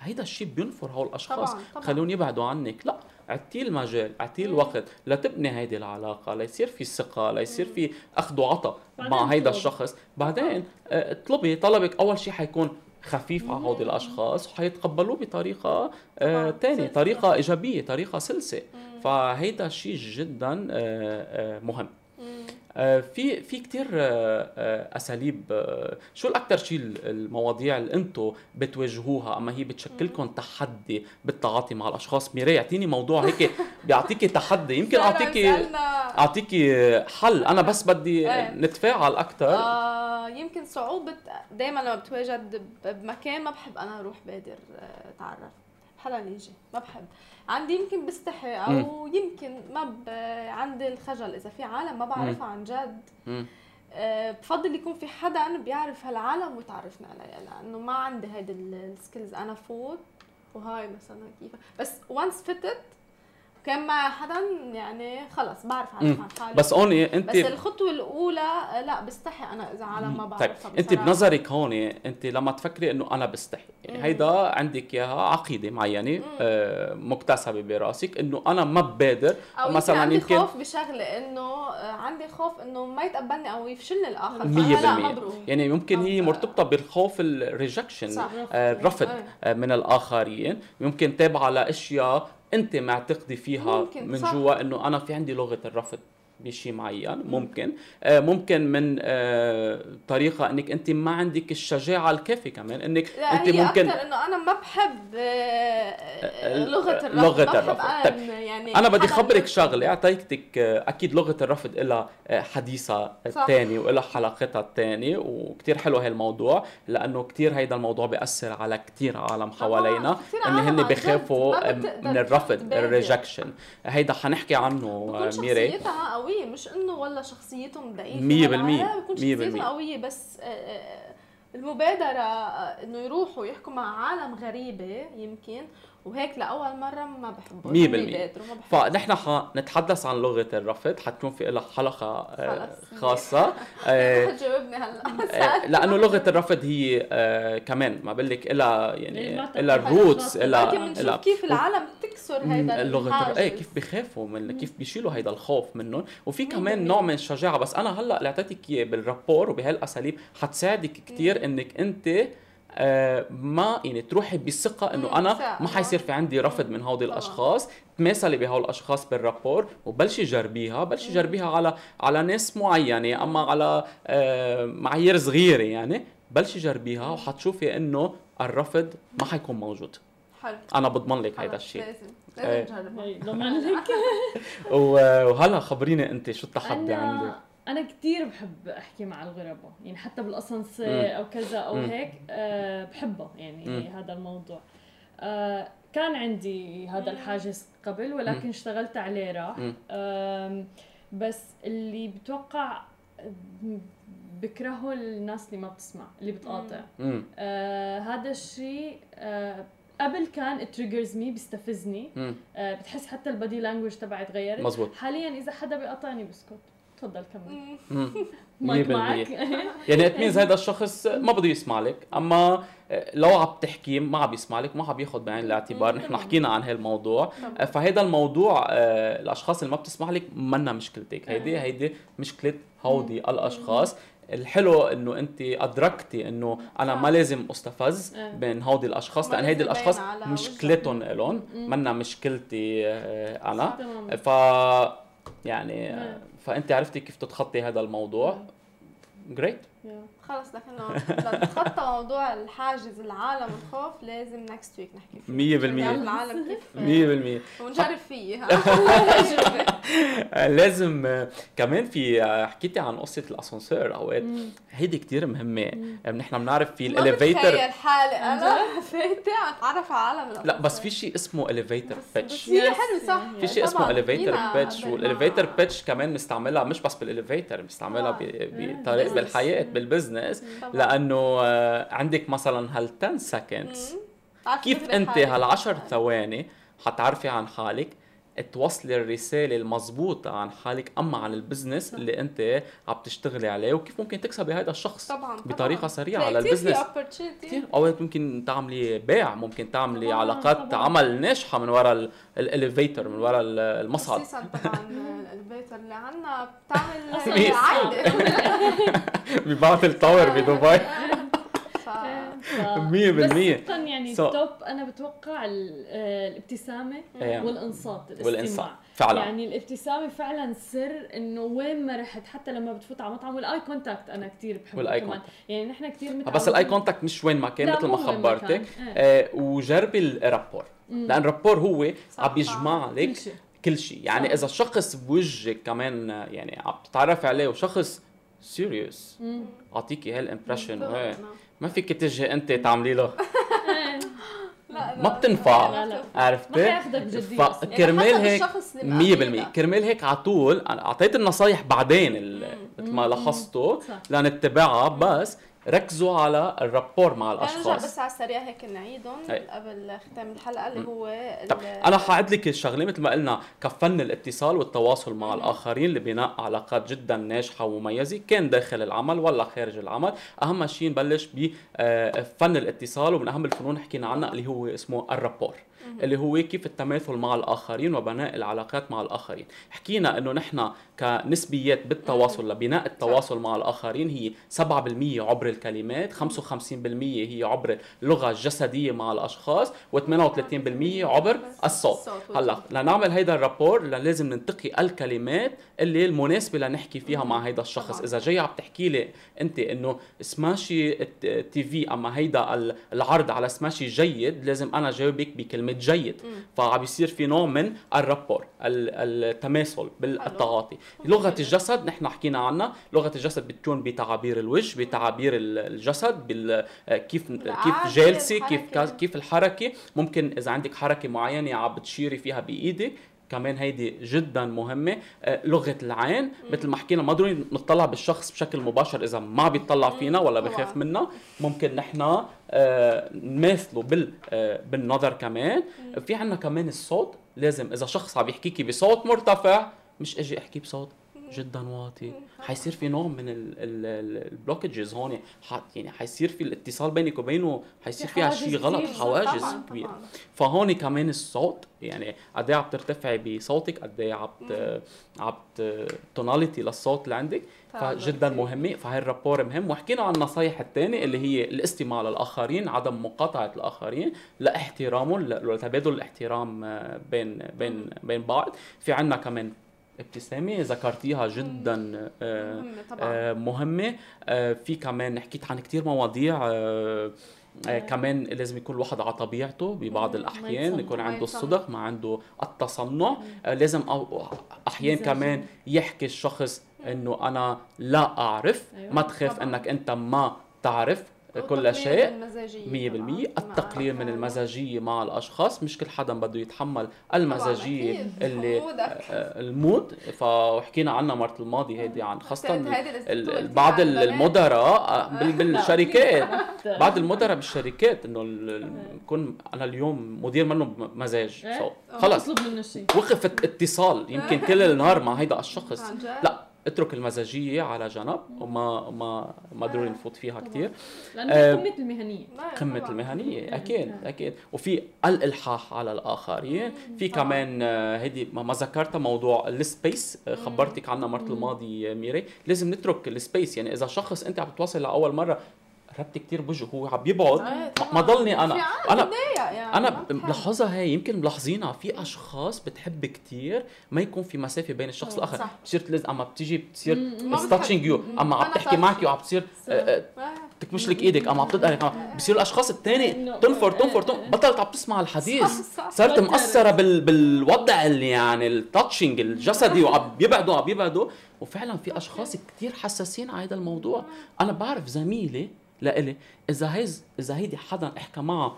هيدا الشيء بينفر هول الأشخاص. طبعاً، طبعاً. خلون يبعدوا عنك. لا اعطيه المجال اعطيه الوقت. لتبني هيدي العلاقة ليصير في ثقة ليصير في أخذ وعطاء مع هيدا. الشخص. بعدين آه، اطلبي طلبك أول شيء حيكون خفيف على هودي الأشخاص وحيتقبلوه بطريقة آه. تانية سلسة. طريقة إيجابية طريقة سلسة فهيدا شيء جدا آه آه مهم. آه، في في كثير أساليب آه، شو الاكثر شيء المواضيع اللي أنتم بتواجهوها أما هي بتشكلكم تحدي بالتعاطي مع الأشخاص؟ ميراي اعطيني موضوع هيك بيعطيكي تحدي. يمكن اعطيكي اعطيكي حل. أنا بس بدي إيه. نتفاعل أكثر آه يمكن صعوبة دايما لما بتواجد بمكان ما بحب أنا أروح بادر آه، أتعرف. حدا يجي ما بحب. عندي يمكن بستحي أو يمكن ما ب... عندي الخجل. إذا في عالم ما بعرفها عن جد مم. آه، بفضل يكون في حدا بيعرف هالعالم ويتعرفنا عليها لأنه ما عندي هيدي ال skills أنا فوت وهاي مثلا كيف. بس once فتت كان معي حدا يعني خلص بعرف عن حالي بس هون انت بس الخطوة الأولى آه، لا بستحي أنا إذا عالم ما طيب بعرفها انت. بنظرك هون انت لما تفكري إنه أنا بستحي يعني. هيدا عندك إياها عقيدة معينة آه مكتسبة براسك إنه أنا ما ببادر أو مثلا عندي يمكن خوف بشغلة إنه آه، عندي خوف إنه ما يتقبلني أو يفشلني الآخر مية فهلا بالمية هبرو. يعني ممكن هي أو- مرتبطة بالخوف ال rejection. الرفض إيه. آه، من الآخرين ممكن تابعة لأشياء انت معتقدي فيها ممكن، من. جوا إنه أنا في عندي لغة الرفض بشيء معين ممكن آه ممكن من آه طريقة إنك أنت ما عندك الشجاعة الكافية كمان إنك لا أنت هي ممكن أكثر إنه أنا ما بحب آه، لغة الرفض بحب الرفض. أن يعني أنا بدي حدا خبرك يرفض. شغلة أعطيتك أكيد لغة الرفض لها حديثها. الثاني ولها حلقتها الثانية وكتير حلو هالموضوع لأنه كتير هيدا الموضوع بيأثر على كتير عالم حوالينا إن هن بخافوا من الرفض. الريجكشن هيدا حنحكي عنه ميري شخصيتها قوية مش إنه والله شخصيتهم ضعيفة مية ولا بالمية. لا، بكون مية شخصيتهم بالمية. قوية بس آه، آه، المبادرة آه، إنه يروحوا يحكوا مع عالم غريبة يمكن وهيك لأول مرة ما. يبادروا، ما بحبوا. فنحن حنتحدث عن لغة الرفض. حتكون في لها حلقة آه، خلص. خاصة. <laughs> آه، جاوبني هلا. آه، <laughs> لأنه لغة الرفض هي كمان ما بقول لك لها يعني يعني لها ال roots لها كيف العالم بتكسر هيدا الحاجز. إيه كيف بخافوا من كيف بيشيلوا هيدا الخوف منهم. وفي كمان. نوع من الشجاعة. بس أنا هلأ اللي أعطيتك إياه بال rapport وبهالأساليب حتساعدك كثير إنك أنت ما يعني تروحي بثقة إنه أنا. ما حيصير في عندي رفض من هودي. الأشخاص. تماثلي بهول الأشخاص بال rapport وبلشي جربيها بلشي جربيها على على ناس معينة أما على آه معايير صغيرة يعني بلشي جربيها وحتشوفي إنه الرفض ما حيكون موجود. حلو. أنا بضمن لك هيدا الشيء. لازم إيه. لازم نجربها ضمن لك. <laughs> وهلا خبريني أنت شو التحدي عندك؟ أنا كثير بحب أحكي مع الغرباء يعني حتى. بالاسانسير أو كذا أو. هيك أه بحبه يعني مم. هذا الموضوع. أه كان عندي هذا الحاجز قبل ولكن اشتغلت عليه راح. أم، بس اللي بتوقع بكرهه الناس اللي ما بتسمع اللي بتقاطع. آه هذا الشيء آه قبل كان triggers me بيستفزني. آه بتحس حتى ال body language تبعي تغيرت. مزبوط. حاليا إذا حدا بيقاطعني بسكت. تفضل كمل. <laughs> مايك 100%. معك. <laughs> يعني it means هذا الشخص ما بده يسمع لك أما لو عم تحكي ما عم يسمع لك ما عم ياخذ بعين الاعتبار. نحن حكينا عن هالموضوع. طبعاً. فهذا الموضوع آه، الأشخاص اللي ما بتسمع لك منا مشكلتك. هيدي هيدي مشكلة هودي الأشخاص. الحلو إنه أنت أدركتي إنه أنا ما لازم أستفز. بين هودي الأشخاص لأن هيدي الأشخاص مشكلتهم إلهم. منا مشكلتي آه، أنا. ف يعني آه،. فأنت عرفتي كيف تتخطي هذا الموضوع. great خلص لكن لنتخطى موضوع الحاجز العالم والخوف لازم next week نحكي فيه. مية بالمية. نعرف العالم كيف <laughs> مية بالمية. ونجرب فيه. <laughs> <laughs> لازم آه، كمان في آه، حكيتي عن قصة الأسانسير أوقات هيدي كتير مهمة. نحن بنعرف في ما ال elevator بتخيل حالي أنا. عم أتعرف على عالم لا بس في شيء اسمه elevator pitch هي حلو صح؟ في شيء اسمه elevator قبل وال elevator ما- pitch كمان بنستعملها مش بس بال elevator بنستعملها ب- بطريق بال business. طبعاً. لأنه آه، عندك مثلا هال 10 seconds كيف أنت حالك. هالعشر ثواني حتعرفي عن حالك توصلي الرسالة المضبوطة عن حالك أما عن ال business اللي أنت عم تشتغلي عليه وكيف ممكن تكسبي هذا الشخص طبعا بطريقة سريعة لا، على ال business. كثير أوقات ممكن تعملي بيع ممكن تعملي طبعاً، علاقات طبعاً. عمل ناجحة من وراء ال elevator من وراء ال- المصعد خصيصا طبعا ال elevator اللي عنا بتعمل مية. عايدة ببعض ال tower بدبي <laughs> 100% بس صدقا يعني so, ال top أنا بتوقع آه، الابتسامة والانصات الاستماع. والإنصات فعلا. يعني الابتسامة فعلا سر إنه وين ما رحت حتى لما بتفوت على مطعم وال eye contact أنا كثير بحبه وال eye كمان. يعني نحن كثير متعودين آه، بس ال eye contact مش وين ما كان مثل ما خبرتك. إيه. آه وجربي ال rapport. لأن ال rapport هو عم بيجمع لك كل شيء. يعني صح. إذا شخص بوجهك كمان يعني عم تتعرف عليه وشخص serious أعطيكي هال impression ما فيك تجي أنت تعملي <laughs> له. لا ما بتنفع. لا، لا. ما عرفتي. فكرمال يعني حسب هيك الشخص اللي 100% مقابلك. كرمال هيك على طول أنا أعطيت النصايح بعدين ال- مثل ما صح. لنتبعها بس ركزوا على ال rapport مع نرجع الأشخاص. بس على السريع هيك نعيدهم. قبل ختام الحلقة اللي هو طب أنا حاعد لك الشغلة مثل ما قلنا كفن الاتصال والتواصل مع الآخرين لبناء علاقات جدا ناجحة ومميزة كان داخل العمل ولا خارج العمل. أهم شيء نبلش بفن الاتصال ومن أهم الفنون حكينا عنها اللي هو اسمه الرابور اللي هو كيف التماثل مع الآخرين وبناء العلاقات مع الآخرين. حكينا إنه نحن كنسبيات بالتواصل لبناء التواصل مع الآخرين هي 7% عبر الكلمات 55% هي عبر اللغة الجسدية مع الأشخاص و38% عبر الصوت. هلأ لنعمل هيدا الرابور لازم ننتقي الكلمات اللي المناسبة لنحكي فيها مع هيدا الشخص. إذا جاي عم تحكي لي أنت إنه سماشي تي في أما هيدا العرض على سماشي جيد لازم أنا جاوبك بكلمة جيد. فعم بيصير في نوع من الرابور التماثل بالتعاطي. لغة الجسد نحن حكينا عنها. لغة الجسد بتكون بتعابير الوجه بتعابير الجسد بال كيف كيف جالسة كيف كيف الحركة. ممكن إذا عندك حركة معينة عم بتشيري فيها بإيدك كمان هيدي جدا مهمة. آه، لغة العين مثل ما حكينا ما ضروري نطلع بالشخص بشكل مباشر إذا ما بيطلع فينا ولا بخاف منا ممكن نحن آه، نماثله بال آه، بالنظر كمان. في عنا كمان الصوت لازم إذا شخص عم يحكيكي بصوت مرتفع مش إجي أحكي بصوت. جدا واطي. حيصير في نوع من البلوكجز هون. يعني حيصير في الاتصال بينك وبينه حيصير فيها شيء غلط حواجز كبير فهون كمان الصوت يعني قد إيه عم ترتفعي بصوتك قد إيه عم عم توناليتي للصوت اللي عندك. فجدا مهمه فهي الرابور مهم. وحكينا عن النصايح الثانية اللي هي الاستماع للآخرين عدم مقاطعة الآخرين لإحترامهم لتبادل الاحترام آه، بين بين بين بعض. في عندنا كمان ابتسامة ذكرتيها جدا آه، مهمة طبعا. آه، مهمة. آه، في كمان حكيت عن كثير مواضيع كمان لازم يكون الواحد على طبيعته ببعض الأحيان يكون عنده الصدق ما عنده التصنع. لازم أحيان كمان يحكي الشخص إنه أنا لا أعرف. أيوة. ما تخاف إنك أنت ما تعرف. كل شيء 100% التقليل من المزاجية مع الأشخاص. مش كل حدا بده يتحمل المزاجية اللي <laughs> آه، المود فحكينا عنها مرة الماضي هيدي عن خاصة بعض المدراء آه، بالشركات. <laughs> بعض المدراء بالشركات إنه يكون أنا اليوم مدير منه بمزاج إيه؟ خلص. وقفت اتصال. يمكن كل النهار مع هيدا الشخص. لا اترك المزاجية على جنب. وما ما ما ضروري نفوت فيها كثير لأنه آه قمة المهنية. قمة المهنية أكيد أكيد. وفي الإلحاح على الآخرين. في كمان آه، هيدي ما ذكرتها موضوع ال space آه، خبرتك عنها مرت الماضي ميري. لازم نترك ال space يعني إذا شخص أنت عم تتواصل لأول مرة قربت كتير بوجهه هو عم يبعد آه، ما ضلني أنا. أنا يعني أنا ملاحظها هي يمكن ملاحظينها. في أشخاص بتحب كتير ما يكون في مسافة بين الشخص الآخر. بتصير تلز أما بتيجي بتصير touching you أما عم تحكي معك وعم بتصير آه، آه، تكمش لك إيدك. أما عم تدقرك بصير الأشخاص الثاني تنفر تنفر بطلت عم تسمع الحديث. صارت مأثره بال... بالوضع اللي يعني ال touching الجسدي وعم <laughs> بيبعدوا عم بيبعدوا. وفعلا في أشخاص كثير حساسين على هذا الموضوع. أنا بعرف زميلي لإلي إذا هيز إذا هيدي حدا إحكى معها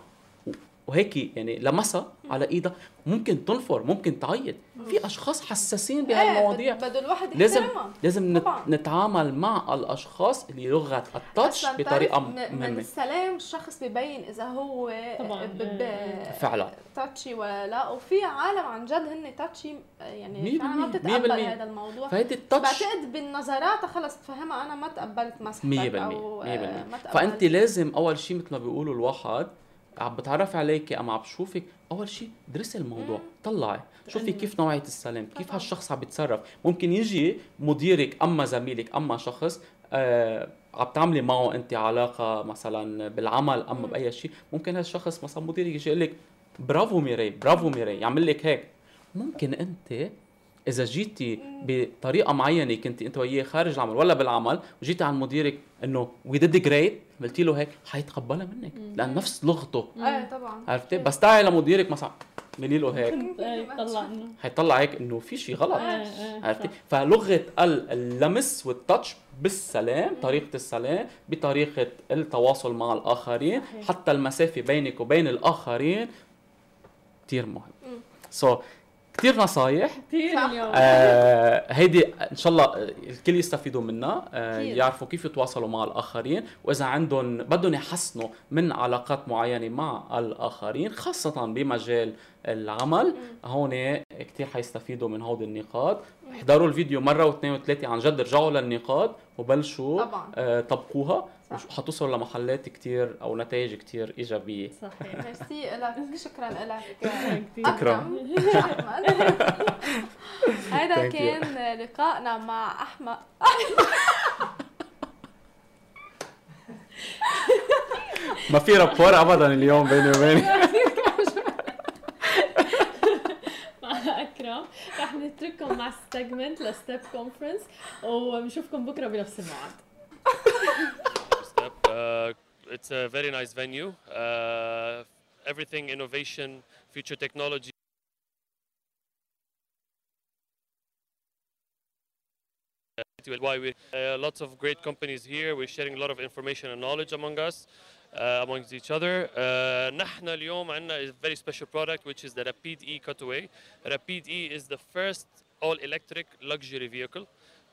وهيك يعني لمسها على إيدها. ممكن تنفر ممكن تعيط. في أشخاص حساسين بهالمواضيع. إيه بده الواحد لازم لازم طبعا. نتعامل مع الأشخاص اللي لغة التاتش بطريقة مهمه من السلام الشخص ببين إذا هو طبعا. فعلا. تاتشي ولا لا. وفي عالم عن جد هن تاتشي يعني فعلا ما بتتقبل هذا الموضوع. فهيدي التاتش بعتقد بالنظرات خلص تفهمها أنا ما تقبلت مسحتك 100% أو 100% فانت لازم أول شيء مثل ما بيقولوا الواحد عم بتعرف عليك اما عم بشوفك؟ أول شيء درسي الموضوع طلعي شوفي كيف نوعية السلام كيف هالشخص عم بيتصرف. ممكن يجي مديرك أما زميلك أما شخص آه عم تعملي معه انت علاقة مثلا بالعمل أما بأي شيء ممكن هالشخص مثلا مديرك يجي يقول لك برافو ميري برافو ميري يعمل لك هيك. ممكن انت إذا جيتي بطريقة معينة كنت انت وياه خارج العمل ولا بالعمل وجيتي عند مديرك إنه we did great عملتي له هيك حيتقبلها منك لأن نفس لغته. إيه طبعا. عرفتي بس تعي لمديرك مثلا اعملي له هيك. حيطلع هيك إنه في شيء غلط. عرفتي فلغة اللمس وال touch بالسلام طريقة السلام بطريقة التواصل مع الآخرين حتى المسافة بينك وبين الآخرين كثير مهم. سو so, كثير نصايح. كثير اليوم. آه هيدي إن شاء الله الكل يستفيدوا منها. آه يعرفوا كيف يتواصلوا مع الآخرين وإذا عندهم بدهم يحسنوا من علاقات معينة مع الآخرين خاصة بمجال العمل. هون كثير حيستفيدوا من هودي النقاط. احضروا الفيديو مرة واثنين وثلاثة عن جد رجعوا للنقاط وبلشوا طبعا. آه طبقوها. حتوصلوا لمحلات كتير أو نتائج كتير إيجابية. صحيح. ميرسي. لك شكرا لك. <laughs> شكرا. هذا <laughs> كان لقائنا مع أحمد. <laughs> ما في رابور ابدا اليوم بيني وبينك مع أكرم. رح نترككم مع سيجمنت لستيب كونفرنس وبنشوفكم بكرة بنفس الموعد. Uh, it's a very nice venue. Uh, everything innovation, future technology. Why we uh, lots of great companies here. We're sharing a lot of information and knowledge among us, uh, amongst each other. Uh, نحن اليوم عندنا a very special product which is the Rapid E Cutaway. Rapid E is the first all-electric luxury vehicle.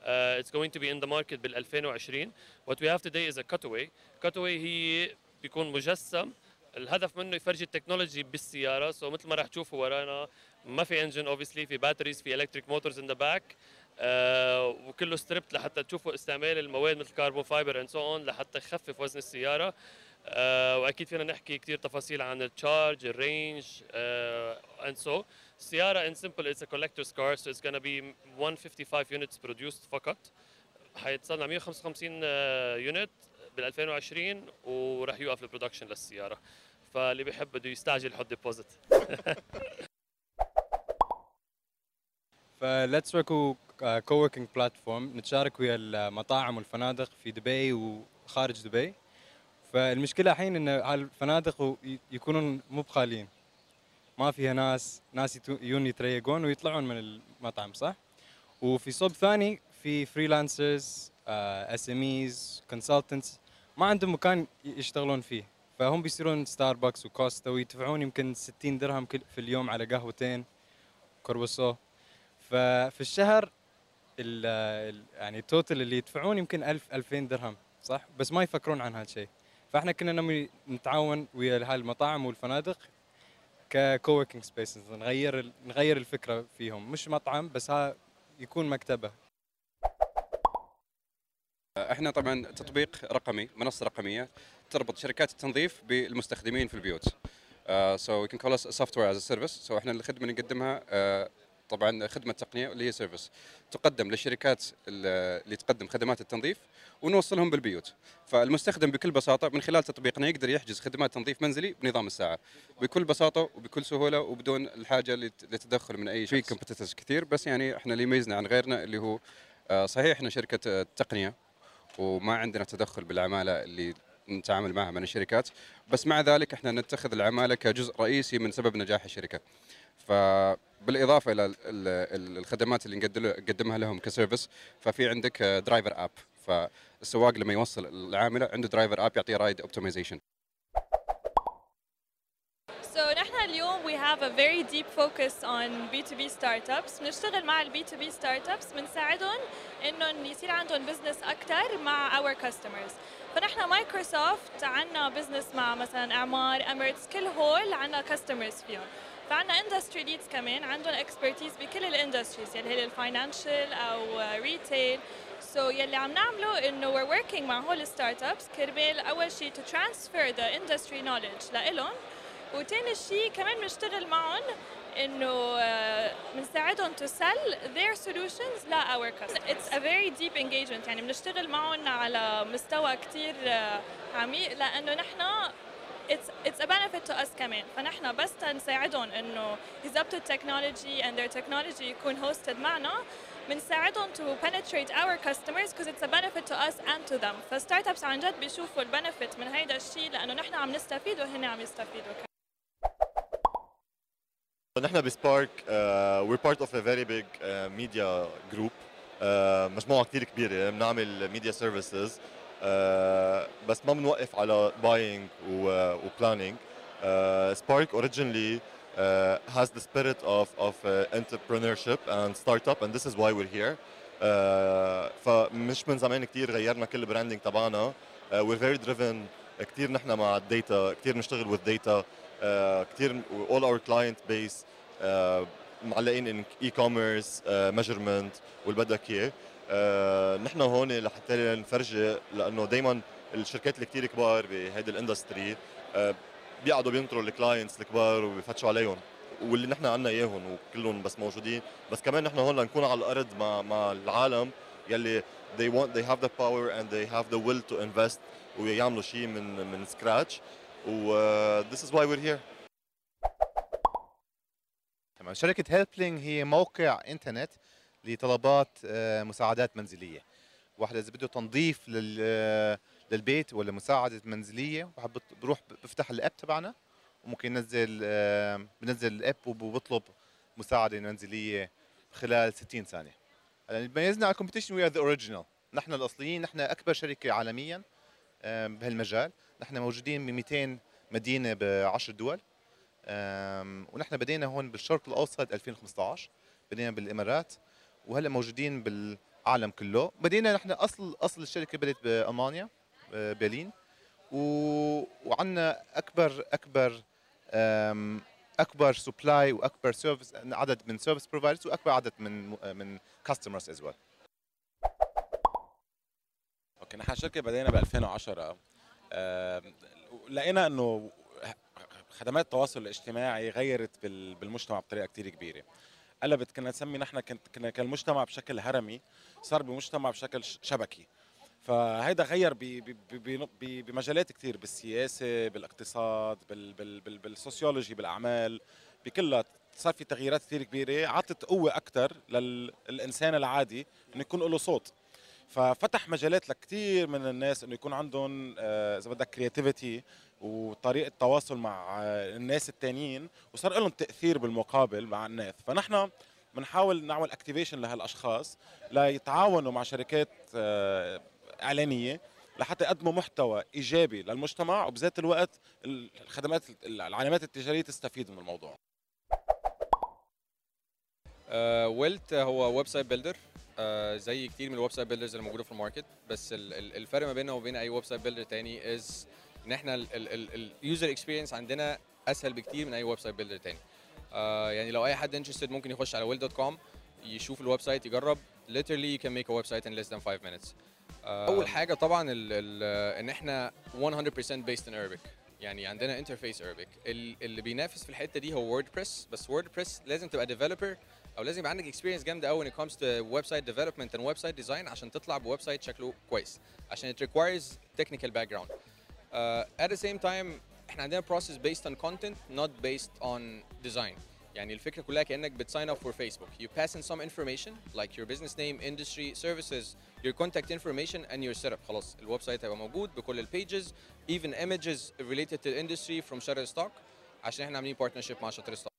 Uh, it's going to be in the market بال 2020. What we have today is a cutaway. Cutaway هي بيكون مجسم. الهدف منه يفرجي ال technology بالسيارة. so مثل ما راح تشوفوا ورانا ما في engine obviously في batteries في electric motors in the back وكله stripped لحتى تشوفوا استعمال المواد مثل carbon fiber and so on لحتى يخفف وزن السيارة. Uh, وأكيد فينا نحكي كثير تفاصيل عن ال charge ال range and so السياره in simple it's a collector's car so it's gonna be 155 units produced فقط. حيتصنع 155 unit بال 2020 وراح يوقف ال production للسيارة. فاللي بيحب بده يستعجل يحط deposit ف Letswork هو coworking platform نتشارك ويا المطاعم والفنادق في دبي وخارج دبي. فالمشكلة الحين إن هالفنادق يكونون مو بخاليين. ما فيها ناس ناس يجون يتريقون ويطلعون من المطعم صح؟ وفي صوب ثاني في freelancers SMEs consultants ما عندهم مكان يشتغلون فيه. فهم بيسيرون ستاربكس وكوستا ويدفعون يمكن 60 درهم في اليوم على قهوتين كوربوسو ففي الشهر ال ال يعني ال total اللي يدفعون يمكن 1000 2000 درهم صح؟ بس ما يفكرون عن هالشيء فاحنا كنا نتعاون ويا هالمطاعم والفنادق ك coworking spaces نغير نغير الفكرة فيهم. مش مطعم بس ها يكون مكتبة. إحنا طبعا تطبيق رقمي منصة رقمية تربط شركات التنظيف بالمستخدمين في البيوت. so we can call software as service so إحنا الخدمة اللي نقدمها uh, طبعا خدمة تقنية اللي هي service تقدم للشركات اللي تقدم خدمات التنظيف ونوصلهم بالبيوت. فالمستخدم بكل بساطة من خلال تطبيقنا يقدر يحجز خدمات تنظيف منزلي بنظام الساعة. بكل بساطة وبكل سهولة وبدون الحاجة للتدخل من أي شيء في كثير بس يعني إحنا اللي يميزنا عن غيرنا اللي هو صحيح إحنا شركة تقنية وما عندنا تدخل بالعمالة اللي نتعامل معها من الشركات بس مع ذلك إحنا نتخذ العمالة كجزء رئيسي من سبب نجاح الشركة. فبالإضافة إلى الخدمات اللي نقدمها لهم ك service ففي عندك driver app فالسواق لما يوصل العاملة عنده driver app يعطيه ride optimization So نحن اليوم we have a very deep focus on B2B startups. بنشتغل مع ال B2B startups بنساعدهم انهم يصير عندهم بزنس أكثر مع our customers. فنحن مايكروسوفت عندنا بزنس مع مثلا اعمار Emirates كل هول عندنا customers فيهم. فعندنا industry leads كمان عندهم expertise بكل ال industries يلي هي ال financial أو retail so, يلي عم نعمله إنه we're working مع هول ال startups كرمال أول شيء to transfer the industry knowledge لإلهم. وتاني شيء كمان بنشتغل معهم إنه بنساعدهم to sell their solutions ل our customers. It's a very deep engagement. يعني بنشتغل معهم على مستوى كثير عميق لأنه نحن it's it's a benefit to us كمان فنحن بس نساعدهم إنه يظبطوا ال technology and their technology يكون hosted معنا. بنساعدهم to penetrate our customers because it's a benefit to us and to them. ف startups عن جد بيشوفوا ال benefit من هيدا الشيء لأنه نحن عم نستفيد وهن عم يستفيدوا كمان. نحن ب Spark of a very big uh, media group. Uh, مجموعة كثير كبيرة بنعمل services. uh, بس ما بنوقف على buying و, و planning uh, uh, has the spirit of, of uh, entrepreneurship and startup and this is why we're here uh, فمش من زمان كثير غيرنا كل ال branding تبعنا uh, we're very driven كثير نحن مع ال data كثير بنشتغل with data كثير all our client base uh, معلقين on e-commerce measurement واللي بدك اياه نحن هون لحتى نفرجي لأنه دائما الشركات اللي كثير كبار بهيدي ال industry uh, بيقعدوا بينطروا ال clients الكبار وبيفتشوا عليهم واللي نحن عنا إياهم وكلهم بس موجودين. بس كمان نحن هون لنكون على الأرض مع مع العالم يلي they want they have the power and they have the will to invest ويعملوا شيء من من scratch و uh, this is why we're here. تمام. شركة Helpling هي موقع إنترنت لطلبات آه، مساعدات منزلية. واحد إذا بده تنظيف آه، للبيت ولا واحد بت- بروح بفتح ال app تبعنا وممكن ينزل آه، بنزل ال app وبطلب مساعدة منزلية خلال 60 ثانية. هلأ اللي بيميزنا على ال competition we're the original نحن الأصليين نحن أكبر شركة عالميا بهالمجال. نحن موجودين ب 200 مدينة ب 10 دول ونحن بدينا هون بالشرق الأوسط 2015 بدينا بالإمارات. وهلا موجودين بالعالم كله. بدينا نحن اصل أصل الشركة بدأت بألمانيا ب- برلين. وعندنا اكبر أكبر أكبر supply وأكبر service عدد من service providers وأكبر عدد من من customers as well okay نحن الشركة بدينا ب 2010 آم، لقينا إنه خدمات التواصل الاجتماعي غيرت بال- بالمجتمع بطريقة كتير كبيرة. قلبت كنا نسمي نحن كنا كان المجتمع بشكل هرمي صار بمجتمع بشكل شبكي. فهيدا غير بمجالات كتير بالسياسة بالاقتصاد بال بال بال بالسوسيولوجي بالأعمال بكلها. صار في تغييرات كتير كبيرة عطت قوة أكثر للإنسان العادي إنه يكون له صوت. ففتح مجالات لكثير من الناس إنه يكون عندهم آه، إذا بدك creativity وطريقة تواصل مع آه، الناس التانيين وصار لهم تأثير بالمقابل مع الناس. فنحن بنحاول نعمل activation لهالأشخاص ليتعاونوا مع شركات آه، إعلانية لحتى يقدموا محتوى إيجابي للمجتمع وبذات الوقت الخدمات العلامات التجارية تستفيد من الموضوع. ويلت هو website builder. زي كتير من ال website builders اللي موجودة في ال market بس ال- ال- الفرق ما بيننا وبين أي website builder تاني is إن إحنا ال user experience عندنا أسهل بكتير من أي website builder تاني. آه، يعني لو أي حد interested ممكن يخش على will.com يشوف ال website يجرب. Literally you can make a website in less than 5 minutes. آه، أول حاجة طبعا ال ال إن إحنا 100% based in Arabic. يعني عندنا interface Arabic. ال- اللي بينافس في الحتة دي هو ووردبريس بس ووردبريس لازم تبقى developer أو لازم يبقى عندك اكسبيرينس جامدة قوي when it comes to website development and website design عشان تطلع بويب سايت شكله كويس. عشان it requires technical background. uh, at the same time احنا عندنا process based on content not based on design يعني الفكره كلها كانك بتsign up for Facebook you pass in some information like your business name industry services your contact information and your setup خلاص الويب سايت هيبقى موجود بكل البيجز even images related to the industry from Shutterstock عشان احنا عاملين partnership مع Shutterstock